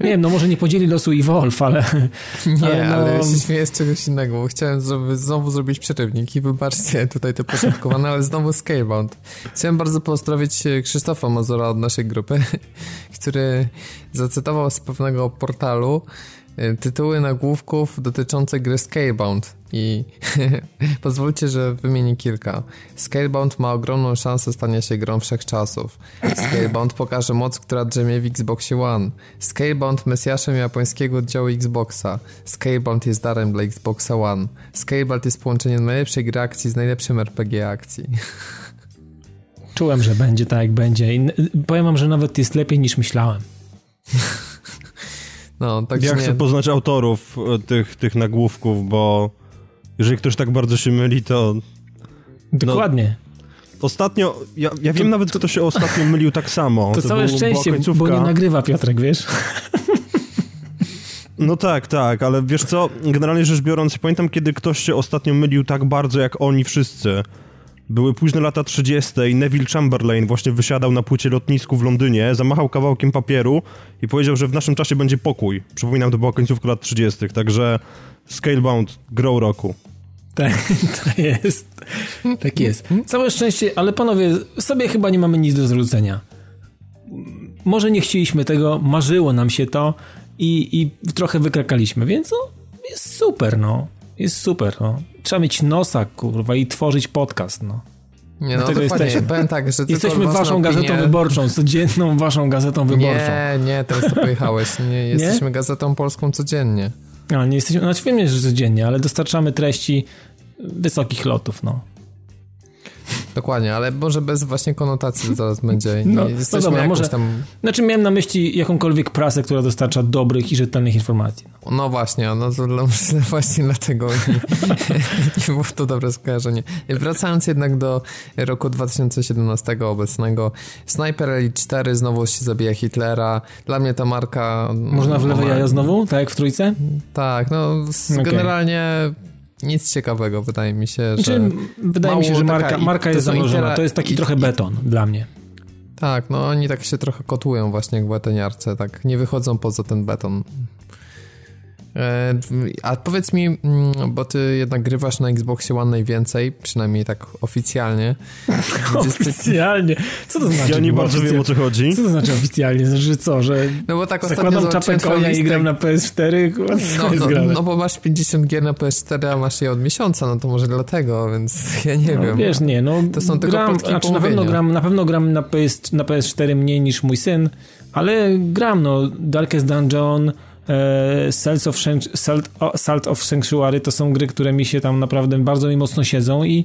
[SPEAKER 3] nie wiem, no może nie podzieli losu i Wolf, ale... *laughs*
[SPEAKER 1] Nie, ale, no... ale się śmieję z czegoś innego, bo chciałem znowu zrobić przerywnik i wybaczcie tutaj te początkowane, ale znowu Scalebound. Chciałem bardzo pozdrowić e, Krzysztofa Mazura od naszej grupy, *laughs* który zacytował z pewnego portalu, tytuły nagłówków dotyczące gry Scalebound i *laughs* pozwólcie, że wymienię kilka. Scalebound ma ogromną szansę stania się grą wszechczasów. Scalebound pokaże moc, która drzemie w Xboxie One. Scalebound mesjaszem japońskiego oddziału Xboxa. Scalebound jest darem dla Xboxa One. Scalebound jest połączeniem najlepszej gry akcji z najlepszym RPG akcji.
[SPEAKER 3] Czułem, że będzie tak jak będzie i powiem wam, że nawet jest lepiej niż myślałem. *laughs*
[SPEAKER 2] No, tak ja chcę poznać autorów e, tych, tych nagłówków, bo jeżeli ktoś tak bardzo się myli, to...
[SPEAKER 3] Dokładnie.
[SPEAKER 2] No, ostatnio, ja, ja wiem to, nawet, kto się ostatnio mylił tak samo.
[SPEAKER 3] To, to całe był, szczęście, bo nie nagrywa Piotrek, wiesz? *laughs*
[SPEAKER 2] No tak, tak, ale wiesz co, generalnie rzecz biorąc, pamiętam, kiedy ktoś się ostatnio mylił tak bardzo, jak oni wszyscy. Były późne lata 30. i Neville Chamberlain właśnie wysiadał na płycie lotnisku w Londynie, zamachał kawałkiem papieru i powiedział, że w naszym czasie będzie pokój. Przypominam, to była końcówka lat 30., także Scalebound, grow roku.
[SPEAKER 3] Tak, *laughs* to jest. Tak jest. Całe szczęście, ale panowie, sobie chyba nie mamy nic do zwrócenia. Może nie chcieliśmy tego, marzyło nam się to i, i trochę wykrakaliśmy, więc no, jest super, no. Jest super, no trzeba mieć nosa, kurwa, i tworzyć podcast, no.
[SPEAKER 1] Nie, no Dlatego jesteśmy. Powiem tak, że
[SPEAKER 3] jesteśmy waszą opinie... gazetą wyborczą, codzienną waszą gazetą wyborczą.
[SPEAKER 1] Nie, nie, teraz to pojechałeś. Nie, *laughs* jesteśmy nie? gazetą polską codziennie.
[SPEAKER 3] No, nie jesteśmy, znaczy wiem, że codziennie, ale dostarczamy treści wysokich lotów, no.
[SPEAKER 1] Dokładnie, ale może bez właśnie konotacji zaraz będzie. *laughs* No, no dobra, może. Tam...
[SPEAKER 3] Znaczy miałem na myśli jakąkolwiek prasę, która dostarcza dobrych i rzetelnych informacji.
[SPEAKER 1] No, no właśnie, no to *laughs* właśnie dlatego nie, *laughs* nie było to dobre skojarzenie. Wracając jednak do roku 2017 obecnego, Sniper Elite 4 znowu się zabija Hitlera. Dla mnie ta marka...
[SPEAKER 3] Można w lewe jaja znowu? Tak jak w trójce?
[SPEAKER 1] Tak, no okay. generalnie nic ciekawego, wydaje mi się, że...
[SPEAKER 3] Znaczy, wydaje mi się, że marka, marka jest
[SPEAKER 1] intera-
[SPEAKER 3] To jest taki
[SPEAKER 1] i-
[SPEAKER 3] trochę
[SPEAKER 1] i-
[SPEAKER 3] beton dla mnie.
[SPEAKER 1] Tak, no oni tak się trochę kotłują właśnie jak betoniarce, tak nie wychodzą poza ten beton. E, a powiedz mi, mm, bo ty jednak grywasz na Xboxie One najwięcej, przynajmniej tak oficjalnie. *laughs*
[SPEAKER 3] Oficjalnie. Co to znaczy?
[SPEAKER 2] Ja nie bardzo wiem o co chodzi.
[SPEAKER 3] Co to znaczy oficjalnie? Znaczy, że co, że
[SPEAKER 1] No bo tak ostatnio
[SPEAKER 3] zakładam czapę konia i gram na PS4? Kurwa, co
[SPEAKER 1] No,
[SPEAKER 3] jest
[SPEAKER 1] no, no bo masz 50 gier na PS4, a masz je od miesiąca, no to może dlatego, więc *laughs* ja nie
[SPEAKER 3] No,
[SPEAKER 1] wiem.
[SPEAKER 3] wiesz, nie, no
[SPEAKER 1] To są tylko
[SPEAKER 3] gram,
[SPEAKER 1] plotki i
[SPEAKER 3] znaczy, na pewno gram, na pewno gram na, PS, na PS4 mniej niż mój syn, ale gram, no, Darkest Dungeon, Salt of, Salt, of Sanctuary to są gry, które mi się tam naprawdę bardzo mi mocno siedzą i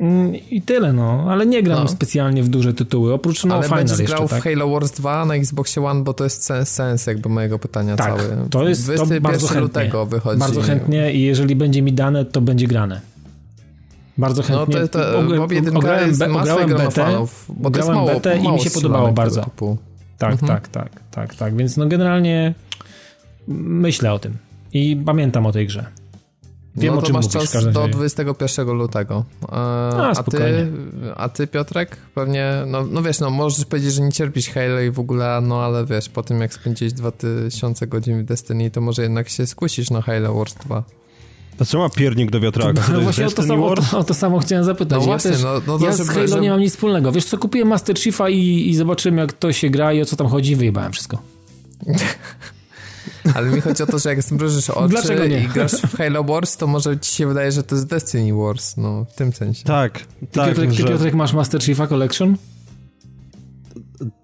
[SPEAKER 3] mm, i tyle, no, ale nie gram
[SPEAKER 1] No.
[SPEAKER 3] specjalnie w duże tytuły, oprócz no
[SPEAKER 1] Ale
[SPEAKER 3] Final
[SPEAKER 1] będziesz
[SPEAKER 3] jeszcze,
[SPEAKER 1] grał
[SPEAKER 3] tak?
[SPEAKER 1] w Halo Wars 2 na Xboxie One, bo to jest sens, sens jakby mojego pytania
[SPEAKER 3] Tak,
[SPEAKER 1] cały.
[SPEAKER 3] to jest to
[SPEAKER 1] 21
[SPEAKER 3] bardzo chętnie.
[SPEAKER 1] lutego wychodzi.
[SPEAKER 3] Bardzo chętnie i jeżeli będzie mi dane, to będzie grane. Bardzo
[SPEAKER 1] No
[SPEAKER 3] chętnie.
[SPEAKER 1] to, to 1
[SPEAKER 3] ograłem
[SPEAKER 1] jest
[SPEAKER 3] ograłem betę,
[SPEAKER 1] fanów, bo to mało,
[SPEAKER 3] betę i mi się podobało bardzo.
[SPEAKER 1] typu.
[SPEAKER 3] Tak,
[SPEAKER 1] Mhm.
[SPEAKER 3] tak, tak, tak, tak. Więc no generalnie myślę o tym i pamiętam o tej grze. Wiem
[SPEAKER 1] no
[SPEAKER 3] o
[SPEAKER 1] to
[SPEAKER 3] czym
[SPEAKER 1] masz
[SPEAKER 3] mówisz
[SPEAKER 1] czas do
[SPEAKER 3] razie.
[SPEAKER 1] 21 lutego. E, a, ty,
[SPEAKER 3] spokojnie.
[SPEAKER 1] a ty, Piotrek, pewnie, no, no wiesz, no możesz powiedzieć, że nie cierpisz Halo i w ogóle, no ale wiesz, po tym jak spędziłeś 2000 godzin w Destiny, to może jednak się skusisz na Halo Wars 2.
[SPEAKER 2] A co ma piernik do wiatraka? To
[SPEAKER 3] No
[SPEAKER 2] jest
[SPEAKER 3] właśnie o to, samo, o, to, o to samo chciałem zapytać.
[SPEAKER 1] No
[SPEAKER 3] ja
[SPEAKER 1] właśnie,
[SPEAKER 3] też,
[SPEAKER 1] no- no to
[SPEAKER 3] ja z Halo nie mam nic wspólnego. Wiesz co, kupiłem Master Chiefa i, i zobaczyłem jak to się gra i o co tam chodzi i wyjebałem wszystko. *laughs*
[SPEAKER 1] Ale mi chodzi o to, że jak zmrużysz oczy
[SPEAKER 3] Dlaczego nie?
[SPEAKER 1] i grasz w Halo Wars, to może ci się wydaje, że to jest Destiny Wars, no w tym sensie.
[SPEAKER 2] Tak,
[SPEAKER 3] Ty,
[SPEAKER 2] tak,
[SPEAKER 3] Piotrek, ty
[SPEAKER 2] że...
[SPEAKER 3] Piotrek masz Master Chiefa Collection?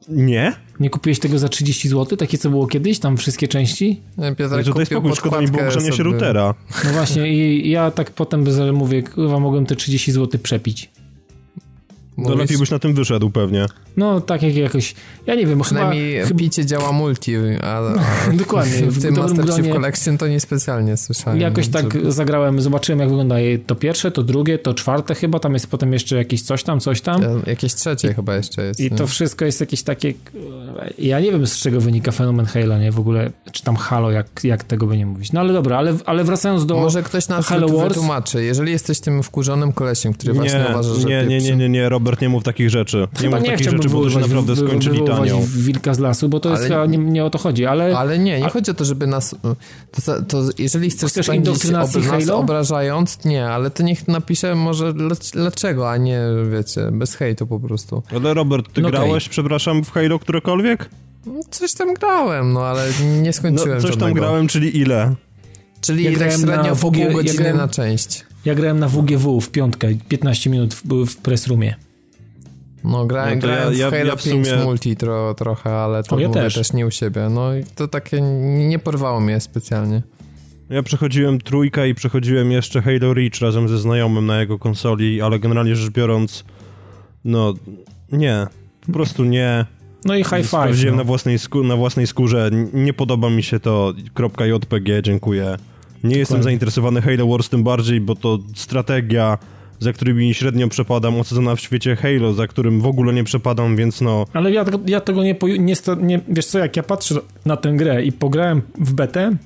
[SPEAKER 2] Nie?
[SPEAKER 3] Nie kupiłeś tego za 30 zł? Takie co było kiedyś? Tam wszystkie części?
[SPEAKER 1] Piotrek
[SPEAKER 2] Także to jest
[SPEAKER 1] kupił
[SPEAKER 2] spokój, szkoda mi było
[SPEAKER 1] sobie.
[SPEAKER 2] routera.
[SPEAKER 3] No właśnie i ja tak potem mówię, kurwa mogłem te 30 zł przepić.
[SPEAKER 2] To
[SPEAKER 1] Mówisz,
[SPEAKER 2] lepiej byś na tym wyszedł pewnie.
[SPEAKER 3] No tak jak jakoś, ja nie wiem, chyba,
[SPEAKER 1] Przynajmniej
[SPEAKER 3] chyba
[SPEAKER 1] picie działa multi, a, a *laughs*
[SPEAKER 3] dokładnie,
[SPEAKER 1] w tym
[SPEAKER 3] dobrym
[SPEAKER 1] Master Chief
[SPEAKER 3] gronie-
[SPEAKER 1] Collection to niespecjalnie słyszałem.
[SPEAKER 3] jakoś tak
[SPEAKER 1] żeby-
[SPEAKER 3] zagrałem, zobaczyłem jak wygląda to pierwsze, to drugie, to czwarte chyba, tam jest potem jeszcze jakieś coś tam, coś tam.
[SPEAKER 1] E, Jakieś trzecie chyba jeszcze jest.
[SPEAKER 3] I
[SPEAKER 1] nie?
[SPEAKER 3] to wszystko jest jakieś takie. Ja nie wiem, z czego wynika fenomen Halo, nie w ogóle, czy tam Halo, jak, jak tego by nie mówić. No ale dobra, ale, ale wracając do.
[SPEAKER 1] Może ktoś nas
[SPEAKER 3] Halo Wars?
[SPEAKER 1] wytłumaczy. Jeżeli jesteś tym wkurzonym kolesiem, który właśnie
[SPEAKER 2] Nie,
[SPEAKER 1] uważa, że
[SPEAKER 2] nie, nie, nie, nie, nie, Robert, nie mów takich rzeczy. Nie mów
[SPEAKER 3] nie
[SPEAKER 2] takich rzeczy, bo to naprawdę skończyli tanio.
[SPEAKER 3] wilka z lasu, bo to jest
[SPEAKER 1] Ale-
[SPEAKER 3] chyba nie, nie o to chodzi, ale.
[SPEAKER 1] Ale nie, nie chodzi o to, żeby nas... To, to jeżeli chcesz,
[SPEAKER 3] Chcesz
[SPEAKER 1] spędzić
[SPEAKER 3] indoktrynacji
[SPEAKER 1] ob, nas obrażając, nie, ale to niech napisze może dlac- dlaczego, a nie, wiecie, bez hejtu po prostu.
[SPEAKER 2] Ale Robert, ty
[SPEAKER 3] No
[SPEAKER 2] grałeś, przepraszam, w Halo którekolwiek?
[SPEAKER 1] Coś tam grałem, no ale nie
[SPEAKER 2] No,
[SPEAKER 1] skończyłem
[SPEAKER 2] coś tam
[SPEAKER 1] żadnego.
[SPEAKER 2] grałem, czyli ile?
[SPEAKER 1] Czyli
[SPEAKER 3] Ja
[SPEAKER 1] tak
[SPEAKER 3] grałem
[SPEAKER 1] średnio
[SPEAKER 3] WG
[SPEAKER 1] pół
[SPEAKER 3] ja
[SPEAKER 1] godziny
[SPEAKER 3] grałem-
[SPEAKER 1] na część.
[SPEAKER 3] Ja grałem na WGW w piątkę, 15 minut w, w press roomie.
[SPEAKER 1] No, grałem,
[SPEAKER 2] No ja-
[SPEAKER 1] grałem
[SPEAKER 2] ja-
[SPEAKER 1] w Halo
[SPEAKER 2] ja w
[SPEAKER 1] 5
[SPEAKER 2] sumie-
[SPEAKER 1] multi tro, trochę, ale to
[SPEAKER 3] O, ja
[SPEAKER 1] mówię
[SPEAKER 3] też.
[SPEAKER 1] też. nie u siebie. No i to takie nie porwało mnie specjalnie.
[SPEAKER 2] Ja przechodziłem trójkę i przechodziłem jeszcze Halo Reach razem ze znajomym na jego konsoli, ale generalnie rzecz biorąc, no nie, po prostu nie.
[SPEAKER 3] No i high five.
[SPEAKER 2] Sprawdziłem
[SPEAKER 3] No.
[SPEAKER 2] na, własnej na własnej skórze, nie podoba mi się to, kropka JPG, dziękuję. Nie jestem zainteresowany Halo Wars tym bardziej, bo to strategia, za którymi średnio przepadam, osadzona w świecie Halo, za którym w ogóle nie przepadam, więc no...
[SPEAKER 3] Ale ja, tego- ja tego nie, nie, nie... Wiesz co, jak ja patrzę na tę grę i pograłem w betę,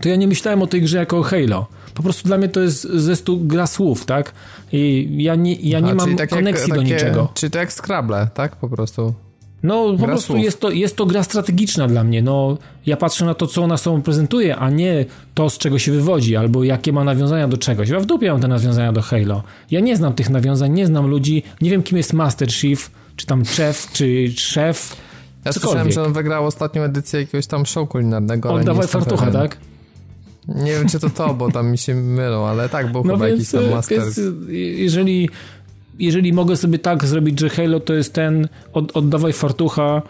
[SPEAKER 3] to ja nie myślałem o tej grze jako o Halo. Po prostu dla mnie to jest zestaw gra słów, tak? I ja nie, ja nie
[SPEAKER 1] A,
[SPEAKER 3] mam
[SPEAKER 1] tak jak-
[SPEAKER 3] koneksji do
[SPEAKER 1] takie-
[SPEAKER 3] niczego.
[SPEAKER 1] Czyli to jak Scrabble, tak? Po prostu.
[SPEAKER 3] No po
[SPEAKER 1] Gra
[SPEAKER 3] prostu
[SPEAKER 1] słów.
[SPEAKER 3] jest to, jest to gra strategiczna dla mnie. No, ja patrzę na to, co ona sobą prezentuje, a nie to, z czego się wywodzi, albo jakie ma nawiązania do czegoś. Ja w dupie mam te nawiązania do Halo. Ja nie znam tych nawiązań, nie znam ludzi, nie wiem kim jest Master Chief, czy tam Chef, czy Szef.
[SPEAKER 1] Ja
[SPEAKER 3] Cokolwiek.
[SPEAKER 1] słyszałem, że on wygrał ostatnią edycję jakiegoś tam show kulinarnego,
[SPEAKER 3] Oddawaj fartucha, tak?
[SPEAKER 1] Nie wiem, czy to to, bo tam mi się mylą, ale tak, był
[SPEAKER 3] No
[SPEAKER 1] chyba jakiś
[SPEAKER 3] więc,
[SPEAKER 1] tam
[SPEAKER 3] e,
[SPEAKER 1] master.
[SPEAKER 3] więc e, jeżeli, jeżeli mogę sobie tak zrobić, że Halo to jest ten od, oddawaj fartucha,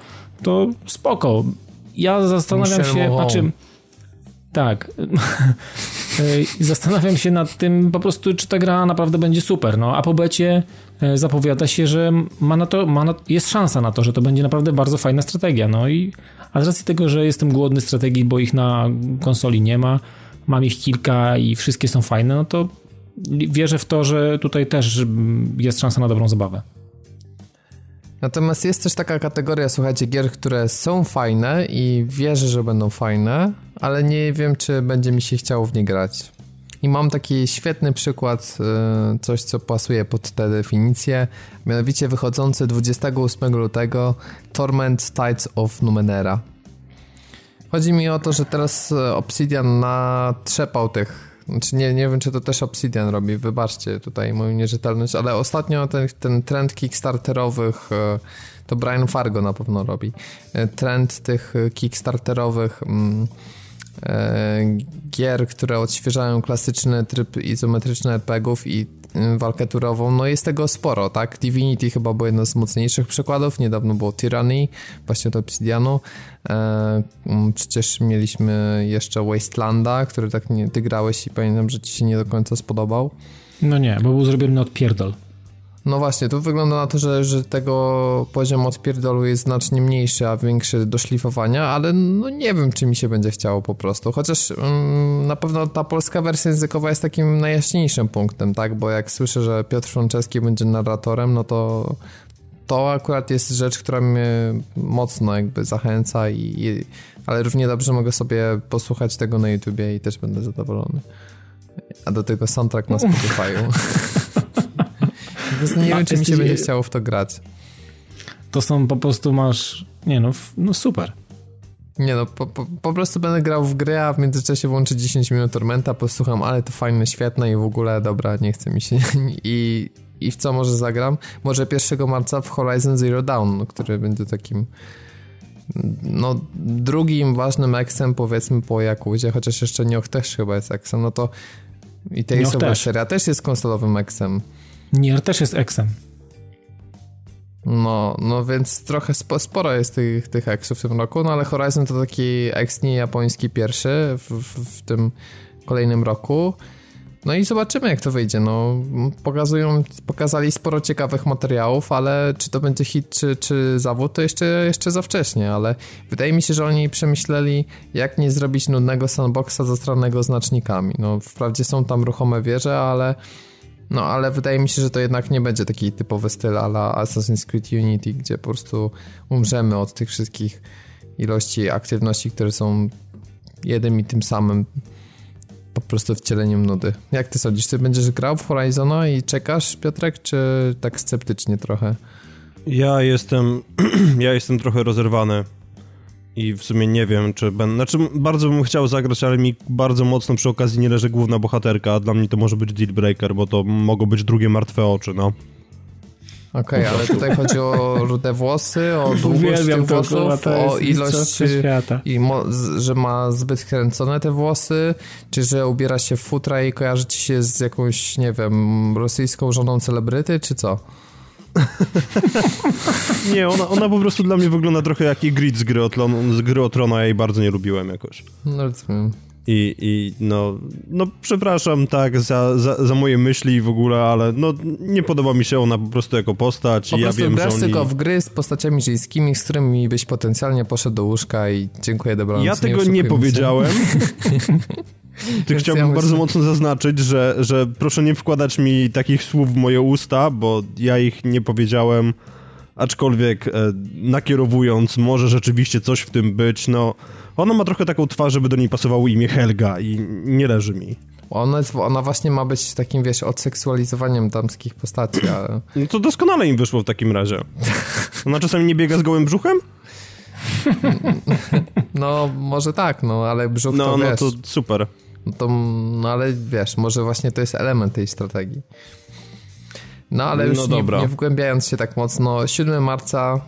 [SPEAKER 3] to spoko. Ja zastanawiam się, znaczy tak, *laughs* zastanawiam się nad tym po prostu, czy ta gra naprawdę będzie super, no, a po becie e, zapowiada się, że ma na to, ma na, jest szansa na to, że to będzie naprawdę bardzo fajna strategia, no i a z racji tego, że jestem głodny strategii, bo ich na konsoli nie ma, mam ich kilka i wszystkie są fajne, no to wierzę w to, że tutaj też jest szansa na dobrą zabawę.
[SPEAKER 1] Natomiast jest też taka kategoria, słuchajcie, gier, które są fajne i wierzę, że będą fajne, ale nie wiem, czy będzie mi się chciało w nie grać. I mam taki świetny przykład, e, coś co pasuje pod tę definicję, mianowicie wychodzący 28 lutego Torment Tides of Numenera. Chodzi mi o to, że teraz e, Obsidian natrzepał tych znaczy nie, nie wiem, czy to też Obsidian robi, wybaczcie tutaj moją nierzetelność, ale ostatnio ten, ten trend kickstarterowych, e, to Brian Fargo na pewno robi, e, trend tych kickstarterowych mm, gier, które odświeżają klasyczny tryb izometryczny RPGów i walkę turową, no jest tego sporo, tak? Divinity chyba było jedno z mocniejszych przykładów, niedawno było Tyranny, właśnie od Obsidianu, e, mm, przecież mieliśmy jeszcze Wastelanda, który tak nie, ty grałeś i pamiętam, że ci się nie do końca spodobał.
[SPEAKER 3] No nie, bo był zrobiony od pierdol.
[SPEAKER 1] No właśnie, tu wygląda na to, że, że tego poziom odpierdolu jest znacznie mniejszy, a większy do szlifowania, ale no nie wiem, czy mi się będzie chciało po prostu. Chociaż mm, na pewno ta polska wersja językowa jest takim najjaśniejszym punktem, tak? Bo jak słyszę, że Piotr Franceski będzie narratorem, no to to akurat jest rzecz, która mnie mocno jakby zachęca i, i ale równie dobrze mogę sobie posłuchać tego na YouTubie i też będę zadowolony. A do tego soundtrack na Spotify'u. *laughs* nie wiem, czy mi się będzie chciało w to grać.
[SPEAKER 3] To są po prostu masz. Nie no, no super.
[SPEAKER 1] Nie no, po, po, po, prostu będę grał w grę, a w międzyczasie włączę 10 minut Tormenta, posłucham, ale to fajne, świetne i w ogóle dobra, nie chce mi się. *laughs* I, i w co może zagram? Może 1 marca w Horizon Zero Dawn, który będzie takim no drugim ważnym eksem powiedzmy po Jakuzie, chociaż jeszcze Nioh też chyba jest eksem, no to i tej seria też jest konsolowym eksem.
[SPEAKER 3] Nier też jest eksem.
[SPEAKER 1] No, no więc trochę spo, sporo jest tych, tych eksów w tym roku, no ale Horizon to taki eks nie japoński pierwszy w, w, w, tym kolejnym roku. No i zobaczymy jak to wyjdzie, no pokazują, pokazali sporo ciekawych materiałów, ale czy to będzie hit czy, czy zawód to jeszcze, jeszcze za wcześnie, ale wydaje mi się, że oni przemyśleli jak nie zrobić nudnego sandboxa zastranego znacznikami. No wprawdzie są tam ruchome wieże, ale no ale wydaje mi się, że to jednak nie będzie taki typowy styl ala Assassin's Creed Unity, gdzie po prostu umrzemy od tych wszystkich ilości aktywności, które są jednym i tym samym po prostu wcieleniem nudy. Jak ty sądzisz, ty będziesz grał w Horizona i czekasz, Piotrek, czy tak sceptycznie trochę?
[SPEAKER 2] Ja jestem, *clears throat* ja jestem trochę rozerwany i w sumie nie wiem, czy będę. Znaczy, bardzo bym chciał zagrać, ale mi bardzo mocno przy okazji nie leży główna bohaterka, a dla mnie to może być deal breaker, bo to mogą być drugie martwe oczy, no.
[SPEAKER 1] Okej, okay, ale tutaj chodzi o rude włosy, o *laughs* długość tych włosów, o ilość, i że ma zbyt kręcone te włosy, czy że ubiera się w futra i kojarzy ci się z jakąś, nie wiem, rosyjską żoną celebryty, czy co? *laughs*
[SPEAKER 2] nie, ona, ona po prostu dla mnie wygląda trochę jak Ygritte z gry, o z gry o Trona, ja jej bardzo nie lubiłem jakoś.
[SPEAKER 1] No, rozumiem.
[SPEAKER 2] I, I no, no przepraszam tak za, za, za, moje myśli w ogóle, ale no nie podoba mi się ona po prostu jako postać.
[SPEAKER 1] Po
[SPEAKER 2] ja
[SPEAKER 1] prostu
[SPEAKER 2] wiem,
[SPEAKER 1] grasz
[SPEAKER 2] że
[SPEAKER 1] oni... tylko w gry z postaciami żeńskimi, z którymi byś potencjalnie poszedł do łóżka i dziękuję dobranoc.
[SPEAKER 2] Ja tego nie, nie powiedziałem. *laughs* *laughs* Ty chciałbym ja bardzo mocno zaznaczyć, że, że proszę nie wkładać mi takich słów w moje usta, bo ja ich nie powiedziałem, aczkolwiek e, nakierowując, może rzeczywiście coś w tym być, no ona ma trochę taką twarz, żeby do niej pasowało imię Helga i nie leży mi.
[SPEAKER 1] Ona, jest, ona właśnie ma być takim, wiesz, odseksualizowaniem damskich postaci, ale... *clears throat*
[SPEAKER 2] No to doskonale im wyszło w takim razie. Ona czasami nie biega z gołym brzuchem?
[SPEAKER 1] No, może tak, no, ale brzuch
[SPEAKER 2] no,
[SPEAKER 1] to,
[SPEAKER 2] no
[SPEAKER 1] wiesz...
[SPEAKER 2] No to super.
[SPEAKER 1] No to, no ale wiesz, może właśnie to jest element tej strategii. No ale już no nie, nie, wgłębiając się tak mocno, 7 marca,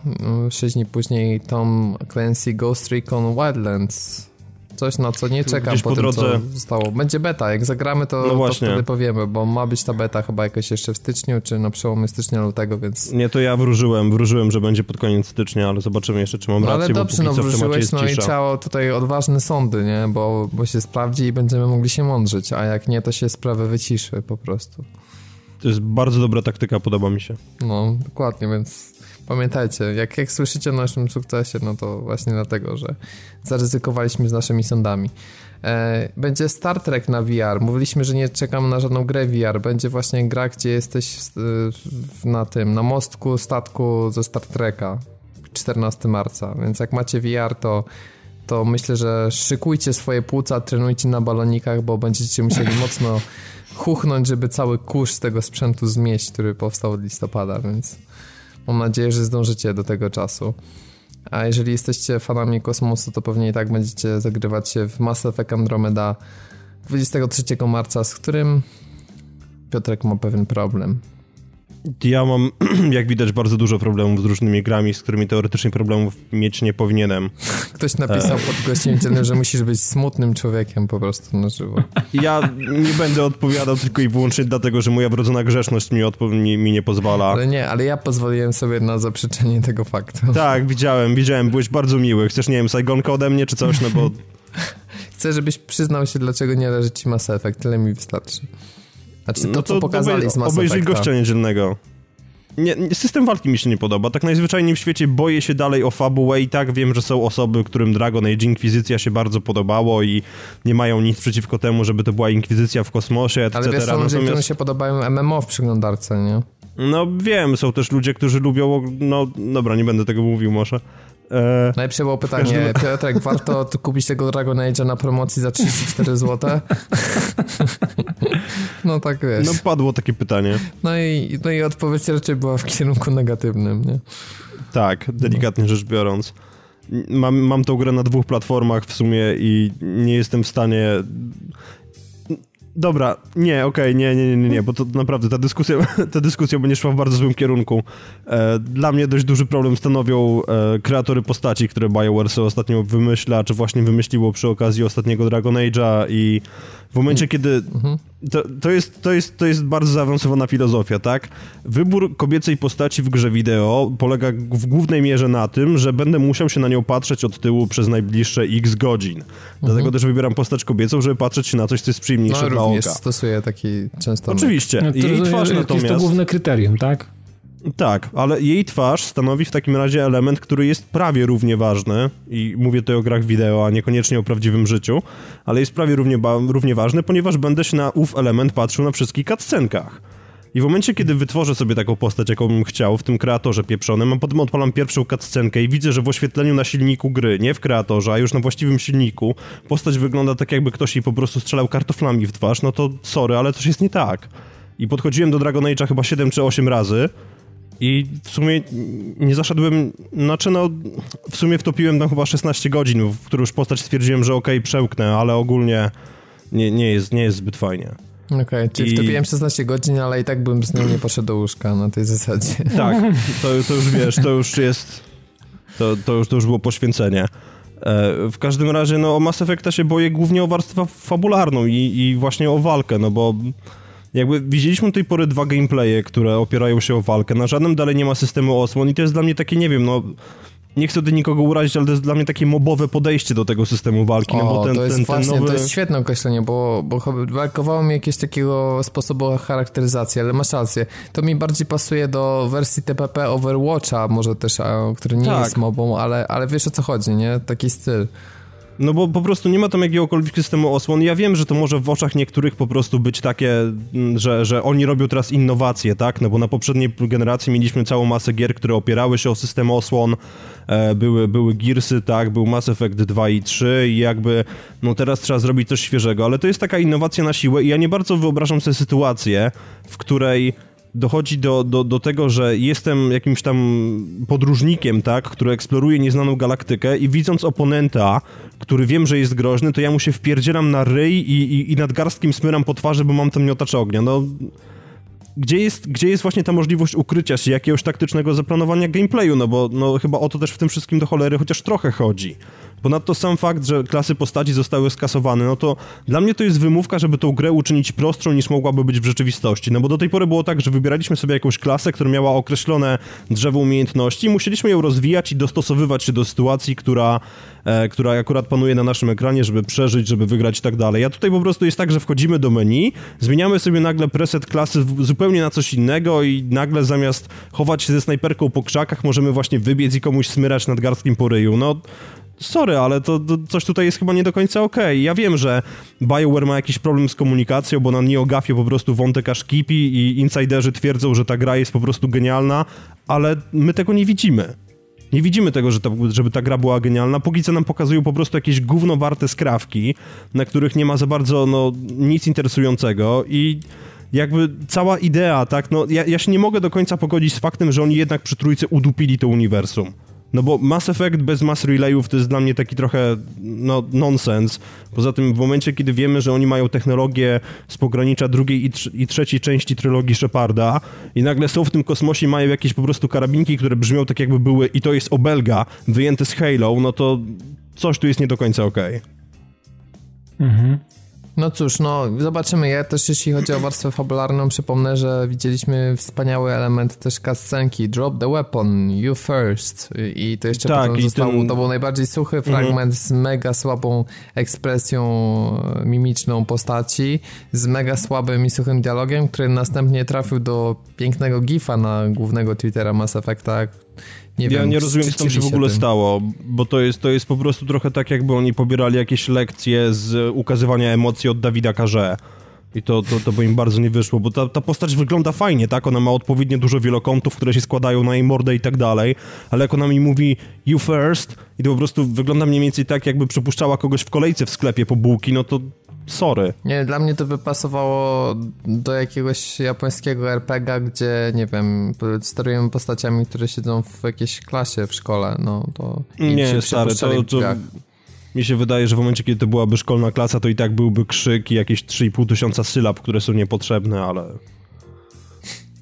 [SPEAKER 1] 6 mm, dni później Tom Clancy Ghost Recon Wildlands. Coś na co nie czekam Gdzieś po, po drodze... tym, co zostało. Będzie beta, jak zagramy to, no to wtedy powiemy, bo ma być ta beta chyba jakoś jeszcze w styczniu, czy na przełomie stycznia lutego, więc...
[SPEAKER 2] Nie, to ja wróżyłem, wróżyłem, że będzie pod koniec stycznia, ale zobaczymy jeszcze, czy mam no, rację,
[SPEAKER 1] ale dobrze, no wróżyłeś, no i trzeba tutaj odważne sądy, nie, bo, bo się sprawdzi i będziemy mogli się mądrzyć, a jak nie, to się sprawę wyciszy po prostu.
[SPEAKER 2] To jest bardzo dobra taktyka, podoba mi się.
[SPEAKER 1] No, dokładnie, więc pamiętajcie, jak, jak słyszycie o naszym sukcesie, no to właśnie dlatego, że zaryzykowaliśmy z naszymi sądami. E, będzie Star Trek na VR. Mówiliśmy, że nie czekamy na żadną grę VR. Będzie właśnie gra, gdzie jesteś na tym, na mostku statku ze Star Treka. 14 marca, więc jak macie VR, to to myślę, że szykujcie swoje płuca, trenujcie na balonikach, bo będziecie musieli *laughs* mocno chuchnąć, żeby cały kurz tego sprzętu zmieść, który powstał od listopada, więc mam nadzieję, że zdążycie do tego czasu. A jeżeli jesteście fanami kosmosu, to pewnie i tak będziecie zagrywać się w Mass Effect Andromeda 23 marca, z którym Piotrek ma pewien problem.
[SPEAKER 2] Ja mam, *clears throat* jak widać, bardzo dużo problemów z różnymi grami, z którymi teoretycznie problemów mieć nie powinienem. *laughs*
[SPEAKER 1] Ktoś napisał pod gościem że musisz być smutnym człowiekiem po prostu na żywo. *laughs*
[SPEAKER 2] Ja nie będę odpowiadał tylko i wyłącznie dlatego, że moja wrodzona grzeszność mi, mi, mi nie pozwala.
[SPEAKER 1] Ale nie, ale ja pozwoliłem sobie na zaprzeczenie tego faktu.
[SPEAKER 2] Tak, widziałem, widziałem, byłeś bardzo miły. Chcesz, nie wiem, Saigonka ode mnie czy coś, no bo... *laughs*
[SPEAKER 1] Chcę, żebyś przyznał się, dlaczego nie leży ci Mass Effect, tyle mi wystarczy. Znaczy to, no to co pokazali obej, z Mass
[SPEAKER 2] Obejrzyj gościa niedzielnego. Nie, system walki mi się nie podoba. Tak najzwyczajniej w świecie boję się dalej o fabułę i tak wiem, że są osoby, którym Dragon Age Inkwizycja się bardzo podobało i nie mają nic przeciwko temu, żeby to była Inkwizycja w kosmosie, etc.
[SPEAKER 1] Ale wiesz, są ludzie, którym się podobają MMO w przeglądarce, nie?
[SPEAKER 2] No wiem, są też ludzie, którzy lubią, no dobra, nie będę tego mówił może,
[SPEAKER 1] E, Najlepsze było pytanie, każdym... Piotrek, warto kupić tego Dragon Age'a na promocji za 34 zł? no tak wiesz.
[SPEAKER 2] No padło takie pytanie.
[SPEAKER 1] No i, no i odpowiedź raczej była w kierunku negatywnym, nie?
[SPEAKER 2] Tak, delikatnie no. rzecz biorąc. Mam, mam tą grę na dwóch platformach w sumie i nie jestem w stanie Dobra, nie, okej, okay, nie, nie, nie, nie, bo to naprawdę ta dyskusja, *laughs* ta dyskusja będzie szła w bardzo złym kierunku. E, dla mnie dość duży problem stanowią e, kreatory postaci, które BioWare sobie ostatnio wymyśla, czy właśnie wymyśliło przy okazji ostatniego Dragon Age'a i w momencie, kiedy... Mhm. To, to, jest, to, jest, to jest bardzo zaawansowana filozofia, tak? Wybór kobiecej postaci w grze wideo polega w głównej mierze na tym, że będę musiał się na nią patrzeć od tyłu przez najbliższe x godzin. Dlatego mhm. też wybieram postać kobiecą, żeby patrzeć się na coś, co jest przyjemniejsze no, dla
[SPEAKER 1] oka. stosuję taki często...
[SPEAKER 2] Oczywiście.
[SPEAKER 3] No, Jej twarz natomiast... Jest to główne kryterium, tak?
[SPEAKER 2] Tak, ale jej twarz stanowi w takim razie element, który jest prawie równie ważny i mówię tutaj o grach wideo, a niekoniecznie o prawdziwym życiu, ale jest prawie równie, równie ważny, ponieważ będę się na ów element patrzył na wszystkich cutscenkach. I w momencie, kiedy wytworzę sobie taką postać, jaką bym chciał, w tym kreatorze pieprzonym, a potem odpalam pierwszą cutscenkę i widzę, że w oświetleniu na silniku gry, nie w kreatorze, a już na właściwym silniku, postać wygląda tak, jakby ktoś jej po prostu strzelał kartoflami w twarz, no to sorry, ale coś jest nie tak. I podchodziłem do Dragon Age'a chyba 7 czy 8 razy, i w sumie nie zaszedłem, znaczy no, w sumie wtopiłem tam chyba 16 godzin, w których już postać stwierdziłem, że okej, okay, przełknę, ale ogólnie nie, nie, jest, nie jest zbyt fajnie.
[SPEAKER 1] Okej, okay, czyli I... wtopiłem 16 godzin, ale i tak bym z nią nie poszedł do łóżka na tej zasadzie. *laughs*
[SPEAKER 2] Tak, to, to już wiesz, to już jest, to, to, już, to już było poświęcenie. E, w każdym razie, no, o Mass Effecta się boję głównie o warstwę fabularną i, i właśnie o walkę, no bo jakby widzieliśmy do tej pory dwa gameplaye, które opierają się o walkę. Na żadnym dalej nie ma systemu osłon i to jest dla mnie takie, nie wiem, no nie chcę do nikogo urazić, ale to jest dla mnie takie mobowe podejście do tego systemu walki.
[SPEAKER 1] O,
[SPEAKER 2] no bo ten,
[SPEAKER 1] to jest
[SPEAKER 2] ten,
[SPEAKER 1] właśnie,
[SPEAKER 2] ten nowy...
[SPEAKER 1] to jest świetne określenie, bo, bo brakowało mi jakiegoś takiego sposobu charakteryzacji, ale masz rację. To mi bardziej pasuje do wersji TPP Overwatcha, może też, który nie tak. jest mobą, ale, ale wiesz o co chodzi, nie? Taki styl.
[SPEAKER 2] No bo po prostu nie ma tam jakiegokolwiek systemu osłon. Ja wiem, że to może w oczach niektórych po prostu być takie, mm, że, że oni robią teraz innowacje, tak? No bo na poprzedniej generacji mieliśmy całą masę gier, które opierały się o system osłon. E, były, były Gearsy, tak? Był Mass Effect 2 i 3 i jakby, no teraz trzeba zrobić coś świeżego. Ale to jest taka innowacja na siłę i ja nie bardzo wyobrażam sobie sytuację, w której dochodzi do, do, do tego, że jestem jakimś tam podróżnikiem, tak, który eksploruje nieznaną galaktykę i widząc oponenta, który wiem, że jest groźny, to ja mu się wpierdzielam na ryj i, i, i nadgarstkiem smyram po twarzy, bo mam tam miotacz ognia. No, gdzie jest, gdzie jest właśnie ta możliwość ukrycia się, jakiegoś taktycznego zaplanowania gameplayu, no bo no, chyba o to też w tym wszystkim do cholery chociaż trochę chodzi. Ponadto sam fakt, że klasy postaci zostały skasowane, no to dla mnie to jest wymówka, żeby tą grę uczynić prostszą niż mogłaby być w rzeczywistości. No bo do tej pory było tak, że wybieraliśmy sobie jakąś klasę, która miała określone drzewo umiejętności musieliśmy ją rozwijać i dostosowywać się do sytuacji, która, e, która akurat panuje na naszym ekranie, żeby przeżyć, żeby wygrać i tak dalej. A tutaj po prostu jest tak, że wchodzimy do menu, zmieniamy sobie nagle preset klasy zupełnie na coś innego i nagle zamiast chować się ze snajperką po krzakach, możemy właśnie wybiec i komuś smyrać nadgarstkiem po ryju. No sorry, ale to, to, coś tutaj jest chyba nie do końca okej. Okay. Ja wiem, że BioWare ma jakiś problem z komunikacją, bo na NeoGafie po prostu wątek aż kipi i insiderzy twierdzą, że ta gra jest po prostu genialna, ale my tego nie widzimy. Nie widzimy tego, że ta, żeby ta gra była genialna. Póki co nam pokazują po prostu jakieś gówno warte skrawki, na których nie ma za bardzo no, nic interesującego i jakby cała idea, tak, no ja, ja się nie mogę do końca pogodzić z faktem, że oni jednak przy trójce udupili to uniwersum. No bo Mass Effect bez Mass Relayów to jest dla mnie taki trochę no, nonsens. Poza tym w momencie, kiedy wiemy, że oni mają technologię z pogranicza drugiej i, tr i trzeciej części trylogii Sheparda i nagle są w tym kosmosie mają jakieś po prostu karabinki, które brzmią tak jakby były i to jest obelga wyjęte z Halo, no to coś tu jest nie do końca okej.
[SPEAKER 1] Okay. Mhm. No cóż, no zobaczymy. Ja też jeśli chodzi o warstwę fabularną, przypomnę, że widzieliśmy wspaniały element też kascenki. Drop the weapon, you first. I to jeszcze tak, potem zostało, ten... to był najbardziej suchy mhm. fragment z mega słabą ekspresją mimiczną postaci, z mega słabym i suchym dialogiem, który następnie trafił do pięknego gifa na głównego Twittera Mass Effecta,
[SPEAKER 2] nie ja wiem, nie rozumiem, co tam się w ogóle tym. stało, bo to jest, to jest po prostu trochę tak, jakby oni pobierali jakieś lekcje z ukazywania emocji od Dawida Karze. I to, to, to by im bardzo nie wyszło, bo ta, ta postać wygląda fajnie, tak? Ona ma odpowiednio dużo wielokątów, które się składają na jej mordę i tak dalej, ale jak ona mi mówi you first i to po prostu wygląda mniej więcej tak, jakby przepuszczała kogoś w kolejce w sklepie po bułki, no to sorry.
[SPEAKER 1] Nie, dla mnie to by pasowało do jakiegoś japońskiego RPGa, gdzie, nie wiem, sterujemy postaciami, które siedzą w jakiejś klasie w szkole, no to...
[SPEAKER 2] Nie, stary, to, to mi się wydaje, że w momencie, kiedy to byłaby szkolna klasa, to i tak byłby krzyk i jakieś 3,5 tysiąca sylab, które są niepotrzebne, ale...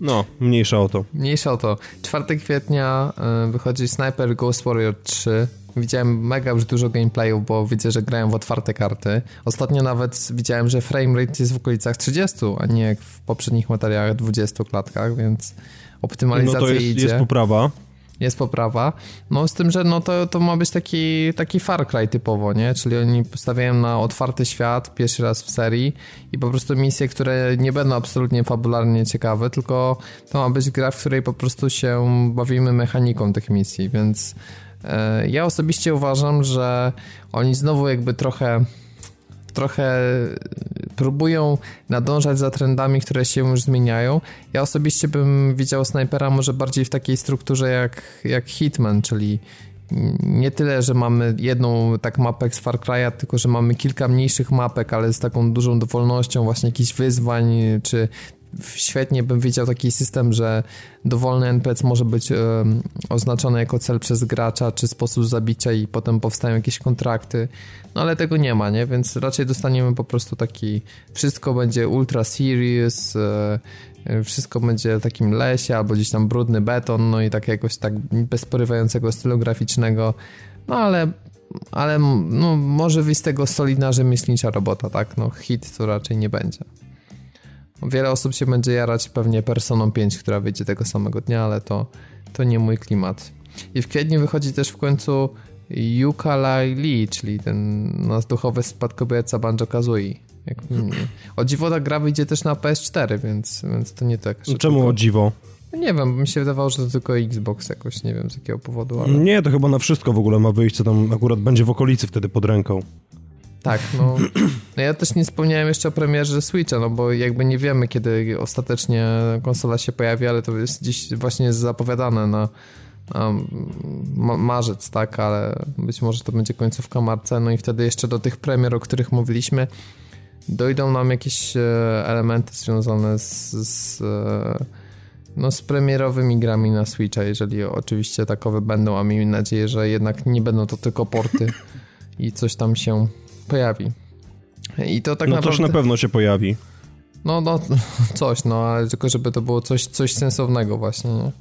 [SPEAKER 2] No, mniejsza o to.
[SPEAKER 1] Mniejsza o to. 4 kwietnia y, wychodzi Sniper Ghost Warrior 3. Widziałem mega już dużo gameplayu, bo widzę, że grają w otwarte karty. Ostatnio nawet widziałem, że framerate jest w okolicach 30, a nie jak w poprzednich materiałach 20 klatkach, więc optymalizacja no to
[SPEAKER 2] jest,
[SPEAKER 1] idzie.
[SPEAKER 2] jest poprawa
[SPEAKER 1] jest poprawa. No z tym, że no to, to ma być taki, taki Far Cry typowo, nie? Czyli oni postawiają na otwarty świat pierwszy raz w serii i po prostu misje, które nie będą absolutnie fabularnie ciekawe, tylko to ma być gra, w której po prostu się bawimy mechaniką tych misji, więc ja osobiście uważam, że oni znowu jakby trochę trochę próbują nadążać za trendami, które się już zmieniają. Ja osobiście bym widział snajpera może bardziej w takiej strukturze jak, jak Hitman, czyli nie tyle, że mamy jedną tak mapę z Far Cry'a, tylko że mamy kilka mniejszych mapek, ale z taką dużą dowolnością, właśnie jakichś wyzwań, czy świetnie bym widział taki system, że dowolny NPC może być e, oznaczony jako cel przez gracza, czy sposób zabicia i potem powstają jakieś kontrakty, no ale tego nie ma, nie? Więc raczej dostaniemy po prostu taki, wszystko będzie ultra serious, e wszystko będzie w takim lesie, albo gdzieś tam brudny beton, no i tak jakoś tak bez porywającego stylu graficznego, no ale ale no, może wyjść z tego solidna rzemieślnicza robota, tak? No hit to raczej nie będzie. Wiele osób się będzie jarać pewnie Personą 5, która wyjdzie tego samego dnia, ale to, to nie mój klimat. I w kwietniu wychodzi też w końcu Yooka-Laylee, czyli ten nasz duchowy spadkobierca Banjo-Kazooie. Jak, o dziwo ta gra wyjdzie też na PS4, więc, więc to nie tak.
[SPEAKER 2] Czemu tylko... o dziwo?
[SPEAKER 1] Nie wiem, mi się wydawało, że to tylko Xbox jakoś, nie wiem z jakiego powodu, ale...
[SPEAKER 2] Nie, to chyba na wszystko w ogóle ma wyjść, co tam akurat będzie w okolicy wtedy pod ręką.
[SPEAKER 1] Tak, no. no. *clears throat* Ja też nie wspomniałem jeszcze o premierze Switcha, no bo jakby nie wiemy, kiedy ostatecznie konsola się pojawi, ale to jest dziś właśnie zapowiadane na, marzec, tak, ale być może to będzie końcówka marca, no i wtedy jeszcze do tych premier, o których mówiliśmy, dojdą nam jakieś e, elementy związane z, z e, no, z premierowymi grami na Switcha, jeżeli oczywiście takowe będą, a miejmy nadzieję, że jednak nie będą to tylko porty *laughs* i coś tam się pojawi. I to tak
[SPEAKER 2] no
[SPEAKER 1] naprawdę...
[SPEAKER 2] coś na pewno się pojawi.
[SPEAKER 1] No, no, *laughs* coś, no, ale tylko żeby to było coś, coś sensownego właśnie, nie?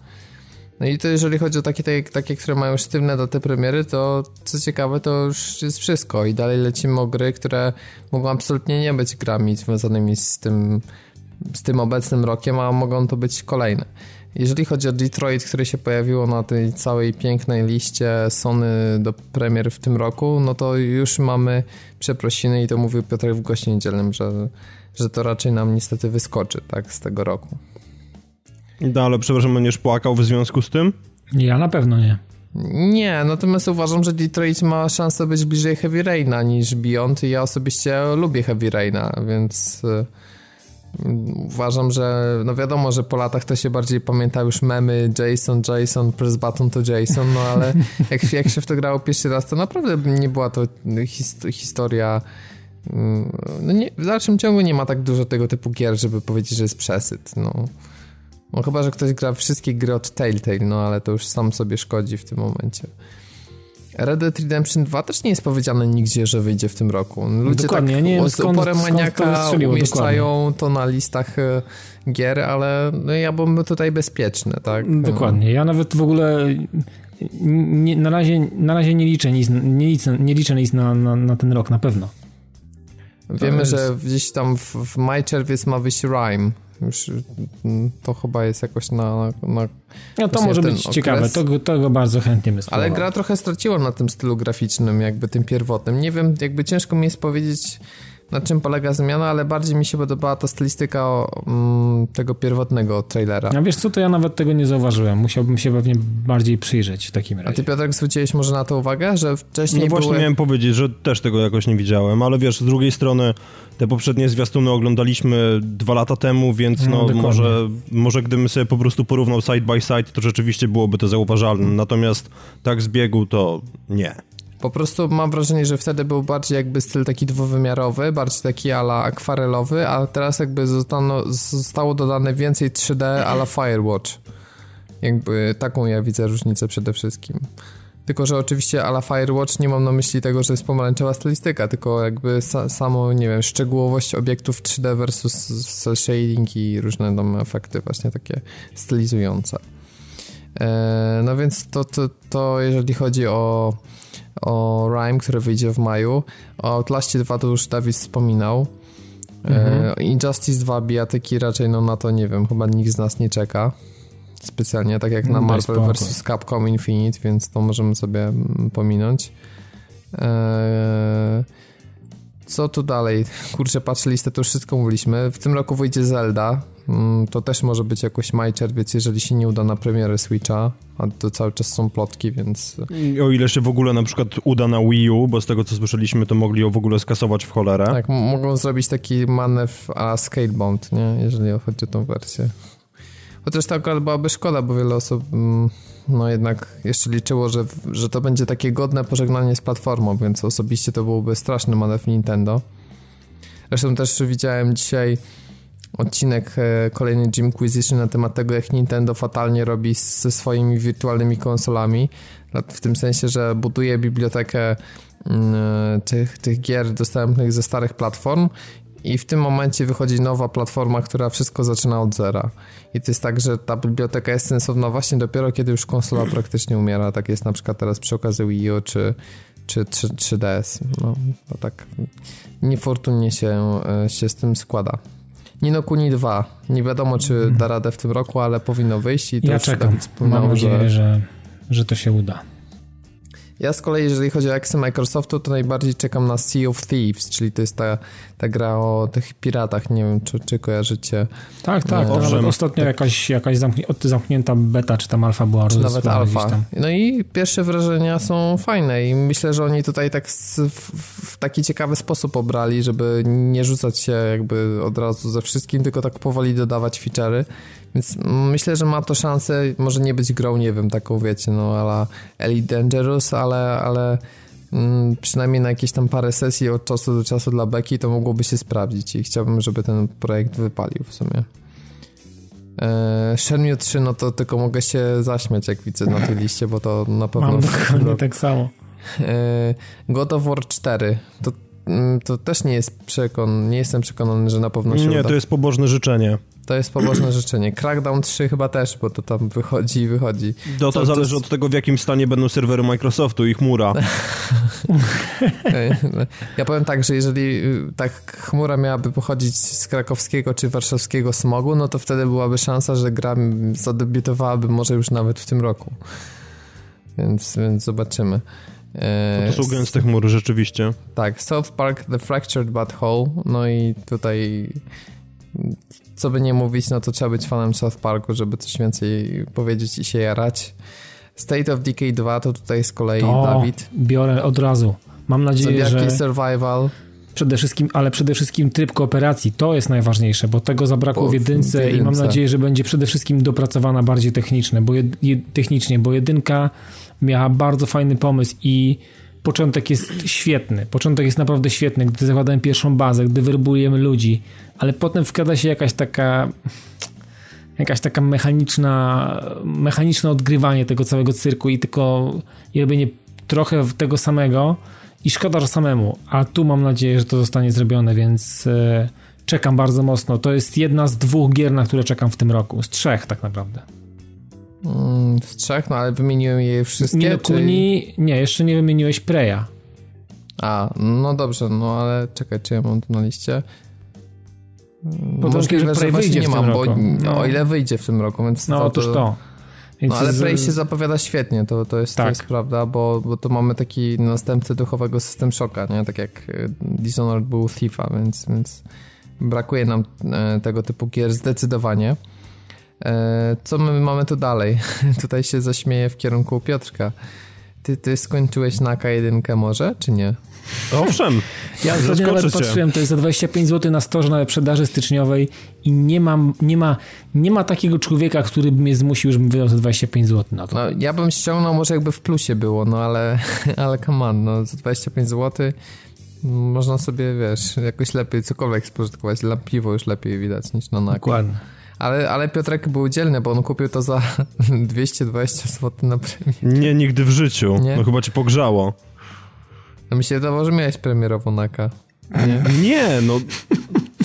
[SPEAKER 1] No i to jeżeli chodzi o takie, takie, takie, które mają sztywne daty premiery, to co ciekawe, to już jest wszystko i dalej lecimy o gry, które mogą absolutnie nie być grami związanymi z tym, z tym obecnym rokiem, a mogą to być kolejne. Jeżeli chodzi o Detroit, które się pojawiło na tej całej pięknej liście Sony do premier w tym roku, no to już mamy przeprosiny i to mówił Piotr w gości niedzielnym, że, że to raczej nam niestety wyskoczy tak z tego roku.
[SPEAKER 2] No ale przepraszam, będziesz płakał w związku z tym?
[SPEAKER 3] Ja na pewno nie.
[SPEAKER 1] Nie, natomiast uważam, że Detroit ma szansę być bliżej Heavy Raina niż Beyond i ja osobiście lubię Heavy Raina, więc Uważam, że no wiadomo, że po latach to się bardziej pamięta już memy Jason, Jason, press button to Jason, no ale *laughs* jak, jak się w to grało pierwszy raz, to naprawdę nie była to his, historia mm, no nie, w dalszym ciągu nie ma tak dużo tego typu gier, żeby powiedzieć, że jest przesyt, no. No chyba, że ktoś gra wszystkie gry od Telltale, no ale to już sam sobie szkodzi w tym momencie. Red Dead Redemption 2 też nie jest powiedziane nigdzie, że wyjdzie w tym roku. Ludzie
[SPEAKER 3] dokładnie,
[SPEAKER 1] tak
[SPEAKER 3] nie wiem,
[SPEAKER 1] z uporem maniaka umieszczają
[SPEAKER 3] dokładnie.
[SPEAKER 1] to na listach e, gier, ale no ja bym tutaj bezpieczny, tak?
[SPEAKER 3] Dokładnie. Ja nawet w ogóle nie, na, razie, na razie nie liczę nic, nie liczę, nie liczę nic na, na, na ten rok, na pewno.
[SPEAKER 1] Wiemy, jest... że gdzieś tam w, w maj, czerwiec ma wyjść Rime. Już mm, to chyba jest jakoś na. na
[SPEAKER 3] no to może być okres. ciekawe, to, to go bardzo chętnie bym
[SPEAKER 1] Ale gra trochę straciła na tym stylu graficznym, jakby tym pierwotnym. Nie wiem, jakby ciężko mi jest powiedzieć na czym polega zmiana, ale bardziej mi się podobała ta stylistyka o, mm, tego pierwotnego trailera.
[SPEAKER 3] A wiesz co, to ja nawet tego nie zauważyłem. Musiałbym się pewnie bardziej przyjrzeć w takim razie.
[SPEAKER 1] A ty Piotrek zwróciłeś może na to uwagę, że wcześniej
[SPEAKER 2] No właśnie
[SPEAKER 1] były...
[SPEAKER 2] miałem powiedzieć, że też tego jakoś nie widziałem, ale wiesz, z drugiej strony te poprzednie zwiastuny oglądaliśmy dwa lata temu, więc no, no może, może gdybym sobie po prostu porównał side by side, to rzeczywiście byłoby to zauważalne. Natomiast tak z biegu to nie.
[SPEAKER 1] Po prostu mam wrażenie, że wtedy był bardziej jakby styl taki dwuwymiarowy, bardziej taki ala akwarelowy, a teraz jakby zostano, zostało dodane więcej 3D ala Firewatch. Jakby taką ja widzę różnicę przede wszystkim. Tylko, że oczywiście ala Firewatch nie mam na myśli tego, że jest pomarańczowa stylistyka, tylko jakby sa samo, nie wiem, szczegółowość obiektów 3D versus cel shading i różne tam efekty właśnie takie stylizujące. Eee, no więc to, to, to jeżeli chodzi o o Rime, który wyjdzie w maju. O Outlastie 2 to już Dawid wspominał. Mhm. E, Injustice 2 bijatyki raczej no na to nie wiem, chyba nikt z nas nie czeka specjalnie, tak jak na no, Marvel vs. Capcom Infinite, więc to możemy sobie mm, pominąć. Eee, co tu dalej? Kurczę, patrzę listę, to już wszystko mówiliśmy. W tym roku wyjdzie Zelda. Mm, to też może być jakoś maj, czerwiec, jeżeli się nie uda na premierę Switcha, a to cały czas są plotki, więc...
[SPEAKER 2] O ile się w ogóle na przykład uda na Wii U, bo z tego co słyszeliśmy, to mogli ją w ogóle skasować w cholerę.
[SPEAKER 1] Tak, mogą zrobić taki manewr a Scalebound, nie? Jeżeli chodzi o tą wersję. Chociaż to akurat byłaby szkoda, bo wiele osób mm, no jednak jeszcze liczyło, że, że to będzie takie godne pożegnanie z platformą, więc osobiście to byłby straszny manewr Nintendo. Zresztą też widziałem dzisiaj odcinek e, kolejny Jimquisition na temat tego, jak Nintendo fatalnie robi ze swoimi wirtualnymi konsolami. W tym sensie, że buduje bibliotekę mm, e, tych, tych gier dostępnych ze starych platform i w tym momencie wychodzi nowa platforma, która wszystko zaczyna od zera. I to jest tak, że ta biblioteka jest sensowna właśnie dopiero, kiedy już konsola praktycznie umiera. Tak jest na przykład teraz przy okazji Wii U czy, czy 3, 3DS. No, to tak niefortunnie się, e, się z tym składa. Nino Kuni 2. Nie wiadomo, czy mhm. da radę w tym roku, ale powinno wyjść. I to
[SPEAKER 3] ja czekam. Mam nadzieję, że, że to się uda.
[SPEAKER 1] Ja z kolei, jeżeli chodzi o eksy Microsoftu, to najbardziej czekam na Sea of Thieves, czyli to jest ta, ta gra o tych piratach, nie wiem, czy, czy kojarzycie.
[SPEAKER 3] Tak, tak, nawet ostatnio tak. jakaś, jakaś zamknie, zamknięta beta, czy tam alfa była.
[SPEAKER 1] Czy nawet alfa. No i pierwsze wrażenia są fajne i myślę, że oni tutaj tak w, w taki ciekawy sposób obrali, żeby nie rzucać się jakby od razu ze wszystkim, tylko tak powoli dodawać feature'y. Więc myślę, że ma to szansę, może nie być grą, nie wiem, taką wiecie, no ale Elite Dangerous, ale, ale mm, przynajmniej na jakieś tam parę sesji od czasu do czasu dla Becky to mogłoby się sprawdzić i chciałbym, żeby ten projekt wypalił w sumie. Eee, Shenmue 3, no to tylko mogę się zaśmiać, jak widzę na tej liście, bo to na pewno...
[SPEAKER 3] Mam *laughs* dokładnie tak samo.
[SPEAKER 1] Eee, God of War 4, to, mm, to też nie jest przekon, nie jestem przekonany, że na pewno się
[SPEAKER 2] Nie,
[SPEAKER 1] uda.
[SPEAKER 2] to jest pobożne życzenie.
[SPEAKER 1] To jest pobożne *clears throat* życzenie. Crackdown 3 chyba też, bo to tam wychodzi i wychodzi.
[SPEAKER 2] To, to, to zależy to... od tego, w jakim stanie będą serwery Microsoftu i chmura. *laughs*
[SPEAKER 1] ja powiem tak, że jeżeli y, tak chmura miałaby pochodzić z krakowskiego czy warszawskiego smogu, no to wtedy byłaby szansa, że gra zadebiutowałaby może już nawet w tym roku. Więc, więc zobaczymy.
[SPEAKER 2] No to są gęste chmury, rzeczywiście.
[SPEAKER 1] Tak, South Park The Fractured But Whole, no i tutaj co by nie mówić, no to trzeba być fanem South Parku, żeby coś więcej powiedzieć i się jarać. State of Decay 2 to tutaj z kolei to Dawid.
[SPEAKER 3] biorę od razu. Mam nadzieję, że...
[SPEAKER 1] Survival.
[SPEAKER 3] Przede wszystkim, ale przede wszystkim tryb kooperacji, to jest najważniejsze, bo tego zabrakło w jedynce, w jedynce, i mam nadzieję, że będzie przede wszystkim dopracowana bardziej techniczne, bo jed, jed, technicznie, bo jedynka miała bardzo fajny pomysł i początek jest świetny. Początek jest naprawdę świetny, gdy zakładamy pierwszą bazę, gdy werbujemy ludzi, ale potem wkrada się jakaś taka jakaś taka mechaniczna mechaniczne odgrywanie tego całego cyrku i tylko i robienie trochę tego samego i szkoda, że samemu, a tu mam nadzieję, że to zostanie zrobione, więc e, czekam bardzo mocno. To jest jedna z dwóch gier, na które czekam w tym roku, z trzech tak naprawdę.
[SPEAKER 1] Mm, z trzech, no ale wymieniłem je wszystkie.
[SPEAKER 3] Nie, czy... nie, jeszcze nie wymieniłeś Preya.
[SPEAKER 1] A, no dobrze, no ale czekaj, czy ja mam tu na liście?
[SPEAKER 3] Bo Możliwe, że wyjdzie nie mam, bo
[SPEAKER 1] no. o ile wyjdzie w tym roku, więc
[SPEAKER 3] no,
[SPEAKER 1] to,
[SPEAKER 3] otóż to.
[SPEAKER 1] no ale. Prey się zapowiada świetnie, to, to, jest, tak. to jest prawda, bo, bo to mamy taki następcy duchowego system szoka, nie? Tak jak e, Dishonored był Thiefa, więc, więc brakuje nam e, tego typu gier zdecydowanie. E, co my mamy tu dalej? *laughs* Tutaj się zaśmieję w kierunku Piotrka. Ty, ty skończyłeś na K1 może, czy nie?
[SPEAKER 2] Owszem.
[SPEAKER 3] Ja ostatnio nawet patrzyłem, to jest za 25 zł na storze na sprzedaży styczniowej i nie, mam, nie, ma, nie ma takiego człowieka, który by mnie zmusił, żebym wydał za 25 zł na to.
[SPEAKER 1] No, ja bym ściągnął może jakby w plusie było, no ale, *laughs* ale come on, no za 25 zł można sobie, wiesz, jakoś lepiej cokolwiek spożytkować. Dla piwo już lepiej widać niż na nakład.
[SPEAKER 3] Dokładnie.
[SPEAKER 1] Ale, ale Piotrek był dzielny, bo on kupił to za *laughs* 220 zł na premierę.
[SPEAKER 2] Nie, nigdy w życiu. Nie? No chyba ci pogrzało.
[SPEAKER 1] No mi się wydawało, że miałeś premierową Naka.
[SPEAKER 2] Nie, *laughs* nie no...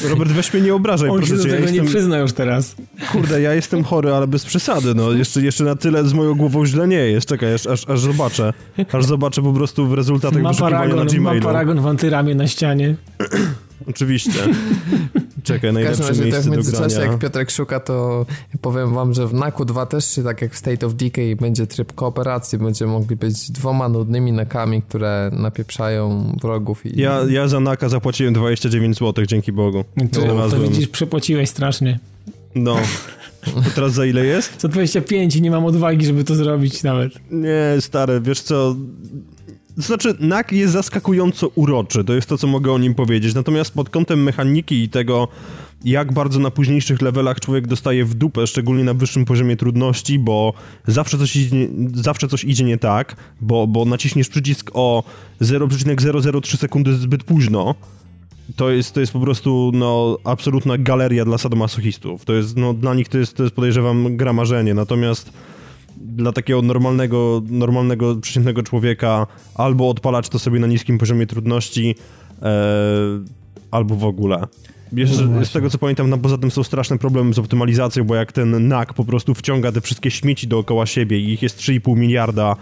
[SPEAKER 2] Robert, weź mnie nie obrażaj,
[SPEAKER 3] On
[SPEAKER 2] proszę
[SPEAKER 3] się do tego ja jestem... nie przyzna już teraz.
[SPEAKER 2] Kurde, ja jestem chory, ale bez przesady, no. Jeszcze, jeszcze na tyle z moją głową źle nie jest. Czekaj, aż, aż, aż zobaczę. Aż zobaczę po prostu w rezultatach ma paragon, na Gmailu.
[SPEAKER 3] Ma paragon w antyramie na ścianie.
[SPEAKER 2] Oczywiście. Czekaj, najlepsze w miejsce tak w międzyczasie,
[SPEAKER 1] jak Piotrek szuka, to powiem wam, że w NAKU 2 też, tak jak w State of Decay, będzie tryb kooperacji. Będziemy mogli być dwoma nudnymi nakami, które napieprzają wrogów. I...
[SPEAKER 2] Ja, ja za naka zapłaciłem 29 zł, dzięki Bogu.
[SPEAKER 3] To, to widzisz, przepłaciłeś strasznie.
[SPEAKER 2] No. To teraz za ile jest? *laughs*
[SPEAKER 3] Za 25 i nie mam odwagi, żeby to zrobić nawet.
[SPEAKER 2] Nie, stary, wiesz co... To znaczy, NAK jest zaskakująco uroczy, to jest to, co mogę o nim powiedzieć. Natomiast pod kątem mechaniki i tego, jak bardzo na późniejszych levelach człowiek dostaje w dupę, szczególnie na wyższym poziomie trudności, bo zawsze coś idzie, zawsze coś idzie nie tak, bo, bo naciśniesz przycisk o 0,003 sekundy zbyt późno, to jest, to jest po prostu no, absolutna galeria dla sadomasochistów. To jest, no, dla nich to jest, to jest podejrzewam gra marzenie, natomiast dla takiego normalnego, normalnego, przeciętnego człowieka albo odpalać to sobie na niskim poziomie trudności, e, albo w ogóle. Jeszcze, no z tego co pamiętam, no poza tym są straszne problemy z optymalizacją, bo jak ten NAK po prostu wciąga te wszystkie śmieci dookoła siebie i ich jest 3,5 miliarda,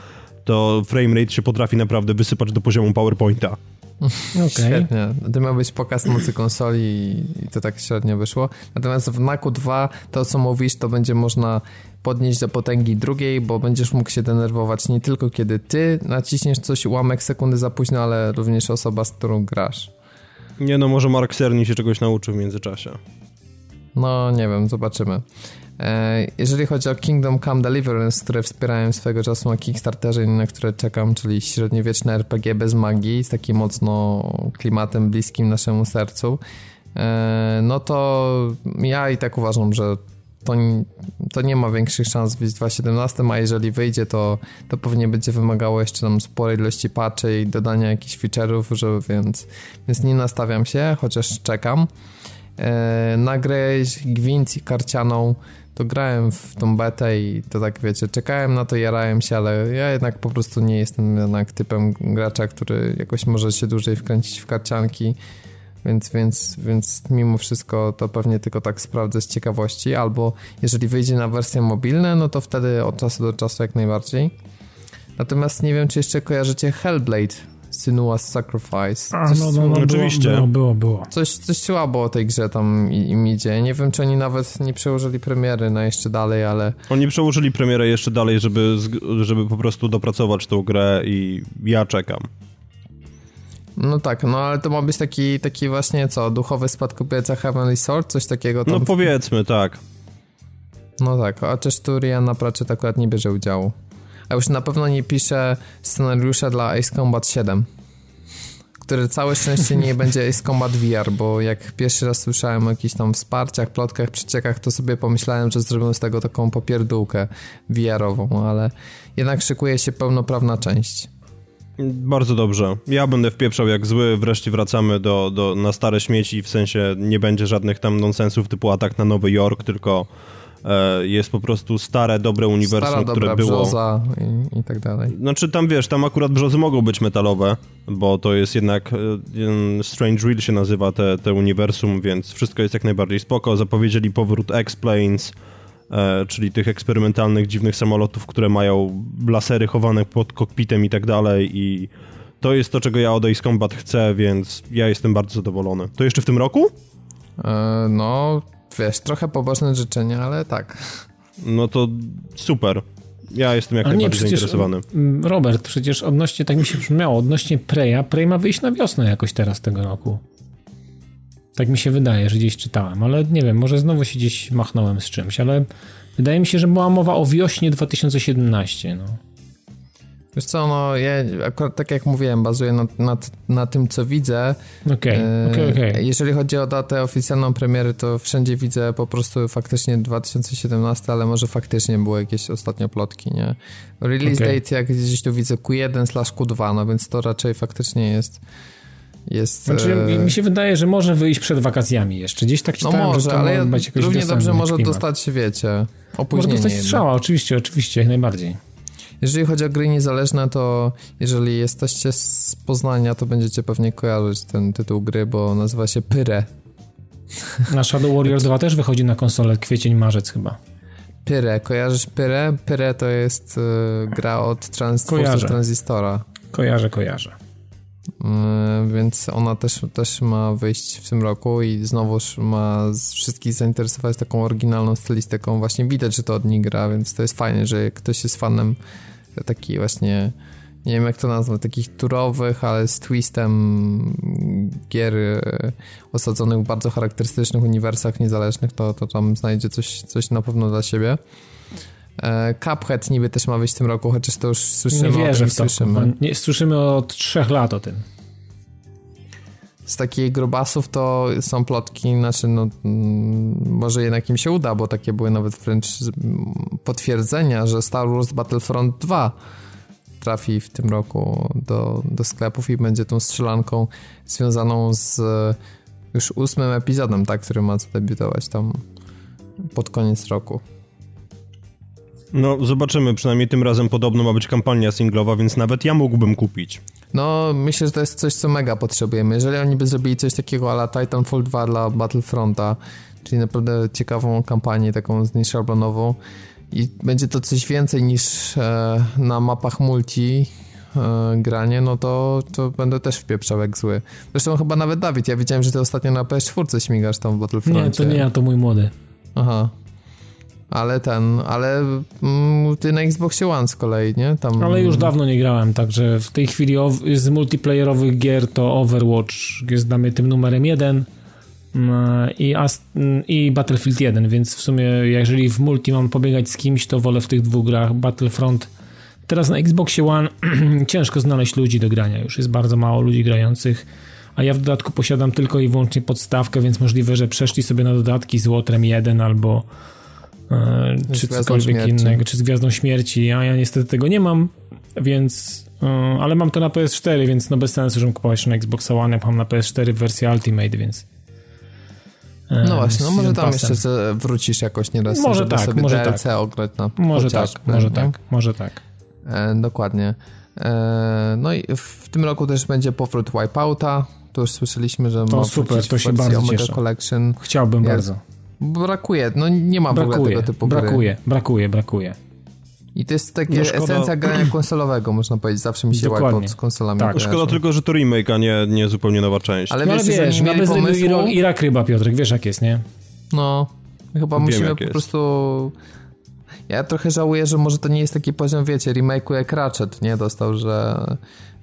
[SPEAKER 2] to framerate się potrafi naprawdę wysypać do poziomu PowerPointa.
[SPEAKER 1] Okay. Świetnie. To miał być pokaz mocy konsoli i to tak średnio wyszło. Natomiast w NAKu 2 to, co mówisz, to będzie można podnieść do potęgi drugiej, bo będziesz mógł się denerwować nie tylko kiedy ty naciśniesz coś ułamek sekundy za późno, ale również osoba, z którą grasz.
[SPEAKER 2] Nie no, może Mark Cerny się czegoś nauczył w międzyczasie.
[SPEAKER 1] No, nie wiem, zobaczymy. E, jeżeli chodzi o Kingdom Come Deliverance, które wspierałem swego czasu na Kickstarterze na które czekam, czyli średniowieczne RPG bez magii, z takim mocno klimatem bliskim naszemu sercu, e, no to ja i tak uważam, że to, to nie ma większych szans w 2017, a jeżeli wyjdzie, to, to pewnie będzie wymagało jeszcze tam sporej ilości patchy i dodania jakichś feature'ów, że, więc, więc nie nastawiam się, chociaż czekam. E, na grę Gwint i karcianą to grałem w tą betę i to tak wiecie, czekałem na to, jarałem się, ale ja jednak po prostu nie jestem jednak typem gracza, który jakoś może się dłużej wkręcić w karcianki więc, więc, więc mimo wszystko to pewnie tylko tak sprawdzę z ciekawości, albo jeżeli wyjdzie na wersje mobilne, no to wtedy od czasu do czasu jak najbardziej. Natomiast nie wiem, czy jeszcze kojarzycie Hellblade, Sinua's Sacrifice.
[SPEAKER 3] A, no, no, no,
[SPEAKER 2] oczywiście.
[SPEAKER 3] Było, było, było.
[SPEAKER 1] Coś, coś słabo o tej grze tam im idzie. Nie wiem, czy oni nawet nie przełożyli premiery na jeszcze dalej, ale...
[SPEAKER 2] Oni przełożyli premierę jeszcze dalej, żeby, żeby po prostu dopracować tą grę i ja czekam.
[SPEAKER 1] No tak, no ale to ma być taki, taki właśnie co, duchowy spadkobierca Heavenly Sword, coś takiego tam...
[SPEAKER 2] No powiedzmy, tak.
[SPEAKER 1] No tak, a też tu Rihanna Pratchett akurat nie bierze udziału. A już na pewno nie pisze scenariusza dla Ace Combat 7, które całe szczęście nie *laughs* będzie Ace Combat VR, bo jak pierwszy raz słyszałem o jakichś tam wsparciach, plotkach, przeciekach, to sobie pomyślałem, że zrobią z tego taką popierdółkę VR-ową, ale jednak szykuje się pełnoprawna część.
[SPEAKER 2] Bardzo dobrze. Ja będę wpieprzał jak zły, wreszcie wracamy do, do, na stare śmieci, w sensie nie będzie żadnych tam nonsensów typu atak na Nowy Jork, tylko jest po prostu stare, dobre uniwersum,
[SPEAKER 1] Stara,
[SPEAKER 2] które
[SPEAKER 1] dobra
[SPEAKER 2] było...
[SPEAKER 1] brzoza i, i tak dalej.
[SPEAKER 2] Znaczy tam wiesz, tam akurat brzozy mogą być metalowe, bo to jest jednak e, Strange Real się nazywa te, te uniwersum, więc wszystko jest jak najbardziej spoko. Zapowiedzieli powrót X-Planes, e, czyli tych eksperymentalnych, dziwnych samolotów, które mają lasery chowane pod kokpitem i tak dalej i to jest to, czego ja od Ace Combat chcę, więc ja jestem bardzo zadowolony. To jeszcze w tym roku?
[SPEAKER 1] E, no, wiesz, trochę pobożne życzenia, ale tak.
[SPEAKER 2] No to super. Ja jestem jak
[SPEAKER 3] Ale nie,
[SPEAKER 2] najbardziej
[SPEAKER 3] przecież
[SPEAKER 2] zainteresowany.
[SPEAKER 3] Robert, przecież odnośnie, tak mi się przypomniało, odnośnie Preya, Prey ma wyjść na wiosnę jakoś teraz tego roku. Tak mi się wydaje, że gdzieś czytałem, ale nie wiem, może znowu się gdzieś machnąłem z czymś, ale wydaje mi się, że była mowa o wiośnie 2017, no.
[SPEAKER 1] Wiesz co, no ja akurat tak jak mówiłem, bazuję na, na, na tym, co widzę.
[SPEAKER 3] Okej,
[SPEAKER 1] E,
[SPEAKER 3] okej, okej.
[SPEAKER 1] Jeżeli chodzi o datę oficjalną premiery, to wszędzie widzę po prostu faktycznie 2017, ale może faktycznie były jakieś ostatnio plotki, nie? Release date, jak gdzieś tu widzę Q1 slash Q2, no więc to raczej faktycznie jest jest...
[SPEAKER 3] Znaczy,
[SPEAKER 1] e,
[SPEAKER 3] mi się wydaje, że może wyjść przed wakacjami jeszcze. Gdzieś tak
[SPEAKER 1] no
[SPEAKER 3] czytałem, że
[SPEAKER 1] może,
[SPEAKER 3] to
[SPEAKER 1] ale
[SPEAKER 3] może być jakoś
[SPEAKER 1] równie dobrze może
[SPEAKER 3] klimat.
[SPEAKER 1] dostać, wiecie,
[SPEAKER 3] Może
[SPEAKER 1] opóźnienie
[SPEAKER 3] dostać
[SPEAKER 1] jednak.
[SPEAKER 3] strzała, oczywiście, oczywiście, jak najbardziej.
[SPEAKER 1] Jeżeli chodzi o gry niezależne, to jeżeli jesteście z Poznania, to będziecie pewnie kojarzyć ten tytuł gry, bo nazywa się Pyre.
[SPEAKER 3] Na Shadow Warrior 2 też wychodzi na konsolę kwiecień, marzec chyba.
[SPEAKER 1] Pyre, kojarzysz Pyre? Pyre to jest y, gra od trans Transistora.
[SPEAKER 3] Kojarzę, kojarzę.
[SPEAKER 1] Y, więc ona też, też ma wyjść w tym roku i znowuż ma wszystkich zainteresować taką oryginalną stylistyką. Właśnie widać, że to od nich gra, więc to jest fajne, że ktoś jest fanem taki właśnie nie wiem jak to nazwać, takich turowych, ale z twistem gier y, osadzonych w bardzo charakterystycznych uniwersach niezależnych, to, to tam znajdzie coś, coś na pewno dla siebie. E, Cuphead niby też ma wyjść w tym roku, chociaż to już słyszymy
[SPEAKER 3] Nie
[SPEAKER 1] o
[SPEAKER 3] wierzę
[SPEAKER 1] tym,
[SPEAKER 3] w to.
[SPEAKER 1] słyszymy.
[SPEAKER 3] Nie, słyszymy od trzech lat o tym.
[SPEAKER 1] z takich grubasów to są plotki, znaczy no mm, może jednak im się uda, bo takie były nawet wręcz mm, potwierdzenia, że Star Wars Battlefront 2 trafi w tym roku do, do sklepów i będzie tą strzelanką związaną z e, już ósmym epizodem, tak, który ma zadebiutować tam pod koniec roku.
[SPEAKER 2] No, zobaczymy. Przynajmniej tym razem podobno ma być kampania singlowa, więc nawet ja mógłbym kupić.
[SPEAKER 1] No, myślę, że to jest coś, co mega potrzebujemy. Jeżeli oni by zrobili coś takiego ala Titanfall 2 dla Battlefronta, czyli naprawdę ciekawą kampanię, taką nieszablonową i będzie to coś więcej niż e, na mapach multi e, granie, no to, to będę też wpieprzał jak zły. Zresztą chyba nawet Dawid, ja widziałem, że ty ostatnio na PS4 śmigasz tam w Battlefroncie.
[SPEAKER 3] Nie, to nie ja, to mój młody.
[SPEAKER 1] Aha. Ale ten, ale mm, ty na Xboxie One z kolei, nie? Tam...
[SPEAKER 3] Ale już dawno nie grałem, także w tej chwili z multiplayerowych gier to Overwatch jest dla mnie tym numerem jeden mm, i, mm, i Battlefield 1, więc w sumie jeżeli w multi mam pobiegać z kimś, to wolę w tych dwóch grach Battlefront. Teraz na Xboxie One *clears throat* ciężko znaleźć ludzi do grania, już jest bardzo mało ludzi grających, a ja w dodatku posiadam tylko i wyłącznie podstawkę, więc możliwe, że przeszli sobie na dodatki z Łotrem 1 albo czy
[SPEAKER 1] Gwiazdą
[SPEAKER 3] cokolwiek innego, czy z Gwiazdą Śmierci, a ja niestety tego nie mam, więc e, ale mam to na PS4, więc no bez sensu, żebym kupować na Xbox One, jak mam na PS4 wersję Ultimate, więc e,
[SPEAKER 1] No właśnie, no może tam
[SPEAKER 3] Passem.
[SPEAKER 1] jeszcze wrócisz jakoś nieraz,
[SPEAKER 3] Może
[SPEAKER 1] żeby
[SPEAKER 3] tak,
[SPEAKER 1] sobie
[SPEAKER 3] może
[SPEAKER 1] DLC
[SPEAKER 3] tak.
[SPEAKER 1] ograć na
[SPEAKER 3] Może tak, może
[SPEAKER 1] nie?
[SPEAKER 3] tak, może tak.
[SPEAKER 1] E, dokładnie. E, no i w tym roku też będzie powrót Wipeouta. To już słyszeliśmy, że
[SPEAKER 3] To
[SPEAKER 1] ma
[SPEAKER 3] super, to
[SPEAKER 1] w
[SPEAKER 3] się
[SPEAKER 1] wersji
[SPEAKER 3] bardzo cieszę.
[SPEAKER 1] Collection.
[SPEAKER 3] Chciałbym bardzo.
[SPEAKER 1] Brakuje, no nie ma w ogóle
[SPEAKER 3] Brakuje,
[SPEAKER 1] tego typu gry.
[SPEAKER 3] brakuje, brakuje, brakuje.
[SPEAKER 1] I to jest takie
[SPEAKER 2] No szkoda-
[SPEAKER 1] esencja grania *clears throat* konsolowego, można powiedzieć. Zawsze mi się. Wipeout z konsolami
[SPEAKER 3] Tak.
[SPEAKER 1] kojarzy.
[SPEAKER 2] Szkoda tylko, że to remake, a nie, nie zupełnie nowa część.
[SPEAKER 1] Ale
[SPEAKER 3] No ale
[SPEAKER 1] wiesz, że
[SPEAKER 3] wiesz,
[SPEAKER 1] mieli pomysłu,
[SPEAKER 3] ro- i rak ryba, Piotrek, wiesz jak jest, nie?
[SPEAKER 1] no chyba
[SPEAKER 2] Wiem,
[SPEAKER 1] musimy po
[SPEAKER 2] jest.
[SPEAKER 1] prostu... Ja trochę żałuję, że może to nie jest taki poziom, wiecie, remake'u jak Ratchet, nie? Dostał, że...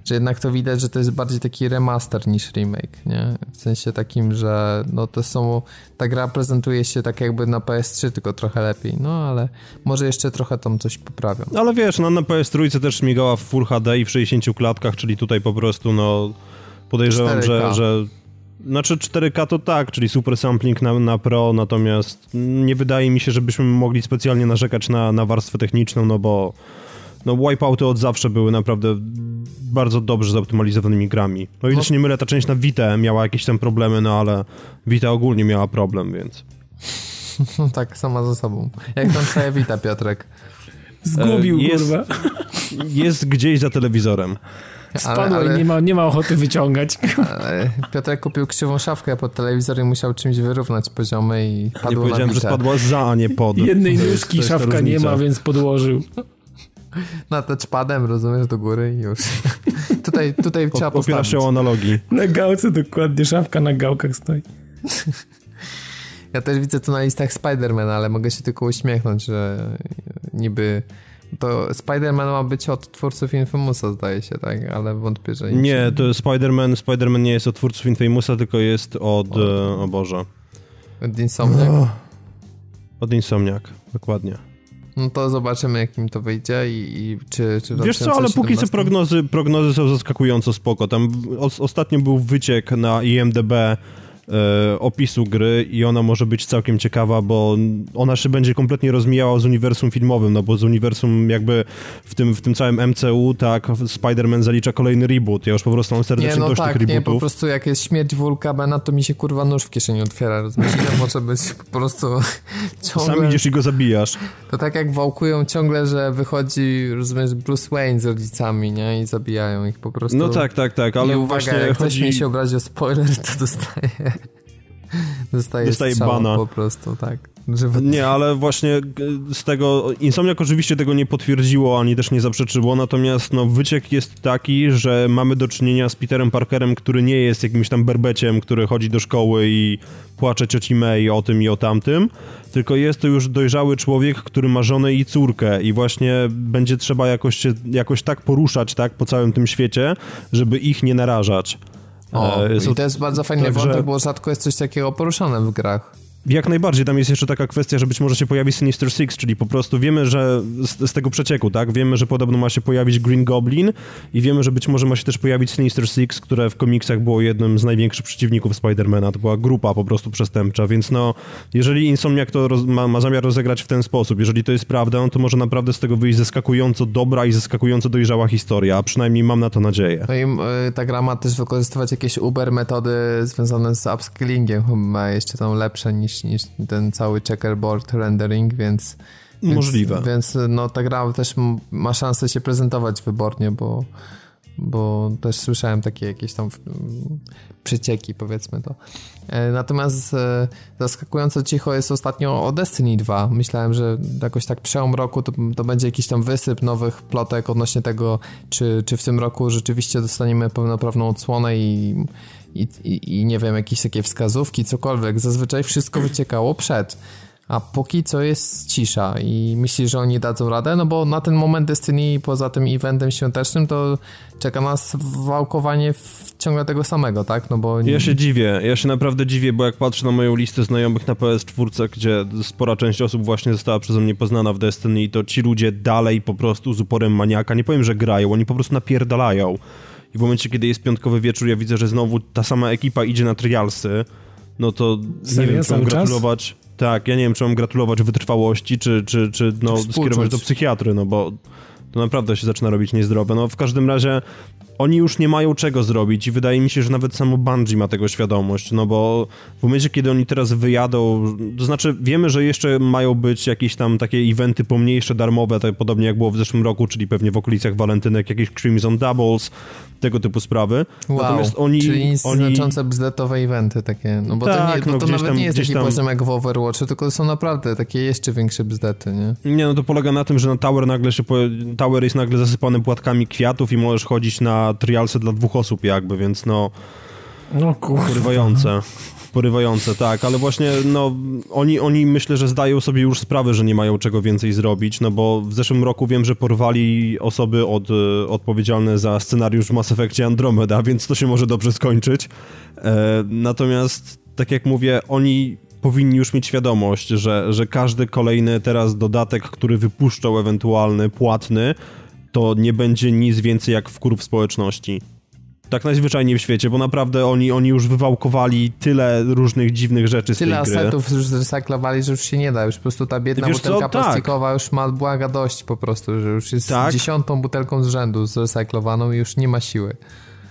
[SPEAKER 1] Że jednak to widać, że to jest bardziej taki remaster niż remake, nie? W sensie takim, że no to są... Ta gra prezentuje się tak jakby na PS3, tylko trochę lepiej, no ale może jeszcze trochę tam coś poprawią.
[SPEAKER 2] Ale wiesz, no, na PS3 też śmigała w Full HD i w 60 klatkach, czyli tutaj po prostu no Podejrzewam, 4K. że, że znaczy 4K to tak, czyli super sampling na, na Pro, natomiast nie wydaje mi się, żebyśmy mogli specjalnie narzekać na, na warstwę techniczną, no bo no Wipeouty od zawsze były naprawdę bardzo dobrze zoptymalizowanymi grami. No i no. się nie mylę, ta część na Vita miała jakieś tam problemy, no ale Vita ogólnie miała problem, więc... *laughs*
[SPEAKER 1] Tak, sama ze sobą. Jak tam twoja Vita, Piotrek? *laughs*
[SPEAKER 3] Zgubił, e, jest, kurwa.
[SPEAKER 2] Jest gdzieś za telewizorem.
[SPEAKER 3] Spadła ale, i nie ma, nie ma ochoty wyciągać. *laughs*
[SPEAKER 1] Piotrek kupił krzywą szafkę pod telewizor i musiał czymś wyrównać poziomy i padło Nie
[SPEAKER 2] powiedziałem, że spadła za, a nie pod.
[SPEAKER 3] Jednej nóżki szafka nie ma, więc podłożył.
[SPEAKER 1] Na touchpadem, rozumiesz, do góry i już. *laughs* tutaj tutaj trzeba postawić.
[SPEAKER 2] Się o analogii.
[SPEAKER 3] Na gałce dokładnie, szafka na gałkach stoi.
[SPEAKER 1] Ja też widzę to na listach Spiderman, ale mogę się tylko uśmiechnąć, że niby to Spider-Man ma być od twórców Infamousa, zdaje się, tak? Ale wątpię, że...
[SPEAKER 2] Nie, to Spider-Man Spider nie jest od twórców Infamousa, tylko jest od... Od, e, o Boże.
[SPEAKER 1] Od Insomniac? Oh. *gasps*
[SPEAKER 2] Od Insomniak, dokładnie.
[SPEAKER 1] No to zobaczymy, jak im to wyjdzie i, i czy, czy
[SPEAKER 2] Wiesz co, ale póki co prognozy, prognozy są zaskakująco spoko. Tam ostatnio był wyciek na IMDB e, opisu gry i ona może być całkiem ciekawa, bo ona się będzie kompletnie rozmijała z uniwersum filmowym, no bo z uniwersum jakby w tym, w tym całym MCU, tak, Spider-Man zalicza kolejny reboot. Ja już po prostu mam serdecznie nie, no dość tak, tych rebootów.
[SPEAKER 1] Nie, po prostu jak jest śmierć Wulka Bena, to mi się kurwa nóż w kieszeni otwiera, rozumiesz? Ile może być po prostu *laughs* ciągle...
[SPEAKER 2] Sam idziesz i go zabijasz.
[SPEAKER 1] To tak jak wałkują ciągle, że wychodzi, rozumiesz, Bruce Wayne z rodzicami, nie? I zabijają ich po prostu.
[SPEAKER 2] No tak, tak, tak, ale I uwaga, właśnie
[SPEAKER 1] jak
[SPEAKER 2] chodzi...
[SPEAKER 1] ktoś mi się obrazi o spoiler, to dostaje Dostaje, Dostaje bana. po prostu, tak.
[SPEAKER 2] Nie, ale właśnie z tego, Insomniak oczywiście tego nie potwierdziło, ani też nie zaprzeczyło, natomiast no, wyciek jest taki, że mamy do czynienia z Peterem Parkerem, który nie jest jakimś tam berbeciem, który chodzi do szkoły i płacze cioci May o tym i o tamtym, tylko jest to już dojrzały człowiek, który ma żonę i córkę i właśnie będzie trzeba jakoś, się, jakoś tak poruszać tak po całym tym świecie, żeby ich nie narażać.
[SPEAKER 1] O, e, i to jest bardzo fajny Także... wątek, bo rzadko jest coś takiego poruszane w grach.
[SPEAKER 2] Jak najbardziej, tam jest jeszcze taka kwestia, że być może się pojawi Sinister Six, czyli po prostu wiemy, że z, z, tego przecieku, tak, wiemy, że podobno ma się pojawić Green Goblin i wiemy, że być może ma się też pojawić Sinister Six, które w komiksach było jednym z największych przeciwników Spidermana, to była grupa po prostu przestępcza, więc no, jeżeli Insomniac to roz, ma, ma, zamiar rozegrać w ten sposób, jeżeli to jest prawda, no to może naprawdę z tego wyjść zaskakująco dobra i zaskakująco dojrzała historia, a przynajmniej mam na to nadzieję.
[SPEAKER 1] No i y, ta gra ma też wykorzystywać jakieś Uber metody związane z upskillingiem, chyba jeszcze tam lepsze niż niż, niż ten cały checkerboard rendering, więc...
[SPEAKER 2] Możliwe.
[SPEAKER 1] Więc, więc no, ta gra też ma szansę się prezentować wybornie, bo, bo też słyszałem takie jakieś tam przecieki, powiedzmy to. E, natomiast e, zaskakująco cicho jest ostatnio o Destiny 2. Myślałem, że jakoś tak przełom roku to, to będzie jakiś tam wysyp nowych plotek odnośnie tego, czy, czy w tym roku rzeczywiście dostaniemy pełnoprawną odsłonę i i, i, nie wiem, jakieś takie wskazówki, cokolwiek. Zazwyczaj wszystko wyciekało przed. A póki co jest cisza i myślisz, że oni dadzą radę? No bo na ten moment Destiny poza tym eventem świątecznym to czeka nas wałkowanie ciągle tego samego, tak? No bo...
[SPEAKER 2] Ja się dziwię, ja się naprawdę dziwię, bo jak patrzę na moją listę znajomych na PS4, gdzie spora część osób właśnie została przeze mnie poznana w Destiny, to ci ludzie dalej po prostu z uporem maniaka, nie powiem, że grają, oni po prostu napierdalają i w momencie, kiedy jest piątkowy wieczór, ja widzę, że znowu ta sama ekipa idzie na trialsy, no to Serio? nie wiem, czy mam gratulować... Czas? Tak, ja nie wiem, czy mam gratulować wytrwałości, czy, czy, czy no, skierować do psychiatry, no bo to naprawdę się zaczyna robić niezdrowe. No w każdym razie oni już nie mają czego zrobić i wydaje mi się, że nawet samo Bungie ma tego świadomość, no bo w momencie, kiedy oni teraz wyjadą, to znaczy wiemy, że jeszcze mają być jakieś tam takie eventy pomniejsze, darmowe, tak podobnie jak było w zeszłym roku, czyli pewnie w okolicach walentynek, jakieś Crimson Doubles, tego typu sprawy.
[SPEAKER 1] Wow, Natomiast oni... Czyli oni... znaczące bzdetowe eventy takie, no bo tak, to, nie, no, to nawet tam, nie jest taki tam... poziom jak w Overwatchu, tylko są naprawdę takie jeszcze większe bzdety, nie?
[SPEAKER 2] Nie, no to polega na tym, że na Tower nagle się. Tower jest nagle zasypany płatkami kwiatów i możesz chodzić na trialsy dla dwóch osób jakby, więc no...
[SPEAKER 3] No kurwa.
[SPEAKER 2] Porywające. Porywające, tak, ale właśnie no, oni, oni myślę, że zdają sobie już sprawę, że nie mają czego więcej zrobić, no bo w zeszłym roku wiem, że porwali osoby od, e, odpowiedzialne za scenariusz w Mass Effectie Andromeda, *laughs* więc to się może dobrze skończyć. E, natomiast, tak jak mówię, oni powinni już mieć świadomość, że, że każdy kolejny teraz dodatek, który wypuszczą ewentualny, płatny, to nie będzie nic więcej jak wkurw społeczności. tak najzwyczajniej w świecie, bo naprawdę oni, oni już wywałkowali tyle różnych dziwnych rzeczy
[SPEAKER 1] tyle
[SPEAKER 2] z tej gry.
[SPEAKER 1] Tyle asetów już zrecyklowali, że już się nie da. Już po prostu ta biedna Wiesz butelka co? Tak. plastikowa tak. już ma błaga dość po prostu, że już jest tak. dziesiątą butelką z rzędu zrecyklowaną i już nie ma siły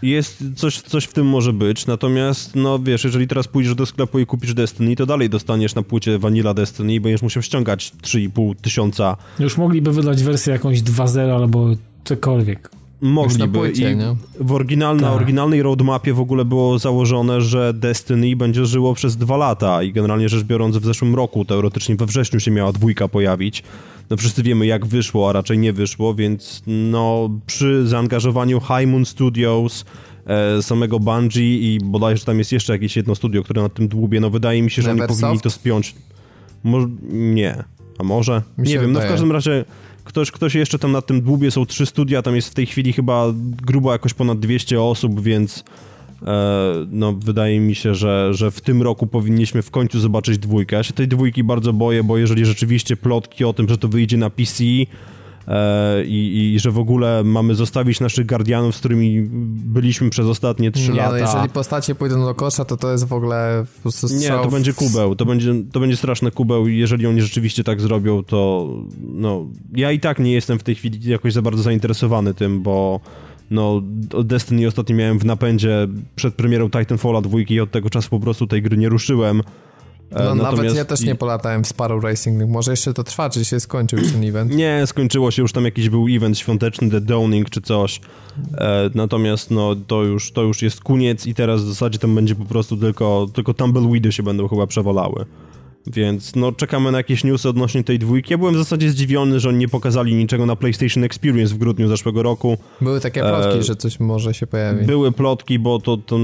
[SPEAKER 2] jest coś, coś w tym może być, natomiast no wiesz, jeżeli teraz pójdziesz do sklepu i kupisz Destiny, to dalej dostaniesz na płycie Vanilla Destiny i będziesz musiał ściągać 3,5 tysiąca.
[SPEAKER 3] Już mogliby wydać wersję jakąś 2.0 albo cokolwiek.
[SPEAKER 2] Mogliby. Płycie, I w oryginalna, tak. oryginalnej roadmapie w ogóle było założone, że Destiny będzie żyło przez dwa lata i generalnie rzecz biorąc w zeszłym roku, teoretycznie we wrześniu się miała dwójka pojawić. No wszyscy wiemy jak wyszło, a raczej nie wyszło, więc no przy zaangażowaniu High Moon Studios, e, samego Bungie i bodajże tam jest jeszcze jakieś jedno studio, które nad tym dłubie, no wydaje mi się, że Neversoft? oni powinni to spiąć. Mo nie. A może? Mi nie wiem, wydaje. no w każdym razie ktoś, ktoś jeszcze tam na tym dłubie są trzy studia, tam jest w tej chwili chyba grubo jakoś ponad 200 osób, więc e, no wydaje mi się, że, że w tym roku powinniśmy w końcu zobaczyć dwójkę. Ja się tej dwójki bardzo boję, bo jeżeli rzeczywiście plotki o tym, że to wyjdzie na PC i, i, że w ogóle mamy zostawić naszych Guardianów, z którymi byliśmy przez ostatnie trzy
[SPEAKER 1] nie,
[SPEAKER 2] lata.
[SPEAKER 1] No jeżeli postacie pójdą do kosza, to to jest w ogóle po prostu
[SPEAKER 2] Nie, to będzie kubeł, to będzie, to będzie straszny kubeł i jeżeli oni rzeczywiście tak zrobią, to no, ja i tak nie jestem w tej chwili jakoś za bardzo zainteresowany tym, bo no, Destiny ostatnio miałem w napędzie przed premierą Titanfalla 2 i od tego czasu po prostu tej gry nie ruszyłem.
[SPEAKER 1] No, nawet ja też nie polatałem w Sparrow Racing. Może jeszcze to trwa, czy się skończył już ten event?
[SPEAKER 2] Nie, skończyło się już tam jakiś był event świąteczny, The Dawning czy coś. E, natomiast no to już, to już jest koniec i teraz w zasadzie tam będzie po prostu tylko, tylko Tumbleweedy się będą chyba przewalały. Więc no czekamy na jakieś newsy odnośnie tej dwójki. Ja byłem w zasadzie zdziwiony, że oni nie pokazali niczego na PlayStation Experience w grudniu zeszłego roku.
[SPEAKER 1] Były takie plotki, e, że coś może się pojawić.
[SPEAKER 2] Były plotki, bo to, to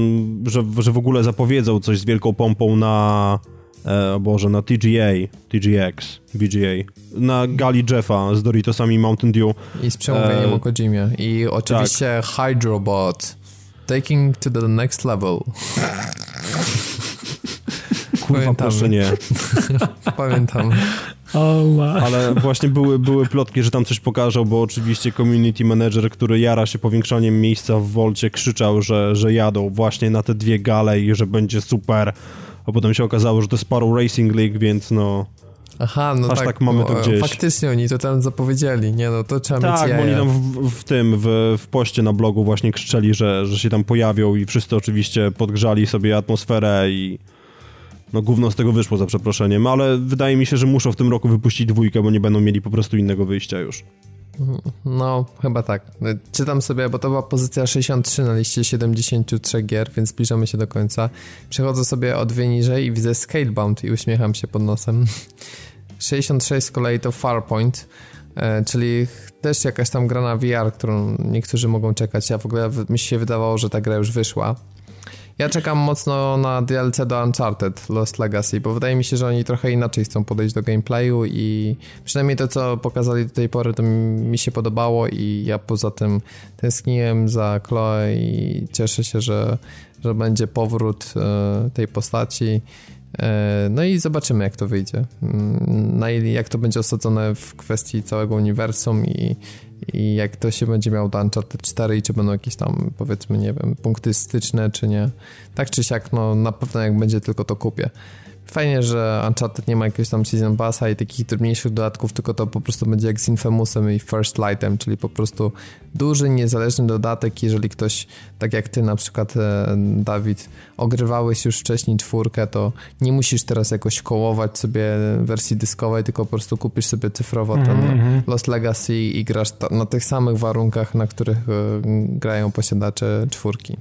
[SPEAKER 2] że, że w ogóle zapowiedzą coś z wielką pompą na e, o Boże, na TGA, TGX, VGA, na gali Jeffa z Doritosami Mountain Dew.
[SPEAKER 1] I z przemówieniem e, o Kojimie. I oczywiście tak. Hydrobot, taking to the next level. *laughs*
[SPEAKER 2] Kurwa, proszę nie. *laughs*
[SPEAKER 1] Pamiętam.
[SPEAKER 3] Oh, wow.
[SPEAKER 2] Ale właśnie były, były plotki, że tam coś pokażą, bo oczywiście community manager, który jara się powiększaniem miejsca w Wolcie, krzyczał, że, że jadą właśnie na te dwie gale i że będzie super a potem się okazało, że to jest Sparrow Racing League, więc no...
[SPEAKER 1] Aha, no
[SPEAKER 2] Aż
[SPEAKER 1] tak,
[SPEAKER 2] tak mamy to gdzieś.
[SPEAKER 1] Faktycznie oni to tam zapowiedzieli, nie no, to trzeba
[SPEAKER 2] tak,
[SPEAKER 1] mieć
[SPEAKER 2] Tak, oni tam w, w tym, w, w poście na blogu właśnie krzyczeli, że, że się tam pojawią i wszyscy oczywiście podgrzali sobie atmosferę i no gówno z tego wyszło za przeproszeniem, ale wydaje mi się, że muszą w tym roku wypuścić dwójkę, bo nie będą mieli po prostu innego wyjścia już.
[SPEAKER 1] No, chyba tak. Czytam sobie, bo to była pozycja 63 na liście 73 gier, więc zbliżamy się do końca. Przechodzę sobie o dwie niżej i widzę Scalebound i uśmiecham się pod nosem. *laughs* 66 z kolei to Farpoint, e, czyli też jakaś tam gra na VR, którą niektórzy mogą czekać. Ja w ogóle mi się wydawało, że ta gra już wyszła. Ja czekam mocno na DLC do Uncharted Lost Legacy, bo wydaje mi się, że oni trochę inaczej chcą podejść do gameplayu i przynajmniej to, co pokazali do tej pory, to mi się podobało i ja poza tym tęskniłem za Chloe i cieszę się, że, że będzie powrót e, tej postaci. E, no i zobaczymy, jak to wyjdzie. Mm, jak to będzie osadzone w kwestii całego uniwersum i, i jak to się będzie miał do Uncharted 4 i czy będą jakieś tam, powiedzmy, nie wiem, punkty styczne, czy nie. Tak czy siak, no na pewno jak będzie, tylko to kupię. Fajnie, że Uncharted nie ma jakiegoś tam Season Passa i takich drobniejszych dodatków, tylko to po prostu będzie jak z Infamousem i First Lightem, czyli po prostu duży, niezależny dodatek, jeżeli ktoś, tak jak ty na przykład, e, Dawid, ogrywałeś już wcześniej czwórkę, to nie musisz teraz jakoś kołować sobie wersji dyskowej, tylko po prostu kupisz sobie cyfrowo ten mm -hmm. Lost Legacy i grasz na tych samych warunkach, na których e, grają posiadacze czwórki.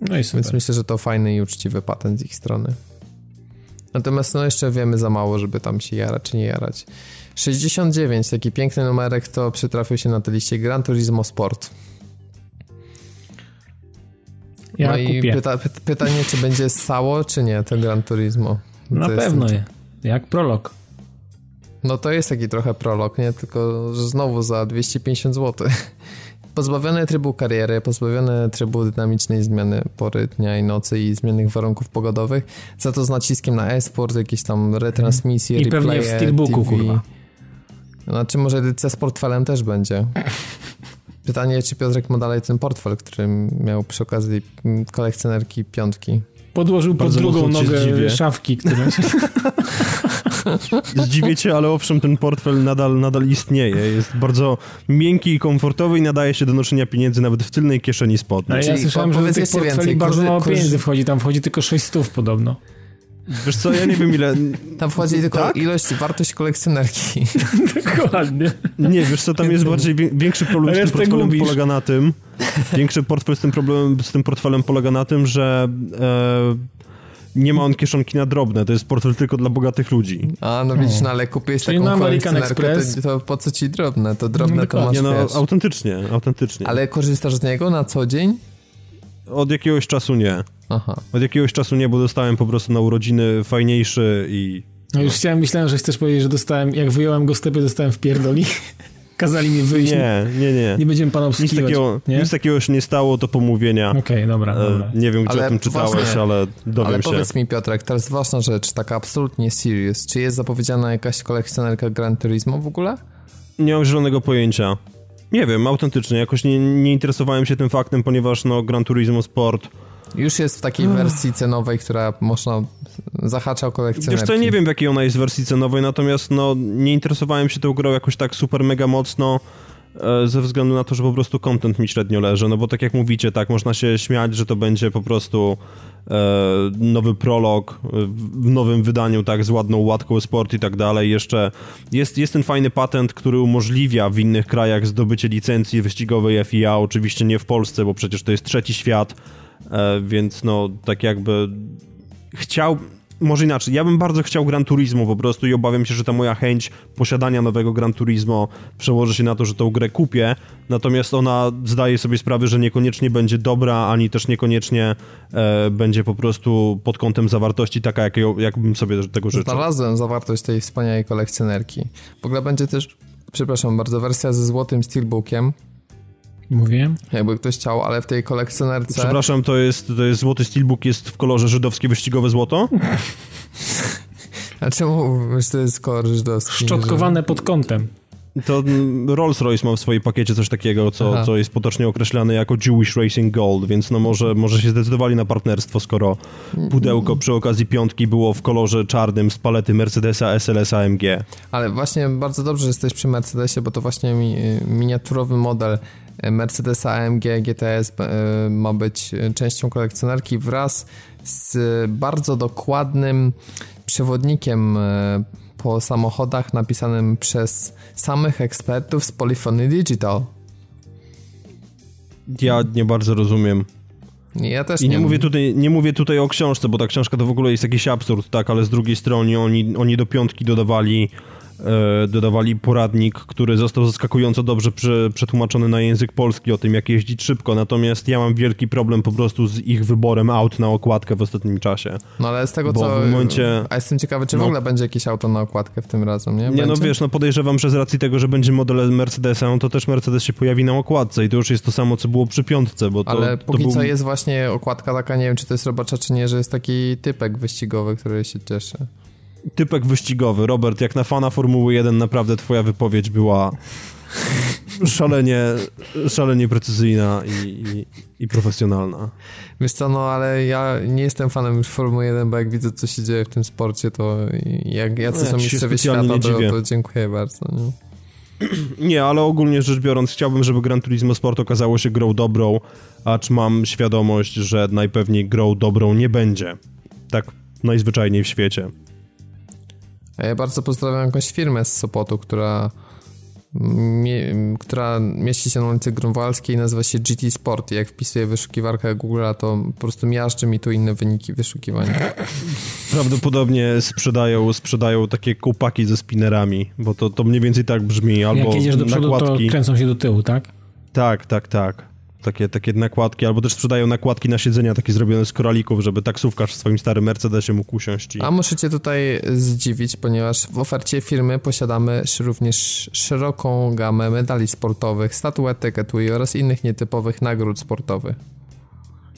[SPEAKER 1] No i super. Więc myślę, że to fajny i uczciwy patent z ich strony. Natomiast no jeszcze wiemy za mało, żeby tam się jarać czy nie jarać. 69, taki piękny numerek, to przytrafił się na tej liście Gran Turismo Sport.
[SPEAKER 3] Ja no i
[SPEAKER 1] pyta, pytanie, czy będzie stało, czy nie, ten Gran Turismo.
[SPEAKER 3] Na pewno, jest, jak prolog.
[SPEAKER 1] No to jest taki trochę prolog, nie? Tylko że znowu za 250 zł. Pozbawione trybu kariery, pozbawione trybu dynamicznej zmiany pory dnia i nocy i zmiennych warunków pogodowych, za to z naciskiem na e-sport, jakieś tam retransmisje,
[SPEAKER 3] I pewnie w steelbooku, TV. kurwa.
[SPEAKER 1] Znaczy może edycja z portfelem też będzie. Pytanie, czy Piotrek ma dalej ten portfel, który miał przy okazji kolekcjonerki piątki.
[SPEAKER 3] Podłożył pod drugą nogę szafki, które... *laughs*
[SPEAKER 2] Zdziwię cię, ale owszem, ten portfel nadal, nadal istnieje. Jest bardzo miękki i komfortowy i nadaje się do noszenia pieniędzy nawet w tylnej kieszeni spodni.
[SPEAKER 3] Ale ja słyszałem, że do tych portfeli więcej. bardzo mało pieniędzy wchodzi, tam wchodzi tylko 600 podobno.
[SPEAKER 2] Wiesz co, ja nie wiem ile...
[SPEAKER 1] Tam wchodzi tylko tak? ilość, wartość kolekcjonerki. *laughs*
[SPEAKER 3] Dokładnie.
[SPEAKER 2] Nie, wiesz co, tam jest bardziej większy problem z tym portfelem polega na tym, większy portfel z tym problemem, z tym portfelem polega na tym, że e, nie ma on kieszonki na drobne, to jest portfel tylko dla bogatych ludzi.
[SPEAKER 1] A, no widzisz, no ale kupiłeś Czyli taką American Express. To, to, po co ci drobne? To drobne no, to masz,
[SPEAKER 2] no, autentycznie, autentycznie.
[SPEAKER 1] Ale korzystasz z niego na co dzień?
[SPEAKER 2] Od jakiegoś czasu nie. Aha. Od jakiegoś czasu nie, bo dostałem po prostu na urodziny fajniejszy i...
[SPEAKER 3] No już chciałem, myślałem, że chcesz powiedzieć, że dostałem, jak wyjąłem go z tepy, dostałem w pierdoli. *laughs* Kazali mi wyjść.
[SPEAKER 2] Nie, nie, nie.
[SPEAKER 3] Nie będziemy pana
[SPEAKER 2] obsługiwać. Nic takiego, nie? nic takiego się nie stało, to pomówienia.
[SPEAKER 3] Okej, okay, dobra,
[SPEAKER 2] e,
[SPEAKER 3] dobra.
[SPEAKER 2] Nie wiem, gdzie ale o tym czytałeś, właśnie, ale dowiem
[SPEAKER 1] ale
[SPEAKER 2] się.
[SPEAKER 1] Ale powiedz mi, Piotrek, teraz ważna rzecz, taka absolutnie serious. Czy jest zapowiedziana jakaś kolekcjonerka Gran Turismo w ogóle?
[SPEAKER 2] Nie mam zielonego pojęcia. Nie wiem, autentycznie. Jakoś nie, nie interesowałem się tym faktem, ponieważ no Gran Turismo Sport
[SPEAKER 1] już jest w takiej wersji cenowej, która można zahacza o kolekcjonerki.
[SPEAKER 2] Wiesz co, ja nie wiem w jakiej ona jest wersji cenowej, natomiast no nie interesowałem się tą grą jakoś tak super mega mocno e, ze względu na to, że po prostu content mi średnio leży, no bo tak jak mówicie, tak, można się śmiać, że to będzie po prostu e, nowy prolog w nowym wydaniu, tak, z ładną łatką sport i tak dalej. Jeszcze jest, jest ten fajny patent, który umożliwia w innych krajach zdobycie licencji wyścigowej FIA, oczywiście nie w Polsce, bo przecież to jest trzeci świat, E, więc no tak jakby chciał, może inaczej, ja bym bardzo chciał Gran Turismo po prostu i obawiam się, że ta moja chęć posiadania nowego Gran Turismo przełoży się na to, że tą grę kupię, natomiast ona zdaje sobie sprawę, że niekoniecznie będzie dobra, ani też niekoniecznie e, będzie po prostu pod kątem zawartości taka, jak, jakbym sobie tego życzył.
[SPEAKER 1] Znalazłem zawartość tej wspaniałej kolekcjonerki. W ogóle będzie też, przepraszam bardzo, wersja ze złotym steelbookiem,
[SPEAKER 3] Mówiłem?
[SPEAKER 1] Jakby ktoś chciał, ale w tej kolekcjonerce...
[SPEAKER 2] Przepraszam, to jest, to jest złoty steelbook, jest w kolorze żydowskie wyścigowe złoto?
[SPEAKER 1] A czemu mówisz, to jest kolor żydowski?
[SPEAKER 3] Szczotkowane pod kątem.
[SPEAKER 2] To Rolls-Royce ma w swoim pakiecie coś takiego, co, co jest potocznie określane jako Jewish Racing Gold, więc no może, może się zdecydowali na partnerstwo, skoro pudełko przy okazji piątki było w kolorze czarnym z palety Mercedesa SLS AMG.
[SPEAKER 1] Ale właśnie bardzo dobrze, że jesteś przy Mercedesie, bo to właśnie mi, miniaturowy model Mercedes AMG GTS e, ma być częścią kolekcjonerki wraz z bardzo dokładnym przewodnikiem e, po samochodach napisanym przez samych ekspertów z Polyphony Digital.
[SPEAKER 2] Ja nie bardzo rozumiem.
[SPEAKER 1] Ja też
[SPEAKER 2] I nie, nie mówię, tutaj, nie mówię tutaj o książce, bo ta książka to w ogóle jest jakiś absurd, tak, ale z drugiej strony oni, oni do piątki dodawali dodawali poradnik, który został zaskakująco dobrze przetłumaczony na język polski o tym, jak jeździć szybko, natomiast ja mam wielki problem po prostu z ich wyborem aut na okładkę w ostatnim czasie.
[SPEAKER 1] No ale z tego co... W momencie... A jestem ciekawy, czy no, w ogóle będzie jakieś auto na okładkę w tym razem, nie?
[SPEAKER 2] Nie, no wiesz, no podejrzewam, że z racji tego, że będzie model Mercedesa, no to też Mercedes się pojawi na okładce. I to już jest to samo, co było przy piątce, bo to...
[SPEAKER 1] Ale
[SPEAKER 2] to
[SPEAKER 1] póki
[SPEAKER 2] był...
[SPEAKER 1] co jest właśnie okładka taka, nie wiem, czy to jest robocza, czy nie, że jest taki typek wyścigowy, który się cieszy
[SPEAKER 2] typek wyścigowy. Robert, jak na fana Formuły 1 naprawdę twoja wypowiedź była szalenie, szalenie precyzyjna i, i, i, profesjonalna.
[SPEAKER 1] Wiesz co, no ale ja nie jestem fanem już Formuły 1, bo jak widzę, co się dzieje w tym sporcie, to jak jacy no, są mistrzowie świata, to, to, dziękuję bardzo. Nie? *clears throat*
[SPEAKER 2] nie, ale ogólnie rzecz biorąc, chciałbym, żeby Gran Turismo Sport okazało się grą dobrą, acz mam świadomość, że najpewniej grą dobrą nie będzie. Tak najzwyczajniej w świecie.
[SPEAKER 1] A ja bardzo pozdrawiam jakąś firmę z Sopotu, która, mie, która mieści się na ulicy Grunwaldzkiej i nazywa się GT Sport. I jak wpisuję wyszukiwarkę Google'a, to po prostu miażdży mi tu inne wyniki wyszukiwania. *laughs*
[SPEAKER 2] Prawdopodobnie sprzedają, sprzedają takie kupaki ze spinnerami, bo to, to mniej więcej tak brzmi. Albo
[SPEAKER 3] jak jedziesz do przodu, nakładki. to kręcą się do tyłu, tak?
[SPEAKER 2] Tak, tak, tak takie, takie nakładki, albo też sprzedają nakładki na siedzenia takie zrobione z koralików, żeby taksówkarz w swoim starym Mercedesie mógł usiąść. I...
[SPEAKER 1] A muszę cię tutaj zdziwić, ponieważ w ofercie firmy posiadamy również szeroką gamę medali sportowych, statuetek, etui oraz innych nietypowych nagród sportowych.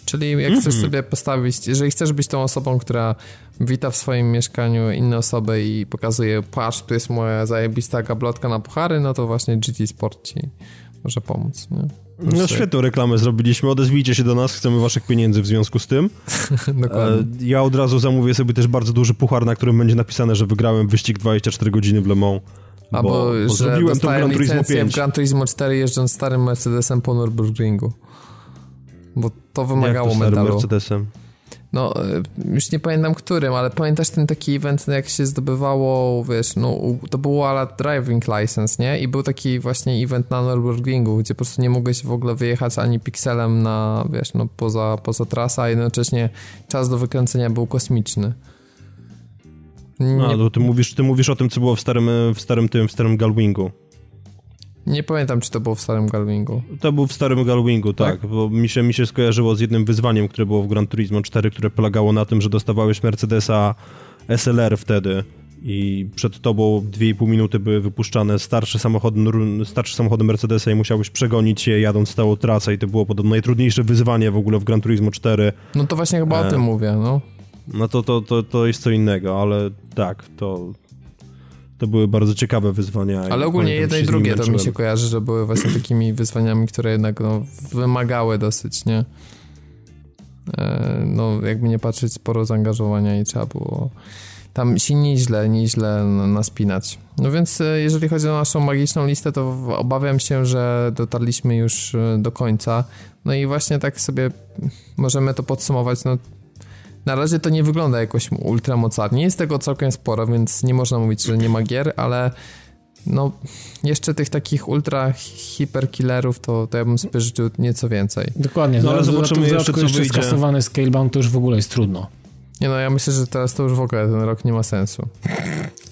[SPEAKER 1] Czyli jak mm -hmm. chcesz sobie postawić, jeżeli chcesz być tą osobą, która wita w swoim mieszkaniu inne osoby i pokazuje, patrz, tu jest moja zajebista gablotka na puchary, no to właśnie GT Sport ci może pomóc, nie?
[SPEAKER 2] No świetną reklamę zrobiliśmy, odezwijcie się do nas, chcemy waszych pieniędzy w związku z tym. *laughs* Dokładnie. E, ja od razu zamówię sobie też bardzo duży puchar, na którym będzie napisane, że wygrałem wyścig 24 godziny w Le Mans.
[SPEAKER 1] Albo, bo, bo że zrobiłem to Gran Turismo 5. w Gran Turismo 4 jeżdżąc starym Mercedesem po Nürburgringu. Bo to wymagało Jak to starym
[SPEAKER 2] Mercedesem?
[SPEAKER 1] No e, już nie pamiętam którym, ale pamiętasz ten taki event, jak się zdobywało, wiesz, no to było ala driving license, nie? I był taki właśnie event na Nürburgringu, gdzie po prostu nie mogłeś w ogóle wyjechać ani pikselem na, wiesz, no poza, poza trasa, a jednocześnie czas do wykręcenia był kosmiczny.
[SPEAKER 2] Nie... A, to ty mówisz, ty mówisz o tym, co było w starym, w starym tym, w starym Galwingu.
[SPEAKER 1] Nie pamiętam, czy to było w starym Galwingu.
[SPEAKER 2] To był w starym Galwingu, tak, tak, bo mi się, mi się skojarzyło z jednym wyzwaniem, które było w Gran Turismo 4, które polegało na tym, że dostawałeś Mercedesa SLR wtedy i przed tobą 2,5 minuty były wypuszczane starsze samochody, starsze samochody Mercedesa i musiałeś przegonić je jadąc całą trasę i to było podobno najtrudniejsze wyzwanie w ogóle w Gran Turismo 4.
[SPEAKER 1] No to właśnie chyba e... o tym mówię, no.
[SPEAKER 2] No to, to, to, to jest co innego, ale tak, to, to były bardzo ciekawe wyzwania.
[SPEAKER 1] Ale ogólnie jedno i drugie to mi się kojarzy, że były właśnie takimi wyzwaniami, które jednak no, wymagały dosyć, nie? E, no, jakby nie patrzeć, sporo zaangażowania i trzeba było tam się nieźle, nieźle naspinać. No więc e, jeżeli chodzi o naszą magiczną listę, to obawiam się, że dotarliśmy już e, do końca. No i właśnie tak sobie możemy to podsumować. No, na razie to nie wygląda jakoś ultra mocarnie. Jest tego całkiem sporo, więc nie można mówić, że nie ma gier, ale no jeszcze tych takich ultra hiperkillerów to, to ja bym sobie życzył nieco więcej.
[SPEAKER 3] Dokładnie, no, ale zobaczymy jeszcze co jeszcze wyjdzie. skasowany Scalebound to już w ogóle jest trudno.
[SPEAKER 1] Nie no, ja myślę, że teraz to już w ogóle ten rok nie ma sensu.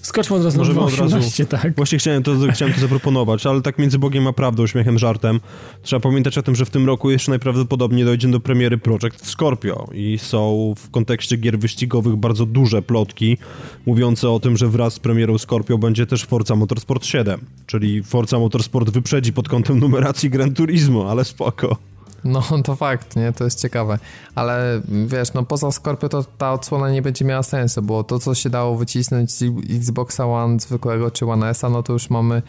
[SPEAKER 3] Skoczmy od razu Możemy na 18, od razu, tak.
[SPEAKER 2] Właśnie chciałem to, chciałem to zaproponować, ale tak między Bogiem a prawdą, śmiechem, żartem, trzeba pamiętać o tym, że w tym roku jeszcze najprawdopodobniej dojdzie do premiery Project Scorpio i są w kontekście gier wyścigowych bardzo duże plotki mówiące o tym, że wraz z premierą Scorpio będzie też Forza Motorsport 7, czyli Forza Motorsport wyprzedzi pod kątem numeracji Gran Turismo, ale spoko.
[SPEAKER 1] No to fakt, nie? To jest ciekawe. Ale wiesz, no poza Scorpio to ta odsłona nie będzie miała sensu, bo to, co się dało wycisnąć z Xboxa One zwykłego czy One S, no to już mamy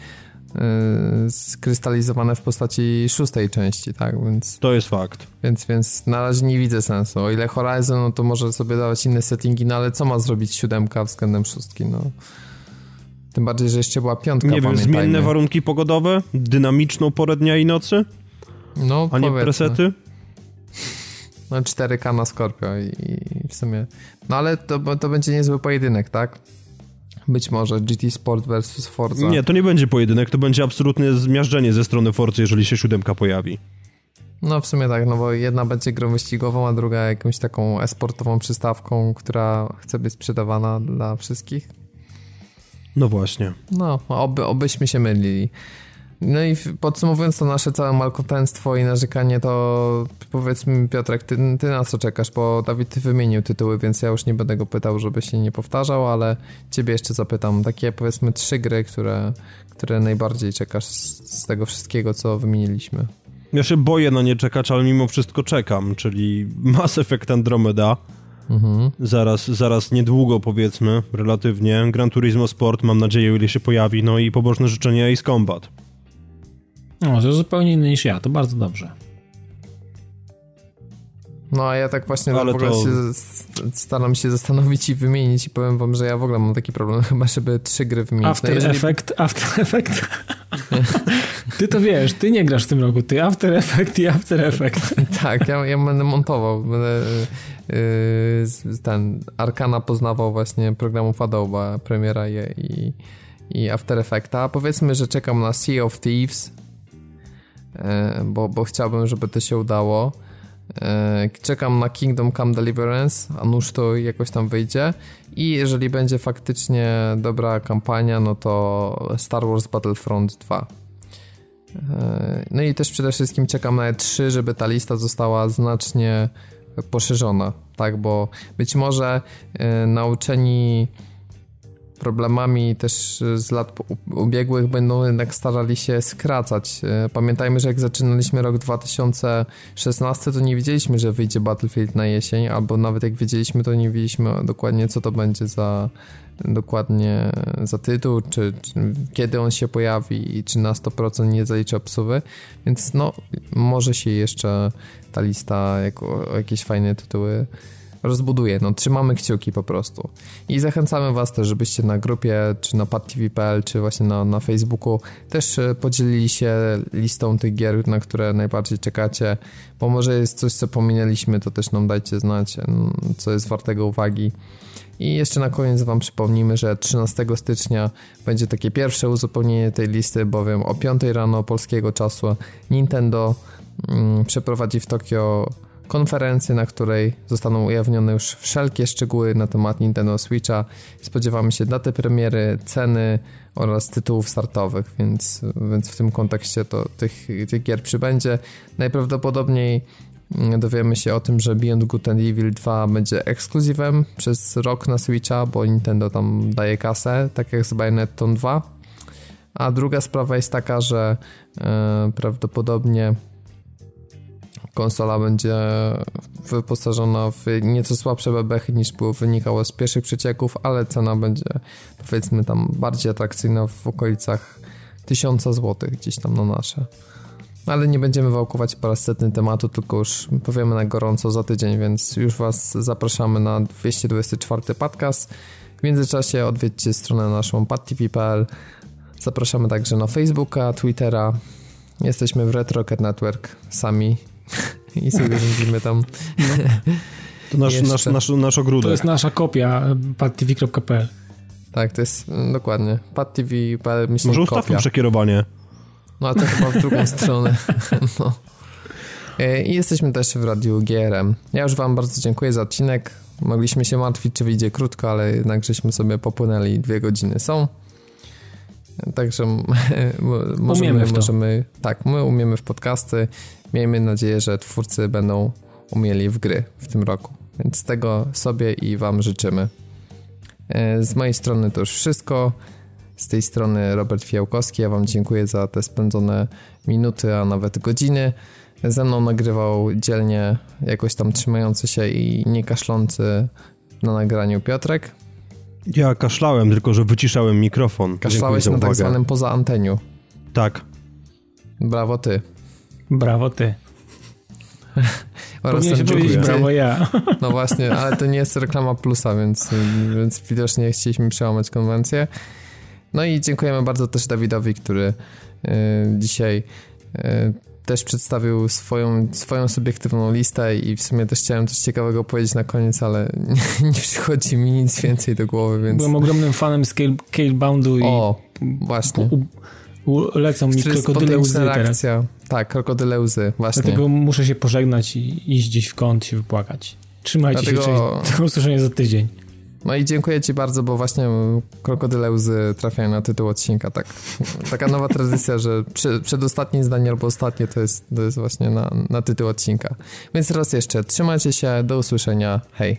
[SPEAKER 1] yy, skrystalizowane w postaci szóstej części, tak? Więc,
[SPEAKER 2] to jest fakt.
[SPEAKER 1] Więc, więc na razie nie widzę sensu. O ile Horizon, no to może sobie dawać inne settingi, no ale co ma zrobić siódemka względem szóstki, no... Tym bardziej, że jeszcze była piątka,
[SPEAKER 2] Nie wiem, zmienne warunki pogodowe? Dynamiczną porę dnia i nocy?
[SPEAKER 1] No,
[SPEAKER 2] A nie presety?
[SPEAKER 1] No 4K na Scorpio i, w sumie... No ale to, to będzie niezły pojedynek, tak? Być może GT Sport versus Forza.
[SPEAKER 2] Nie, to nie będzie pojedynek, to będzie absolutne zmiażdżenie ze strony Forza, jeżeli się siódemka pojawi.
[SPEAKER 1] No w sumie tak, no bo jedna będzie grą wyścigową, a druga jakąś taką esportową przystawką, która chce być sprzedawana dla wszystkich.
[SPEAKER 2] No właśnie.
[SPEAKER 1] No, oby, obyśmy się mylili. No i podsumowując to nasze całe malkontentstwo i narzekanie, to powiedzmy Piotrek, ty, ty, na co czekasz? Bo Dawid ty wymienił tytuły, więc ja już nie będę go pytał, żeby się nie powtarzał, ale ciebie jeszcze zapytam. Takie powiedzmy trzy gry, które, które najbardziej czekasz z, z tego wszystkiego, co wymieniliśmy.
[SPEAKER 2] Ja się boję na nie czekać, ale mimo wszystko czekam, czyli Mass Effect Andromeda. Mhm. Zaraz, zaraz niedługo powiedzmy, relatywnie. Gran Turismo Sport, mam nadzieję, ile się pojawi, no i pobożne życzenia Ace Combat.
[SPEAKER 3] No, to zupełnie inny niż ja, to bardzo dobrze.
[SPEAKER 1] No, a ja tak właśnie Ale to... się staram się zastanowić i wymienić i powiem wam, że ja w ogóle mam taki problem, *laughs* chyba żeby trzy gry wymienić.
[SPEAKER 3] After no, jeżeli... Effect, After Effect. *laughs* ty to wiesz, ty nie grasz w tym roku, ty After Effect i After Effect. *laughs*
[SPEAKER 1] tak, ja, ja będę montował, będę yy, ten Arkana poznawał właśnie programów Adobe, premiera i, i, i After Effecta. Powiedzmy, że czekam na Sea of Thieves, bo, bo chciałbym, żeby to się udało. E, czekam na Kingdom Come Deliverance, a nuż to jakoś tam wyjdzie. I jeżeli będzie faktycznie dobra kampania, no to Star Wars Battlefront 2. E, no i też przede wszystkim czekam na E3, żeby ta lista została znacznie poszerzona, tak, bo być może nauczeni problemami też z lat ubiegłych będą jednak starali się skracać. E, pamiętajmy, że jak zaczynaliśmy rok 2016, to nie wiedzieliśmy, że wyjdzie Battlefield na jesień, albo nawet jak wiedzieliśmy, to nie wiedzieliśmy dokładnie, co to będzie za dokładnie za tytuł, czy, czy kiedy on się pojawi i czy na 100% nie zaliczy obsuwy, więc no może się jeszcze ta lista jako jakieś fajne tytuły rozbuduje. No, trzymamy kciuki po prostu. I zachęcamy Was też, żebyście na grupie, czy na padtv.pl, czy właśnie na, na Facebooku też e, podzielili się listą tych gier, na które najbardziej czekacie, bo może jest coś, co pominęliśmy, to też nam dajcie znać, co jest wartego uwagi. I jeszcze na koniec Wam przypomnimy, że 13 stycznia będzie takie pierwsze uzupełnienie tej listy, bowiem o 5 rano polskiego czasu Nintendo mm, przeprowadzi w Tokio konferencję, na której zostaną ujawnione już wszelkie szczegóły na temat Nintendo Switcha. Spodziewamy się daty premiery, ceny oraz tytułów startowych, więc, więc w tym kontekście to tych, tych gier przybędzie. Najprawdopodobniej mm, dowiemy się o tym, że Beyond Good and Evil 2 będzie ekskluzywem przez rok na Switcha, bo Nintendo tam daje kasę, tak jak z Bayonetta 2. A druga sprawa jest taka, że e, prawdopodobnie konsola będzie wyposażona w nieco słabsze bebechy niż było wynikało z pierwszych przecieków, ale cena będzie powiedzmy tam bardziej atrakcyjna w okolicach 1000 zł gdzieś tam na nasze. Ale nie będziemy wałkować po raz setny tematu, tylko już powiemy na gorąco za tydzień, więc już Was zapraszamy na 224 podcast. W międzyczasie odwiedźcie stronę naszą padtv.pl. Zapraszamy także na Facebooka, Twittera. Jesteśmy w Retrocket Network sami *laughs* i sobie będziemy tam. No.
[SPEAKER 2] To nasz, nasz, nasz, nasz ogródek.
[SPEAKER 3] To jest nasza kopia padtv.pl.
[SPEAKER 1] Tak, to jest mm, dokładnie. padtv.pl
[SPEAKER 2] Może ustawmy przekierowanie.
[SPEAKER 1] No, a to chyba w drugą *laughs* stronę. *laughs* No. E, I jesteśmy też w Radiu GRM. Ja już wam bardzo dziękuję za odcinek. Mogliśmy się martwić, czy wyjdzie krótko, ale jednak żeśmy sobie popłynęli. Dwie godziny są. Także możemy, umiemy możemy, tak, my umiemy w podcasty. Miejmy nadzieję, że twórcy będą umieli w gry w tym roku. Więc tego sobie i Wam życzymy. E, z mojej strony to już wszystko. Z tej strony Robert Fiałkowski. Ja Wam dziękuję za te spędzone minuty, a nawet godziny. Ze mną nagrywał dzielnie, jakoś tam trzymający się i nie kaszlący na nagraniu Piotrek.
[SPEAKER 2] Ja kaszlałem, tylko że wyciszałem mikrofon.
[SPEAKER 1] Kaszlałeś na tak zwanym poza anteniu.
[SPEAKER 2] Tak.
[SPEAKER 1] Brawo ty.
[SPEAKER 3] Brawo ty. *laughs* Powinieneś powiedzieć brawo ja. *laughs*
[SPEAKER 1] No właśnie, ale to nie jest reklama plusa, więc, więc widocznie chcieliśmy przełamać konwencję. No i dziękujemy bardzo też Dawidowi, który y, dzisiaj y, też przedstawił swoją, swoją subiektywną listę i w sumie też chciałem coś ciekawego powiedzieć na koniec, ale *laughs* nie, nie przychodzi mi nic więcej do głowy, więc...
[SPEAKER 3] Byłem ogromnym fanem Scaleboundu i...
[SPEAKER 1] O, właśnie. U,
[SPEAKER 3] u, lecą mi krokodyle łzy teraz.
[SPEAKER 1] Tak, krokodyle łzy, właśnie.
[SPEAKER 3] Dlatego muszę się pożegnać i iść gdzieś w kąt się wypłakać. Trzymajcie Dlatego... się, cześć. *laughs* Do usłyszenia za tydzień.
[SPEAKER 1] No i dziękuję Ci bardzo, bo właśnie krokodyle łzy trafiają na tytuł odcinka. Tak. Taka nowa tradycja, że przy, przedostatnie zdanie albo ostatnie to jest, to jest właśnie na, na tytuł odcinka. Więc raz jeszcze, trzymajcie się, do usłyszenia, hej.